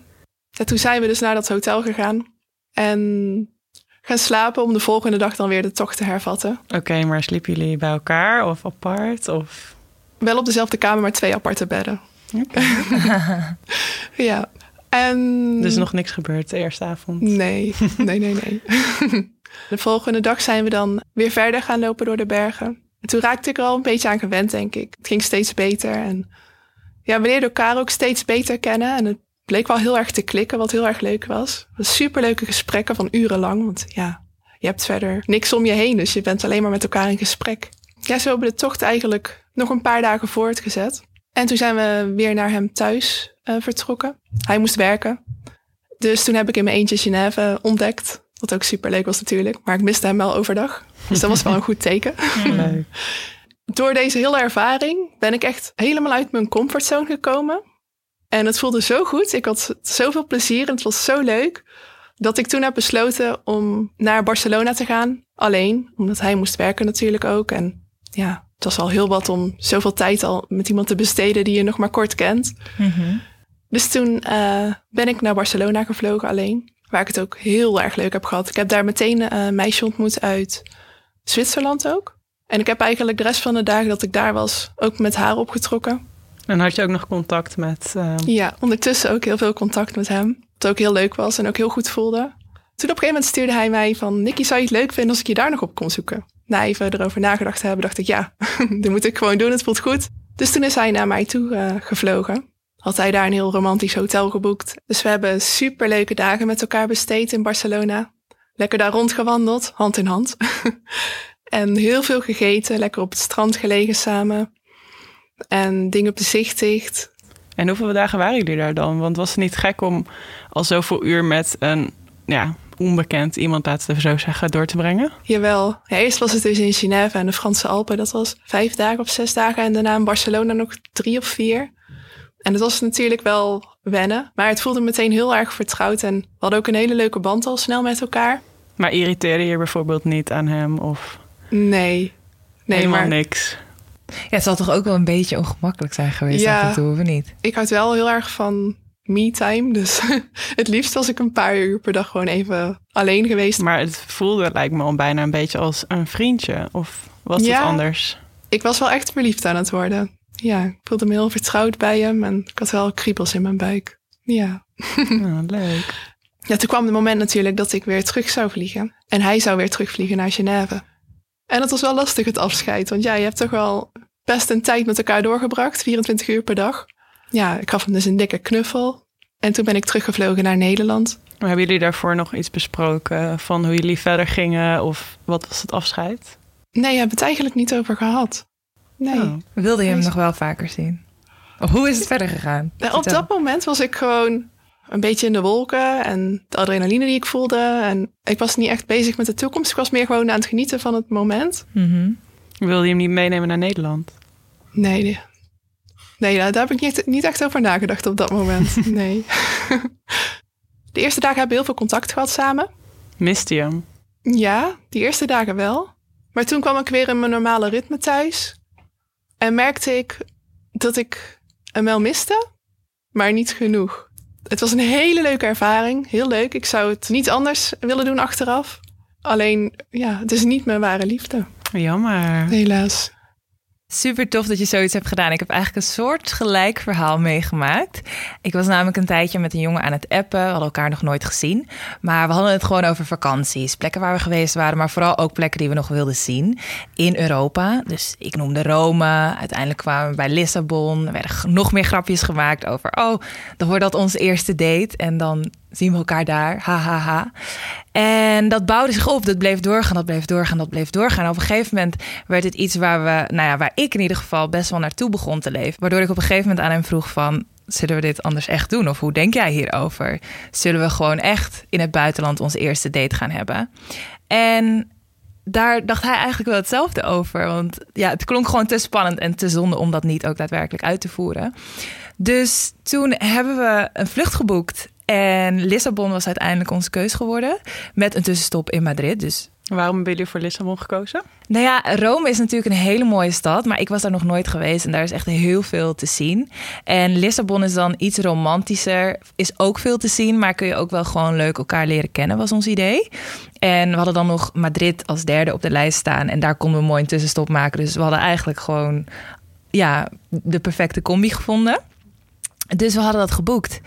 [SPEAKER 6] En toen zijn we dus naar dat hotel gegaan. En gaan slapen om de volgende dag dan weer de tocht te hervatten.
[SPEAKER 5] Oké, maar sliepen jullie bij elkaar of apart? Of?
[SPEAKER 6] Wel op dezelfde kamer, maar twee aparte bedden.
[SPEAKER 5] Okay.
[SPEAKER 6] ja. En...
[SPEAKER 5] Dus nog niks gebeurd de eerste avond?
[SPEAKER 6] Nee, nee, nee, nee. de volgende dag zijn we dan weer verder gaan lopen door de bergen. En toen raakte ik er al een beetje aan gewend, denk ik. Het ging steeds beter. En ja, we leerden elkaar ook steeds beter kennen. En het bleek wel heel erg te klikken, wat heel erg leuk was. Superleuke gesprekken van urenlang. Want ja, je hebt verder niks om je heen. Dus je bent alleen maar met elkaar in gesprek. Ja, zo hebben we de tocht eigenlijk nog een paar dagen voortgezet. En toen zijn we weer naar hem thuis uh, vertrokken. Hij moest werken. Dus toen heb ik in mijn eentje Genève ontdekt. Wat ook super leuk was natuurlijk. Maar ik miste hem wel overdag. Dus dat was wel een goed teken.
[SPEAKER 5] Leuk.
[SPEAKER 6] Door deze hele ervaring ben ik echt helemaal uit mijn comfortzone gekomen. En het voelde zo goed. Ik had zoveel plezier en het was zo leuk. Dat ik toen heb besloten om naar Barcelona te gaan. Alleen, omdat hij moest werken natuurlijk ook. En ja, het was al heel wat om zoveel tijd al met iemand te besteden die je nog maar kort kent.
[SPEAKER 4] Mm -hmm.
[SPEAKER 6] Dus toen eh, ben ik naar Barcelona gevlogen alleen. Waar ik het ook heel erg leuk heb gehad. Ik heb daar meteen eh, een meisje ontmoet uit Zwitserland ook. En ik heb eigenlijk de rest van de dagen dat ik daar was ook met haar opgetrokken.
[SPEAKER 5] En had je ook nog contact met... eh,
[SPEAKER 6] Ja, ondertussen ook heel veel contact met hem. Wat ook heel leuk was en ook heel goed voelde. Toen op een gegeven moment stuurde hij mij van... Nicky, zou je het leuk vinden als ik je daar nog op kon zoeken? Na even erover nagedacht te hebben, dacht ik... Ja, dit moet ik gewoon doen, het voelt goed. Dus toen is hij naar mij toe eh, gevlogen. Had hij daar een heel romantisch hotel geboekt. Dus we hebben superleuke dagen met elkaar besteed in Barcelona. Lekker daar rondgewandeld, hand in hand. en heel veel gegeten, lekker op het strand gelegen samen. En dingen bezichtigd.
[SPEAKER 5] En hoeveel dagen waren jullie daar dan? Want was het niet gek om al zoveel uur met een ja, onbekend iemand, laten we zo zeggen, door te brengen?
[SPEAKER 6] Jawel. Ja, eerst was het dus in Genève en de Franse Alpen. Dat was vijf dagen of zes dagen. En daarna in Barcelona nog drie of vier. En het was natuurlijk wel wennen. Maar het voelde meteen heel erg vertrouwd. En we hadden ook een hele leuke band al snel met elkaar.
[SPEAKER 5] Maar irriteerde je bijvoorbeeld niet aan hem of
[SPEAKER 6] Nee. Nee,
[SPEAKER 5] helemaal
[SPEAKER 6] maar
[SPEAKER 5] niks?
[SPEAKER 4] Ja, het zal toch ook wel een beetje ongemakkelijk zijn geweest
[SPEAKER 6] Ja.
[SPEAKER 4] af en toe, of niet?
[SPEAKER 6] ik houd wel heel erg van me-time. Dus het liefst was ik een paar uur per dag gewoon even alleen geweest.
[SPEAKER 5] Maar het voelde lijkt me al bijna een beetje als een vriendje. Of was
[SPEAKER 6] Ja.
[SPEAKER 5] het anders?
[SPEAKER 6] Ik was wel echt verliefd aan het worden. Ja, ik voelde me heel vertrouwd bij hem. En ik had wel kriebels in mijn buik. Ja.
[SPEAKER 5] Nou, leuk.
[SPEAKER 6] Ja, toen kwam het moment natuurlijk dat ik weer terug zou vliegen. En hij zou weer terugvliegen naar Genève. En dat was wel lastig, het afscheid. Want ja, je hebt toch wel best een tijd met elkaar doorgebracht. 24 uur per dag. Ja, ik gaf hem dus een dikke knuffel. En toen ben ik teruggevlogen naar Nederland.
[SPEAKER 5] Maar hebben jullie daarvoor nog iets besproken van hoe jullie verder gingen? Of wat was het afscheid?
[SPEAKER 6] Nee, we hebben het eigenlijk niet over gehad. Nee.
[SPEAKER 5] Oh.
[SPEAKER 4] Wilde je hem nog wel vaker zien? Of hoe is het verder gegaan?
[SPEAKER 6] Nou, op dat moment was ik gewoon een beetje in de wolken. En de adrenaline die ik voelde. En ik was niet echt bezig met de toekomst. Ik was meer gewoon aan het genieten van het moment.
[SPEAKER 4] Mhm.
[SPEAKER 5] Wilde je hem niet meenemen naar Nederland?
[SPEAKER 6] Nee, nee. Daar daar heb ik niet, niet echt over nagedacht op dat moment. Nee. De eerste dagen hebben we heel veel contact gehad samen.
[SPEAKER 5] Miste je hem?
[SPEAKER 6] Ja, die eerste dagen wel. Maar toen kwam ik weer in mijn normale ritme thuis. En merkte ik dat ik hem wel miste, maar niet genoeg. Het was een hele leuke ervaring. Heel leuk. Ik zou het niet anders willen doen achteraf. Alleen, ja, het is niet mijn ware liefde.
[SPEAKER 5] Jammer.
[SPEAKER 6] Helaas.
[SPEAKER 4] Super tof dat je zoiets hebt gedaan. Ik heb eigenlijk een soort gelijk verhaal meegemaakt. Ik was namelijk een tijdje met een jongen aan het appen. We hadden elkaar nog nooit gezien. Maar we hadden het gewoon over vakanties. Plekken waar we geweest waren, maar vooral ook plekken die we nog wilden zien in Europa. Dus ik noemde Rome. Uiteindelijk kwamen we bij Lissabon. Er werden nog meer grapjes gemaakt over... oh, dan wordt dat ons eerste date. En dan zien we elkaar daar. Ha, ha, ha. En dat bouwde zich op. Dat bleef doorgaan, dat bleef doorgaan, dat bleef doorgaan. Op een gegeven moment werd het iets waar we, nou ja, waar ik in ieder geval best wel naartoe begon te leven. Waardoor ik op een gegeven moment aan hem vroeg van, zullen we dit anders echt doen? Of hoe denk jij hierover? Zullen we gewoon echt in het buitenland onze eerste date gaan hebben? En daar dacht hij eigenlijk wel hetzelfde over. Want ja, het klonk gewoon te spannend en te zonde om dat niet ook daadwerkelijk uit te voeren. Dus toen hebben we een vlucht geboekt. En Lissabon was uiteindelijk onze keus geworden. Met een tussenstop in Madrid. Dus
[SPEAKER 5] Waarom hebben jullie voor Lissabon gekozen?
[SPEAKER 4] nou ja, Rome is natuurlijk een hele mooie stad, maar ik was daar nog nooit geweest en daar is echt heel veel te zien. En Lissabon is dan iets romantischer, is ook veel te zien, maar kun je ook wel gewoon leuk elkaar leren kennen, was ons idee. En we hadden dan nog Madrid als derde op de lijst staan en daar konden we mooi een tussenstop maken. Dus we hadden eigenlijk gewoon ja, de perfecte combi gevonden. Dus we hadden dat geboekt.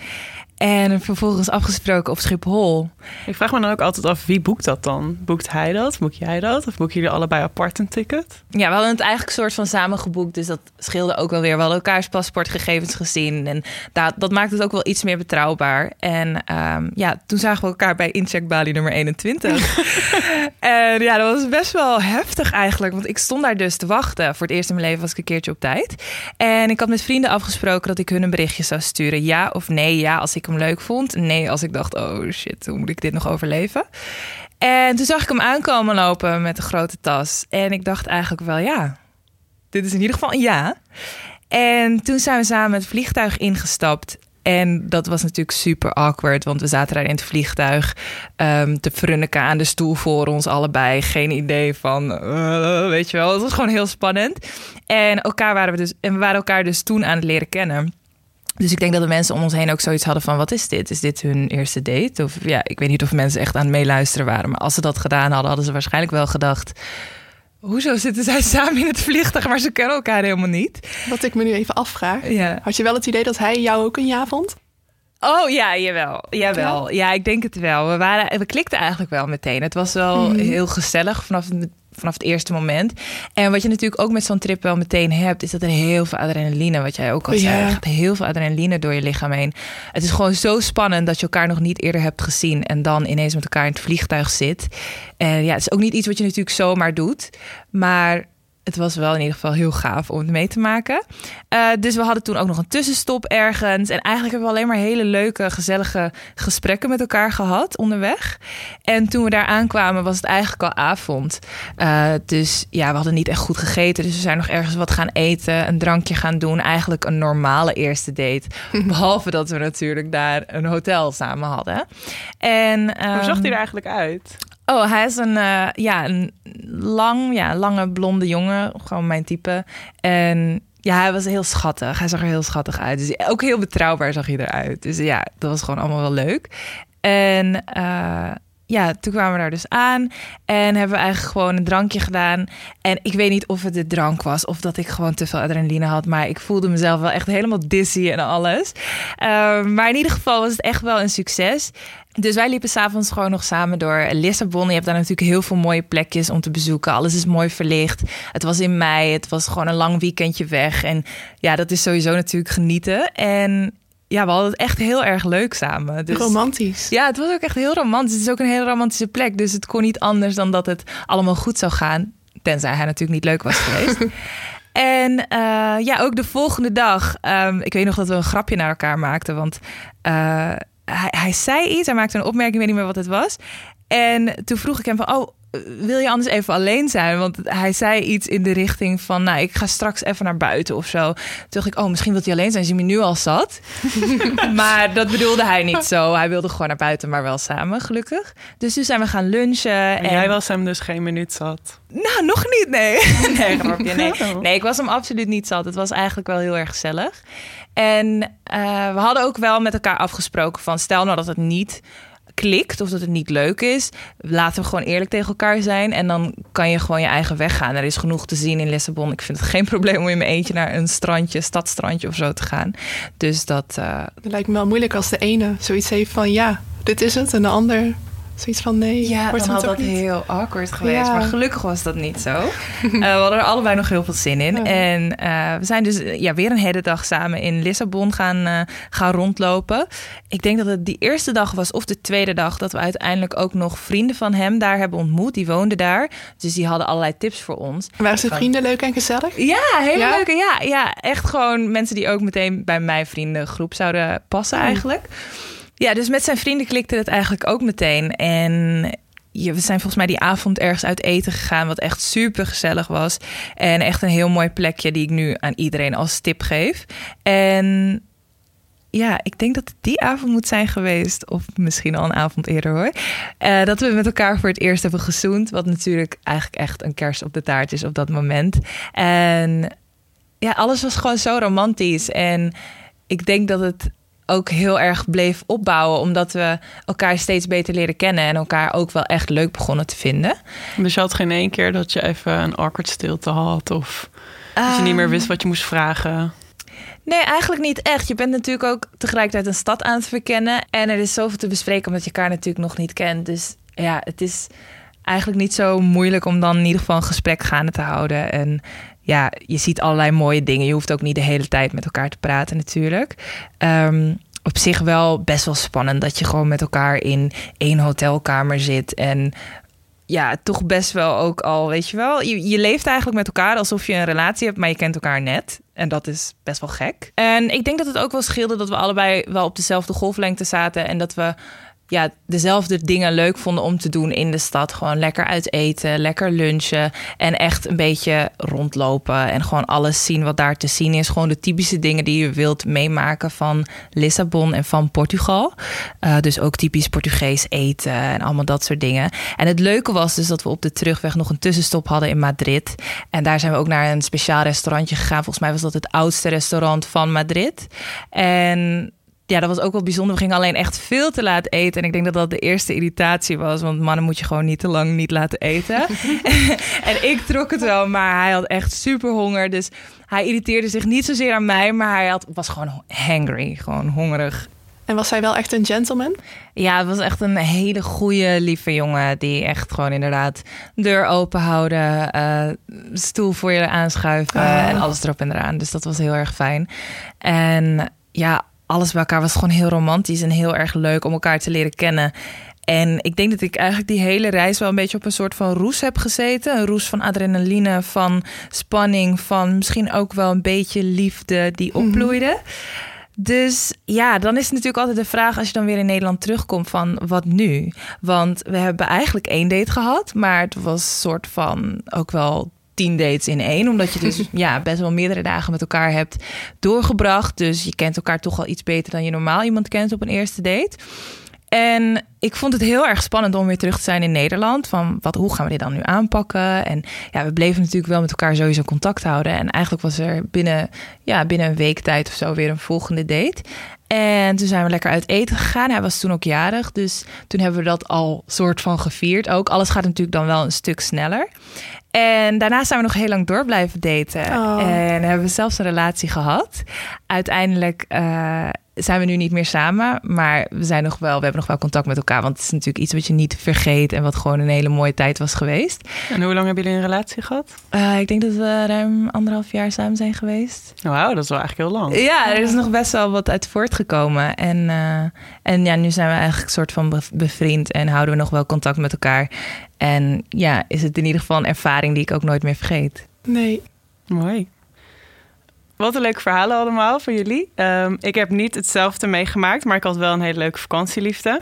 [SPEAKER 4] En vervolgens afgesproken op Schiphol.
[SPEAKER 5] Ik vraag me dan ook altijd af, wie boekt dat dan? Boekt hij dat? Boek jij dat? Of boeken jullie allebei apart een ticket?
[SPEAKER 4] Ja, we hadden het eigenlijk soort van samen geboekt. Dus dat scheelde ook wel weer. We hadden elkaars paspoortgegevens gezien. En dat, dat maakt het ook wel iets meer betrouwbaar. En ehm, ja, toen zagen we elkaar bij incheck Bali nummer 21. en ja, dat was best wel heftig eigenlijk. Want ik stond daar dus te wachten. Voor het eerst in mijn leven was ik een keertje op tijd. En ik had met vrienden afgesproken dat ik hun een berichtje zou sturen. Ja of nee. Ja als ik hem leuk vond. Nee als ik dacht, oh shit, hoe moet ik dit nog overleven? En toen zag ik hem aankomen lopen met een grote tas. En ik dacht eigenlijk wel, ja, dit is in ieder geval een ja. En toen zijn we samen het vliegtuig ingestapt. En dat was natuurlijk super awkward, want we zaten daar in het vliegtuig ehm, te frunniken aan de stoel voor ons allebei. Geen idee van, eh, weet je wel, het was gewoon heel spannend. En elkaar waren we dus, en we waren elkaar dus toen aan het leren kennen. Dus ik denk dat de mensen om ons heen ook zoiets hadden van... wat is dit? Is dit hun eerste date? Of ja, ik weet niet of mensen echt aan het meeluisteren waren... maar als ze dat gedaan hadden, hadden ze waarschijnlijk wel gedacht... hoezo zitten zij samen in het vliegtuig... maar ze kennen elkaar helemaal niet?
[SPEAKER 6] Wat ik me nu even afvraag.
[SPEAKER 4] Ja.
[SPEAKER 6] Had je wel het idee dat hij jou ook een ja vond?
[SPEAKER 4] Oh ja, jawel. Jawel. Ja, ik denk het wel. We, waren, we klikten eigenlijk wel meteen. Het was wel heel gezellig vanaf het, vanaf het eerste moment. En wat je natuurlijk ook met zo'n trip wel meteen hebt, is dat er heel veel adrenaline, wat jij ook al zei,
[SPEAKER 6] Ja.
[SPEAKER 4] gaat heel veel adrenaline door je lichaam heen. Het is gewoon zo spannend dat je elkaar nog niet eerder hebt gezien en dan ineens met elkaar in het vliegtuig zit. En ja, het is ook niet iets wat je natuurlijk zomaar doet, maar het was wel in ieder geval heel gaaf om het mee te maken. Eh, dus we hadden toen ook nog een tussenstop ergens. En eigenlijk hebben we alleen maar hele leuke, gezellige gesprekken met elkaar gehad onderweg. En toen we daar aankwamen, was het eigenlijk al avond. Eh, dus ja, we hadden niet echt goed gegeten. Dus we zijn nog ergens wat gaan eten, een drankje gaan doen. Eigenlijk een normale eerste date. Behalve dat we natuurlijk daar een hotel samen hadden. En,
[SPEAKER 5] Hoe zag
[SPEAKER 4] ehm,
[SPEAKER 5] hij er eigenlijk uit?
[SPEAKER 4] Oh, hij is een, eh, ja, een lang, ja, lange blonde jongen. Gewoon mijn type. En ja, hij was heel schattig. Hij zag er heel schattig uit. Dus ook heel betrouwbaar zag hij eruit. Dus ja, dat was gewoon allemaal wel leuk. En eh, ja, toen kwamen we daar dus aan. En hebben we eigenlijk gewoon een drankje gedaan. En ik weet niet of het de drank was of dat ik gewoon te veel adrenaline had. Maar ik voelde mezelf wel echt helemaal dizzy en alles. Eh, maar in ieder geval was het echt wel een succes. Dus wij liepen s'avonds gewoon nog samen door Lissabon. Je hebt daar natuurlijk heel veel mooie plekjes om te bezoeken. Alles is mooi verlicht. Het was in mei. Het was gewoon een lang weekendje weg. En ja, dat is sowieso natuurlijk genieten. En ja, we hadden het echt heel erg leuk samen. Dus,
[SPEAKER 6] Romantisch.
[SPEAKER 4] ja, het was ook echt heel romantisch. Het is ook een hele romantische plek. Dus het kon niet anders dan dat het allemaal goed zou gaan. Tenzij hij natuurlijk niet leuk was geweest. En eh, ja, ook de volgende dag. ehm, ik weet nog dat we een grapje naar elkaar maakten. Want eh, hij, hij zei iets. Hij maakte een opmerking. Ik weet niet meer wat het was. En toen vroeg ik hem van... Oh, wil je anders even alleen zijn? Want hij zei iets in de richting van... Nou, ik ga straks even naar buiten of zo. Toen dacht ik, oh, misschien wil hij alleen zijn. Hij me nu al zat? maar dat bedoelde hij niet zo. Hij wilde gewoon naar buiten, maar wel samen, gelukkig. Dus toen zijn we gaan lunchen.
[SPEAKER 5] En
[SPEAKER 4] En
[SPEAKER 5] jij was hem dus geen minuut zat.
[SPEAKER 4] nou, nog niet, nee. nee, grapje, nee.
[SPEAKER 5] Oh.
[SPEAKER 4] Nee, ik was hem absoluut niet zat. Het was eigenlijk wel heel erg gezellig. En eh, we hadden ook wel met elkaar afgesproken van... stel nou dat het niet klikt of dat het niet leuk is... laten we gewoon eerlijk tegen elkaar zijn... en dan kan je gewoon je eigen weg gaan. Er is genoeg te zien in Lissabon. Ik vind het geen probleem om in mijn eentje naar een strandje... stadstrandje of zo te gaan. Dus dat... eh,
[SPEAKER 6] Het lijkt me wel moeilijk als de ene zoiets heeft van ja, dit is het. En de ander zoiets van nee,
[SPEAKER 4] Ja,
[SPEAKER 6] wordt
[SPEAKER 4] dan
[SPEAKER 6] het
[SPEAKER 4] had dat
[SPEAKER 6] niet.
[SPEAKER 4] heel awkward geweest.
[SPEAKER 6] Ja.
[SPEAKER 4] Maar gelukkig was dat niet zo. Eh, we hadden er allebei nog heel veel zin in.
[SPEAKER 6] Ja.
[SPEAKER 4] En eh, we zijn dus eh, ja, weer een hele dag samen in Lissabon gaan, gaan rondlopen. Ik denk dat het die eerste dag was of de tweede dag... dat we uiteindelijk ook nog vrienden van hem daar hebben ontmoet. Die woonden daar. Dus die hadden allerlei tips voor ons.
[SPEAKER 6] Waren ze vrienden leuk en gezellig?
[SPEAKER 4] Ja, hele
[SPEAKER 6] Ja?
[SPEAKER 4] leuke. Ja, ja, echt gewoon mensen die ook meteen bij mijn vriendengroep zouden passen eigenlijk. Ja, dus met zijn vrienden klikte het eigenlijk ook meteen. En we zijn volgens mij die avond ergens uit eten gegaan, wat echt super gezellig was. En echt een heel mooi plekje die ik nu aan iedereen als tip geef. En ja, ik denk dat het die avond moet zijn geweest. Of misschien al een avond eerder hoor. Eh, dat we met elkaar voor het eerst hebben gezoend. Wat natuurlijk eigenlijk echt een kers op de taart is op dat moment. En ja, alles was gewoon zo romantisch. En ik denk dat het ook heel erg bleef opbouwen. Omdat we elkaar steeds beter leren kennen. En elkaar ook wel echt leuk begonnen te vinden.
[SPEAKER 5] Dus je had geen één keer dat je even een awkward stilte had. Of dat je niet meer wist wat je moest vragen.
[SPEAKER 4] Nee, eigenlijk niet echt. Je bent natuurlijk ook tegelijkertijd een stad aan het verkennen. En er is zoveel te bespreken omdat je elkaar natuurlijk nog niet kent. Dus ja, het is eigenlijk niet zo moeilijk om dan in ieder geval een gesprek gaande te houden. En ja, je ziet allerlei mooie dingen. Je hoeft ook niet de hele tijd met elkaar te praten natuurlijk. Ehm, op zich wel best wel spannend dat je gewoon met elkaar in één hotelkamer zit. En ja, toch best wel ook al, weet je wel. Je, je leeft eigenlijk met elkaar alsof je een relatie hebt, maar je kent elkaar net. En dat is best wel gek. En ik denk dat het ook wel scheelde dat we allebei wel op dezelfde golflengte zaten. En dat we ja, dezelfde dingen leuk vonden om te doen in de stad. Gewoon lekker uit eten, lekker lunchen en echt een beetje rondlopen en gewoon alles zien wat daar te zien is. Gewoon de typische dingen die je wilt meemaken van Lissabon en van Portugal. Uh, dus ook typisch Portugees eten en allemaal dat soort dingen. En het leuke was dus dat we op de terugweg nog een tussenstop hadden in Madrid. En daar zijn we ook naar een speciaal restaurantje gegaan. Volgens mij was dat het oudste restaurant van Madrid. En ja, dat was ook wel bijzonder. We gingen alleen echt veel te laat eten. En ik denk dat dat de eerste irritatie was. Want mannen moet je gewoon niet te lang niet laten eten. en ik trok het wel, maar hij had echt super honger. Dus hij irriteerde zich niet zozeer aan mij, maar hij had, was gewoon hangry. Gewoon hongerig.
[SPEAKER 6] En was hij wel echt een gentleman?
[SPEAKER 4] Ja, het was echt een hele goede, lieve jongen. Die echt gewoon inderdaad deur open houden, uh, stoel voor je aanschuiven
[SPEAKER 6] Ah.
[SPEAKER 4] en alles erop en eraan. Dus dat was heel erg fijn. En ja, alles bij elkaar was gewoon heel romantisch en heel erg leuk om elkaar te leren kennen. En ik denk dat ik eigenlijk die hele reis wel een beetje op een soort van roes heb gezeten. Een roes van adrenaline, van spanning, van misschien ook wel een beetje liefde die opbloeide. Dus ja, dan is het natuurlijk altijd de vraag als je dan weer in Nederland terugkomt van wat nu? Want we hebben eigenlijk één date gehad, maar het was een soort van ook wel tien dates in één. Omdat je dus ja, best wel meerdere dagen met elkaar hebt doorgebracht. Dus je kent elkaar toch wel iets beter dan je normaal iemand kent op een eerste date. En ik vond het heel erg spannend om weer terug te zijn in Nederland. Van wat, hoe gaan we dit dan nu aanpakken? En ja, we bleven natuurlijk wel met elkaar sowieso contact houden. En eigenlijk was er binnen, ja, binnen een week tijd of zo weer een volgende date. En toen zijn we lekker uit eten gegaan. Hij was toen ook jarig, dus toen hebben we dat al soort van gevierd. Ook alles gaat natuurlijk dan wel een stuk sneller. En daarna zijn we nog heel lang door blijven daten.
[SPEAKER 6] Oh.
[SPEAKER 4] En hebben we zelfs een relatie gehad. Uiteindelijk eh, zijn we nu niet meer samen. Maar we, zijn nog wel, we hebben nog wel contact met elkaar. Want het is natuurlijk iets wat je niet vergeet. En wat gewoon een hele mooie tijd was geweest.
[SPEAKER 5] En hoe lang hebben jullie een relatie gehad?
[SPEAKER 4] Eh, ik denk dat we ruim anderhalf jaar samen zijn geweest.
[SPEAKER 5] Wauw, dat is wel eigenlijk heel lang.
[SPEAKER 4] Ja, er is nog best wel wat uit voortgekomen. En, eh, en ja, nu zijn we eigenlijk soort van be- bevriend en houden we nog wel contact met elkaar. En ja, is het in ieder geval een ervaring die ik ook nooit meer vergeet.
[SPEAKER 6] Nee.
[SPEAKER 5] Mooi. Wat een leuke verhalen allemaal van jullie. Ehm, ik heb niet hetzelfde meegemaakt, maar ik had wel een hele leuke vakantieliefde.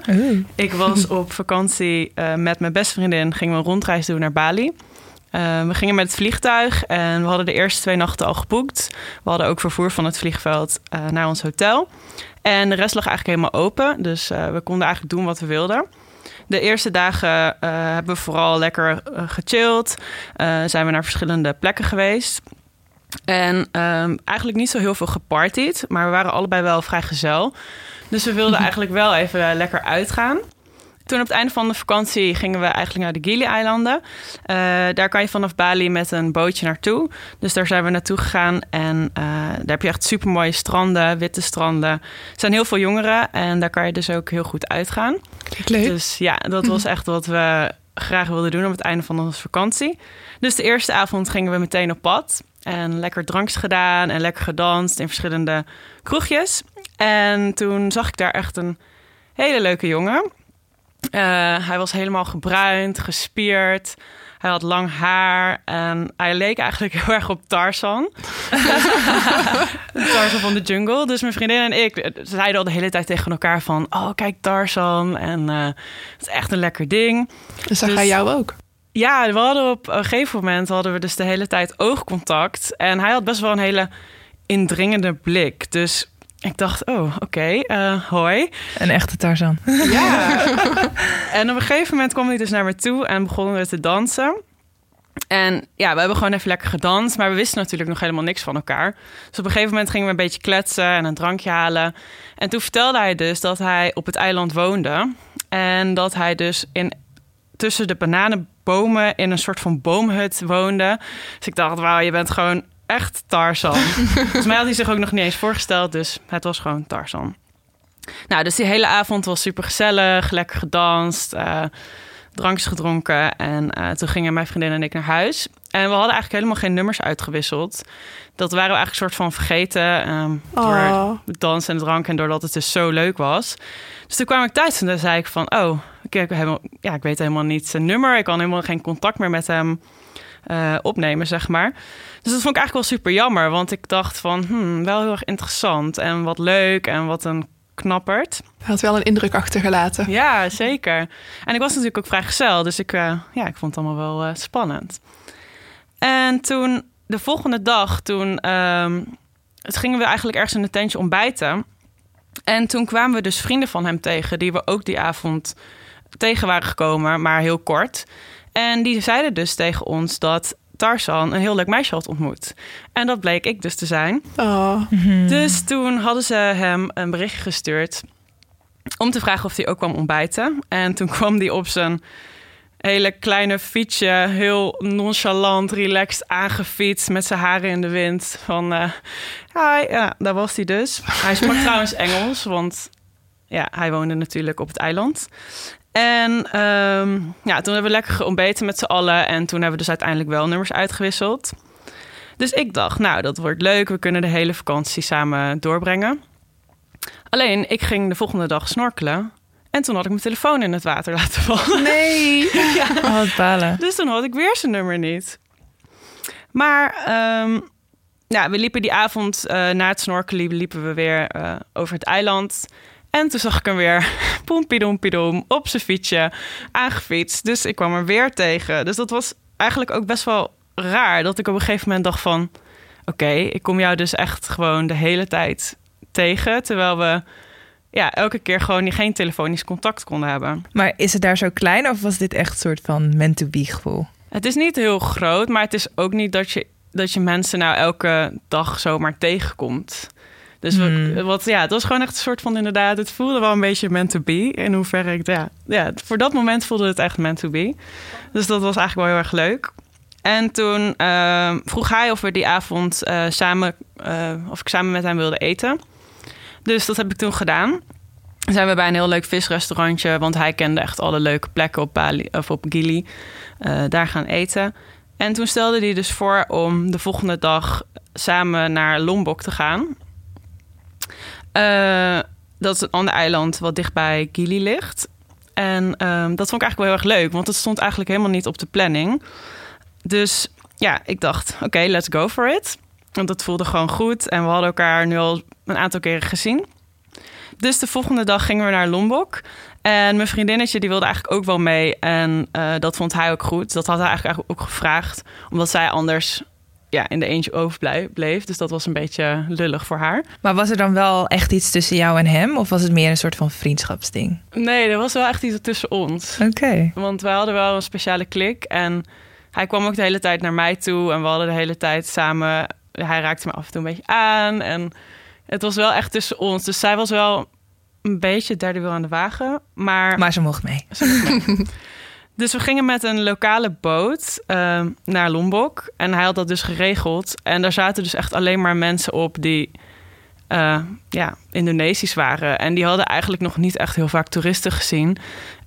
[SPEAKER 5] Ik was op vakantie eh, met mijn beste vriendin. Gingen we een rondreis doen naar Bali. Eh, we gingen met het vliegtuig en we hadden de eerste twee nachten al geboekt. We hadden ook vervoer van het vliegveld eh, naar ons hotel. En de rest lag eigenlijk helemaal open. Dus eh, we konden eigenlijk doen wat we wilden. De eerste dagen hebben we vooral lekker gechilled. Zijn we naar verschillende plekken geweest. En ehm, eigenlijk niet zo heel veel gepartied. Maar we waren allebei wel vrij gezel. Dus we wilden eigenlijk wel even eh, lekker uitgaan. Toen op het einde van de vakantie gingen we eigenlijk naar de Gili-eilanden. Eh, daar kan je vanaf Bali met een bootje naartoe. Dus daar zijn we naartoe gegaan. En eh, daar heb je echt super mooie stranden, witte stranden. Er zijn heel veel jongeren en daar kan je dus ook heel goed uitgaan.
[SPEAKER 6] Leuk.
[SPEAKER 5] Dus ja, dat was echt wat we graag wilden doen op het einde van onze vakantie. Dus de eerste avond gingen we meteen op pad. En lekker drankjes gedaan en lekker gedanst in verschillende kroegjes. En toen zag ik daar echt een hele leuke jongen. Eh, hij was helemaal gebruind, gespierd. Hij had lang haar en hij leek eigenlijk heel erg op Tarzan. Tarzan van de jungle. Dus mijn vriendin en ik zeiden al de hele tijd tegen elkaar van... oh, kijk Tarzan en eh, het is echt een lekker ding.
[SPEAKER 6] Dus zag
[SPEAKER 5] Dus-
[SPEAKER 6] hij jou ook?
[SPEAKER 5] Ja, we hadden op een gegeven moment hadden we dus de hele tijd oogcontact. En hij had best wel een hele indringende blik. Dus ik dacht, oh, oké, eh, hoi.
[SPEAKER 4] Een echte Tarzan.
[SPEAKER 5] Ja. en op een gegeven moment kwam hij dus naar me toe en begonnen we te dansen. En ja, we hebben gewoon even lekker gedanst, maar we wisten natuurlijk nog helemaal niks van elkaar. Dus op een gegeven moment gingen we een beetje kletsen en een drankje halen. En toen vertelde hij dus dat hij op het eiland woonde. En dat hij dus in, tussen de bananenbomen in een soort van boomhut woonde. Dus ik dacht, wauw, je bent gewoon echt Tarzan. Volgens mij had hij zich ook nog niet eens voorgesteld, dus het was gewoon Tarzan. Nou, dus die hele avond was super gezellig, lekker gedanst, eh, drankjes gedronken. En eh, toen gingen mijn vriendin en ik naar huis. En we hadden eigenlijk helemaal geen nummers uitgewisseld. Dat waren we eigenlijk een soort van vergeten ehm, door
[SPEAKER 6] Oh.
[SPEAKER 5] het dansen en de drank en doordat het dus zo leuk was. Dus toen kwam ik thuis en dan zei ik van, oh, ik, heb ja, ik weet helemaal niet zijn nummer. Ik kan helemaal geen contact meer met hem eh, opnemen, zeg maar. Dus dat vond ik eigenlijk wel super jammer, want ik dacht van, hmm, wel heel erg interessant en wat leuk en wat een opgeknapperd.
[SPEAKER 6] Hij had wel een indruk achtergelaten.
[SPEAKER 5] Ja, zeker. En ik was natuurlijk ook vrijgezel, dus ik, uh, ja, ik vond het allemaal wel uh, spannend. En toen, de volgende dag, toen um, het gingen we eigenlijk ergens in een tentje ontbijten. En toen kwamen we dus vrienden van hem tegen, die we ook die avond tegen waren gekomen, maar heel kort. En die zeiden dus tegen ons dat Tarzan een heel leuk meisje had ontmoet. En dat bleek ik dus te zijn.
[SPEAKER 6] Oh.
[SPEAKER 5] Dus toen hadden ze hem een bericht gestuurd om te vragen of hij ook kwam ontbijten. En toen kwam hij op zijn hele kleine fietsje, heel nonchalant, relaxed aangefietst met zijn haren in de wind. Van, uh, hi, ja, daar was hij dus. Hij sprak trouwens Engels, want ja, hij woonde natuurlijk op het eiland. En um, ja, toen hebben we lekker ontbeten met z'n allen. En toen hebben we dus uiteindelijk wel nummers uitgewisseld. Dus ik dacht, nou, dat wordt leuk. We kunnen de hele vakantie samen doorbrengen. Alleen, ik ging de volgende dag snorkelen. En toen had ik mijn telefoon in het water laten vallen.
[SPEAKER 6] Nee!
[SPEAKER 4] ja. Oh, wat balen.
[SPEAKER 5] Dus toen had ik weer zijn nummer niet. Maar um, ja, we liepen die avond uh, na het snorkelen liepen we weer uh, over het eiland. En toen zag ik hem weer, poempiedoempiedoem, op zijn fietsje, aangefietst. Dus ik kwam er weer tegen. Dus dat was eigenlijk ook best wel raar. Dat ik op een gegeven moment dacht van... Oké, okay, ik kom jou dus echt gewoon de hele tijd tegen. Terwijl we ja, elke keer gewoon geen telefonisch contact konden hebben.
[SPEAKER 4] Maar is het daar zo klein of was dit echt een soort van meant-to-be gevoel?
[SPEAKER 5] Het is niet heel groot, maar het is ook niet dat je, dat je mensen nou elke dag zomaar tegenkomt. Dus
[SPEAKER 4] Hmm.
[SPEAKER 5] we, wat, ja, het was gewoon echt een soort van inderdaad, het voelde wel een beetje meant to be. In hoeverre ik, ja, ja, voor dat moment voelde het echt meant to be. Dus dat was eigenlijk wel heel erg leuk. En toen uh, vroeg hij of we die avond uh, samen, uh, of ik samen met hem wilde eten. Dus dat heb ik toen gedaan. Dan zijn we bij een heel leuk visrestaurantje, want hij kende echt alle leuke plekken op Bali of op Gili. Uh, daar gaan eten. En toen stelde hij dus voor om de volgende dag samen naar Lombok te gaan. Uh, dat is een ander eiland wat dichtbij Gili ligt. En um, dat vond ik eigenlijk wel heel erg leuk, want het stond eigenlijk helemaal niet op de planning. Dus ja, ik dacht, oké, let's go for it. Want dat voelde gewoon goed en we hadden elkaar nu al een aantal keren gezien. Dus de volgende dag gingen we naar Lombok. En mijn vriendinnetje die wilde eigenlijk ook wel mee. En uh, dat vond hij ook goed. Dat had hij eigenlijk ook gevraagd. Omdat zij anders ja, in de eentje overbleef. Dus dat was een beetje lullig voor haar.
[SPEAKER 4] Maar was er dan wel echt iets tussen jou en hem? Of was het meer een soort van vriendschapsding?
[SPEAKER 5] Nee, er was wel echt iets tussen ons.
[SPEAKER 4] Oké. Okay.
[SPEAKER 5] Want wij hadden wel een speciale klik. En hij kwam ook de hele tijd naar mij toe. En we hadden de hele tijd samen... Hij raakte me af en toe een beetje aan. En het was wel echt tussen ons. Dus zij was wel een beetje derde wiel aan de wagen. Maar,
[SPEAKER 4] maar ze mocht mee.
[SPEAKER 5] Ze mocht mee. Dus we gingen met een lokale boot uh, naar Lombok. En hij had dat dus geregeld. En daar zaten dus echt alleen maar mensen op die uh, ja, Indonesisch waren. En die hadden eigenlijk nog niet echt heel vaak toeristen gezien.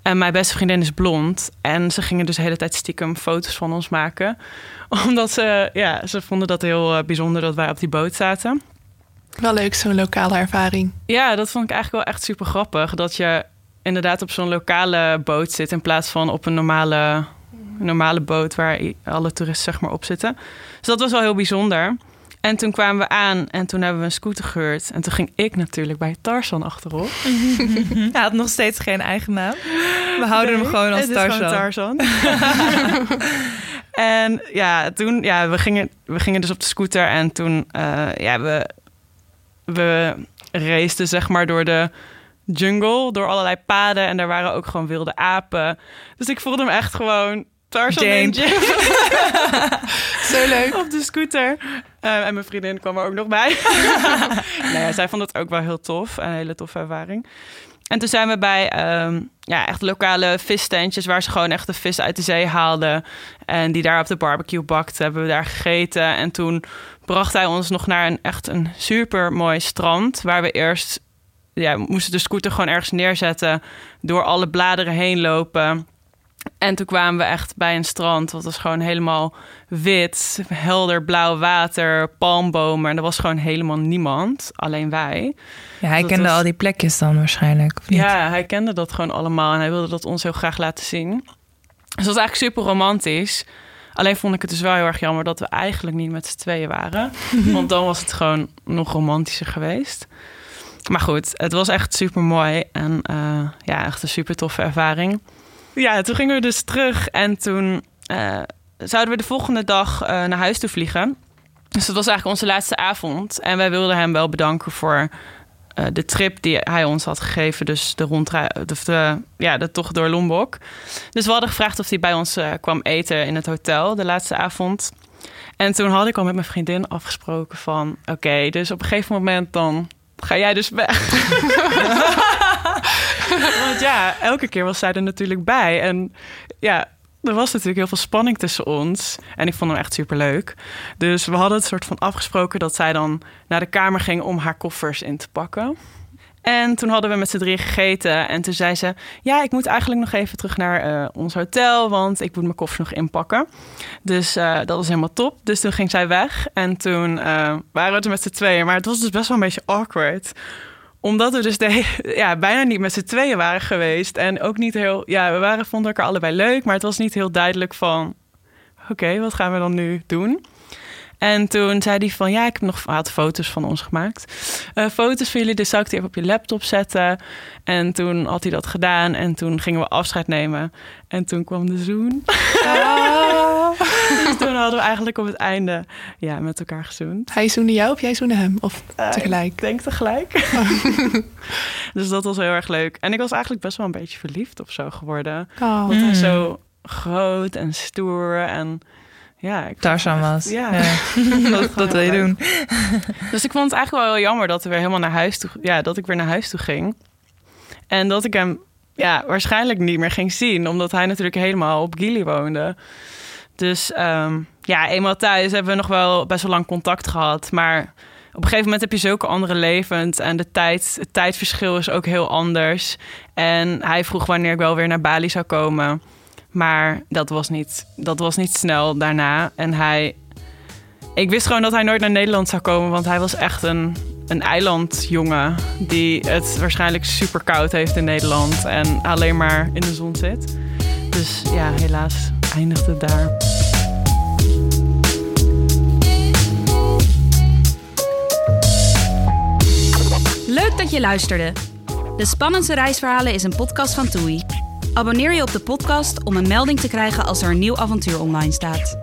[SPEAKER 5] En mijn beste vriendin is blond. En ze gingen dus de hele tijd stiekem foto's van ons maken. Omdat ze, ja, ze vonden dat heel uh, bijzonder dat wij op die boot zaten.
[SPEAKER 6] Wel leuk, zo'n lokale ervaring.
[SPEAKER 5] Ja, dat vond ik eigenlijk wel echt super grappig. Dat je inderdaad op zo'n lokale boot zit in plaats van op een normale, normale boot waar alle toeristen zeg maar op zitten. Dus dat was wel heel bijzonder. En toen kwamen we aan en toen hebben we een scooter gehuurd. En toen ging ik natuurlijk bij Tarzan achterop.
[SPEAKER 4] Hij had nog steeds geen eigen naam. We houden
[SPEAKER 5] nee,
[SPEAKER 4] hem gewoon als
[SPEAKER 5] het is
[SPEAKER 4] Tarzan.
[SPEAKER 5] Gewoon Tarzan. en ja, toen, ja, we gingen, we gingen dus op de scooter en toen, uh, ja, we, we raceden zeg maar door de jungle, door allerlei paden. En daar waren ook gewoon wilde apen. Dus ik voelde hem echt gewoon Tarzan
[SPEAKER 6] Zo leuk.
[SPEAKER 5] Op de scooter. Uh, en mijn vriendin kwam er ook nog bij. nou ja, zij vond het ook wel heel tof. Een hele toffe ervaring. En toen zijn we bij um, ja, echt lokale visstentjes... waar ze gewoon echt de vis uit de zee haalden. En die daar op de barbecue bakten. Hebben we daar gegeten. En toen bracht hij ons nog naar een echt een super mooi strand... waar we eerst ja, we moesten de scooter gewoon ergens neerzetten. Door alle bladeren heen lopen. En toen kwamen we echt bij een strand. Dat was gewoon helemaal wit. Helder blauw water. Palmbomen. En er was gewoon helemaal niemand. Alleen wij.
[SPEAKER 4] Ja, hij
[SPEAKER 5] dat
[SPEAKER 4] kende
[SPEAKER 5] was...
[SPEAKER 4] al die plekjes dan waarschijnlijk. Of niet?
[SPEAKER 5] Ja, hij kende dat gewoon allemaal. En hij wilde dat ons heel graag laten zien. Dus dat was eigenlijk super romantisch. Alleen vond ik het dus wel heel erg jammer dat we eigenlijk niet met z'n tweeën waren. Want dan was het gewoon nog romantischer geweest. Maar goed, het was echt super mooi. En uh, ja, echt een super toffe ervaring. Ja, toen gingen we dus terug. En toen uh, zouden we de volgende dag uh, naar huis toe vliegen. Dus dat was eigenlijk onze laatste avond. En wij wilden hem wel bedanken voor de trip die hij ons had gegeven. Dus de de, ja, de tocht door Lombok. Dus we hadden gevraagd of hij bij ons kwam eten in het hotel de laatste avond. En toen had ik al met mijn vriendin afgesproken van... oké, dus op een gegeven moment dan ga jij dus weg. Want ja, elke keer was zij er natuurlijk bij. En ja, er was natuurlijk heel veel spanning tussen ons. En ik vond hem echt super leuk. Dus we hadden het soort van afgesproken dat zij dan naar de kamer ging om haar koffers in te pakken. En toen hadden we met z'n drie gegeten. En toen zei ze: Ja, ik moet eigenlijk nog even terug naar uh, ons hotel. Want ik moet mijn koffers nog inpakken. Dus uh, dat was helemaal top. Dus toen ging zij weg. En toen uh, waren we er met z'n tweeën. Maar het was dus best wel een beetje awkward omdat we dus de, ja, bijna niet met z'n tweeën waren geweest. En ook niet heel. Ja, we waren, vonden elkaar allebei leuk. Maar het was niet heel duidelijk van. Oké, wat gaan we dan nu doen? En toen zei hij van ja, ik heb nog had foto's van ons gemaakt. Uh, foto's van jullie, dus zou ik die even op je laptop zetten. En toen had hij dat gedaan en toen gingen we afscheid nemen. En toen kwam de zoen. Ah. dus toen hadden we eigenlijk op het einde ja, met elkaar gezoend.
[SPEAKER 6] Hij zoende jou of jij zoende hem? Of
[SPEAKER 5] uh,
[SPEAKER 6] tegelijk?
[SPEAKER 5] Ik denk tegelijk. dus dat was heel erg leuk. En ik was eigenlijk best wel een beetje verliefd of zo geworden.
[SPEAKER 6] Oh.
[SPEAKER 5] Want hij is zo groot en stoer en ja, ik
[SPEAKER 4] Tarzan was.
[SPEAKER 5] Ja,
[SPEAKER 4] ja. dat, dat wil je doen.
[SPEAKER 5] dus ik vond het eigenlijk wel heel jammer dat we weer helemaal naar huis toe, ja, dat ik weer naar huis toe ging. En dat ik hem ja, waarschijnlijk niet meer ging zien, omdat hij natuurlijk helemaal op Gili woonde. Dus um, ja, eenmaal thuis hebben we nog wel best wel lang contact gehad. Maar op een gegeven moment heb je zulke andere levens. En de tijd, het tijdverschil is ook heel anders. En hij vroeg wanneer ik wel weer naar Bali zou komen. Maar dat was niet, dat was niet snel daarna. En hij. Ik wist gewoon dat hij nooit naar Nederland zou komen. Want hij was echt een, een eilandjongen. Die het waarschijnlijk super koud heeft in Nederland. En alleen maar in de zon zit. Dus ja, helaas eindigde het daar.
[SPEAKER 3] Leuk dat je luisterde. De Spannendste Reisverhalen is een podcast van TUI. Abonneer je op de podcast om een melding te krijgen als er een nieuw avontuur online staat.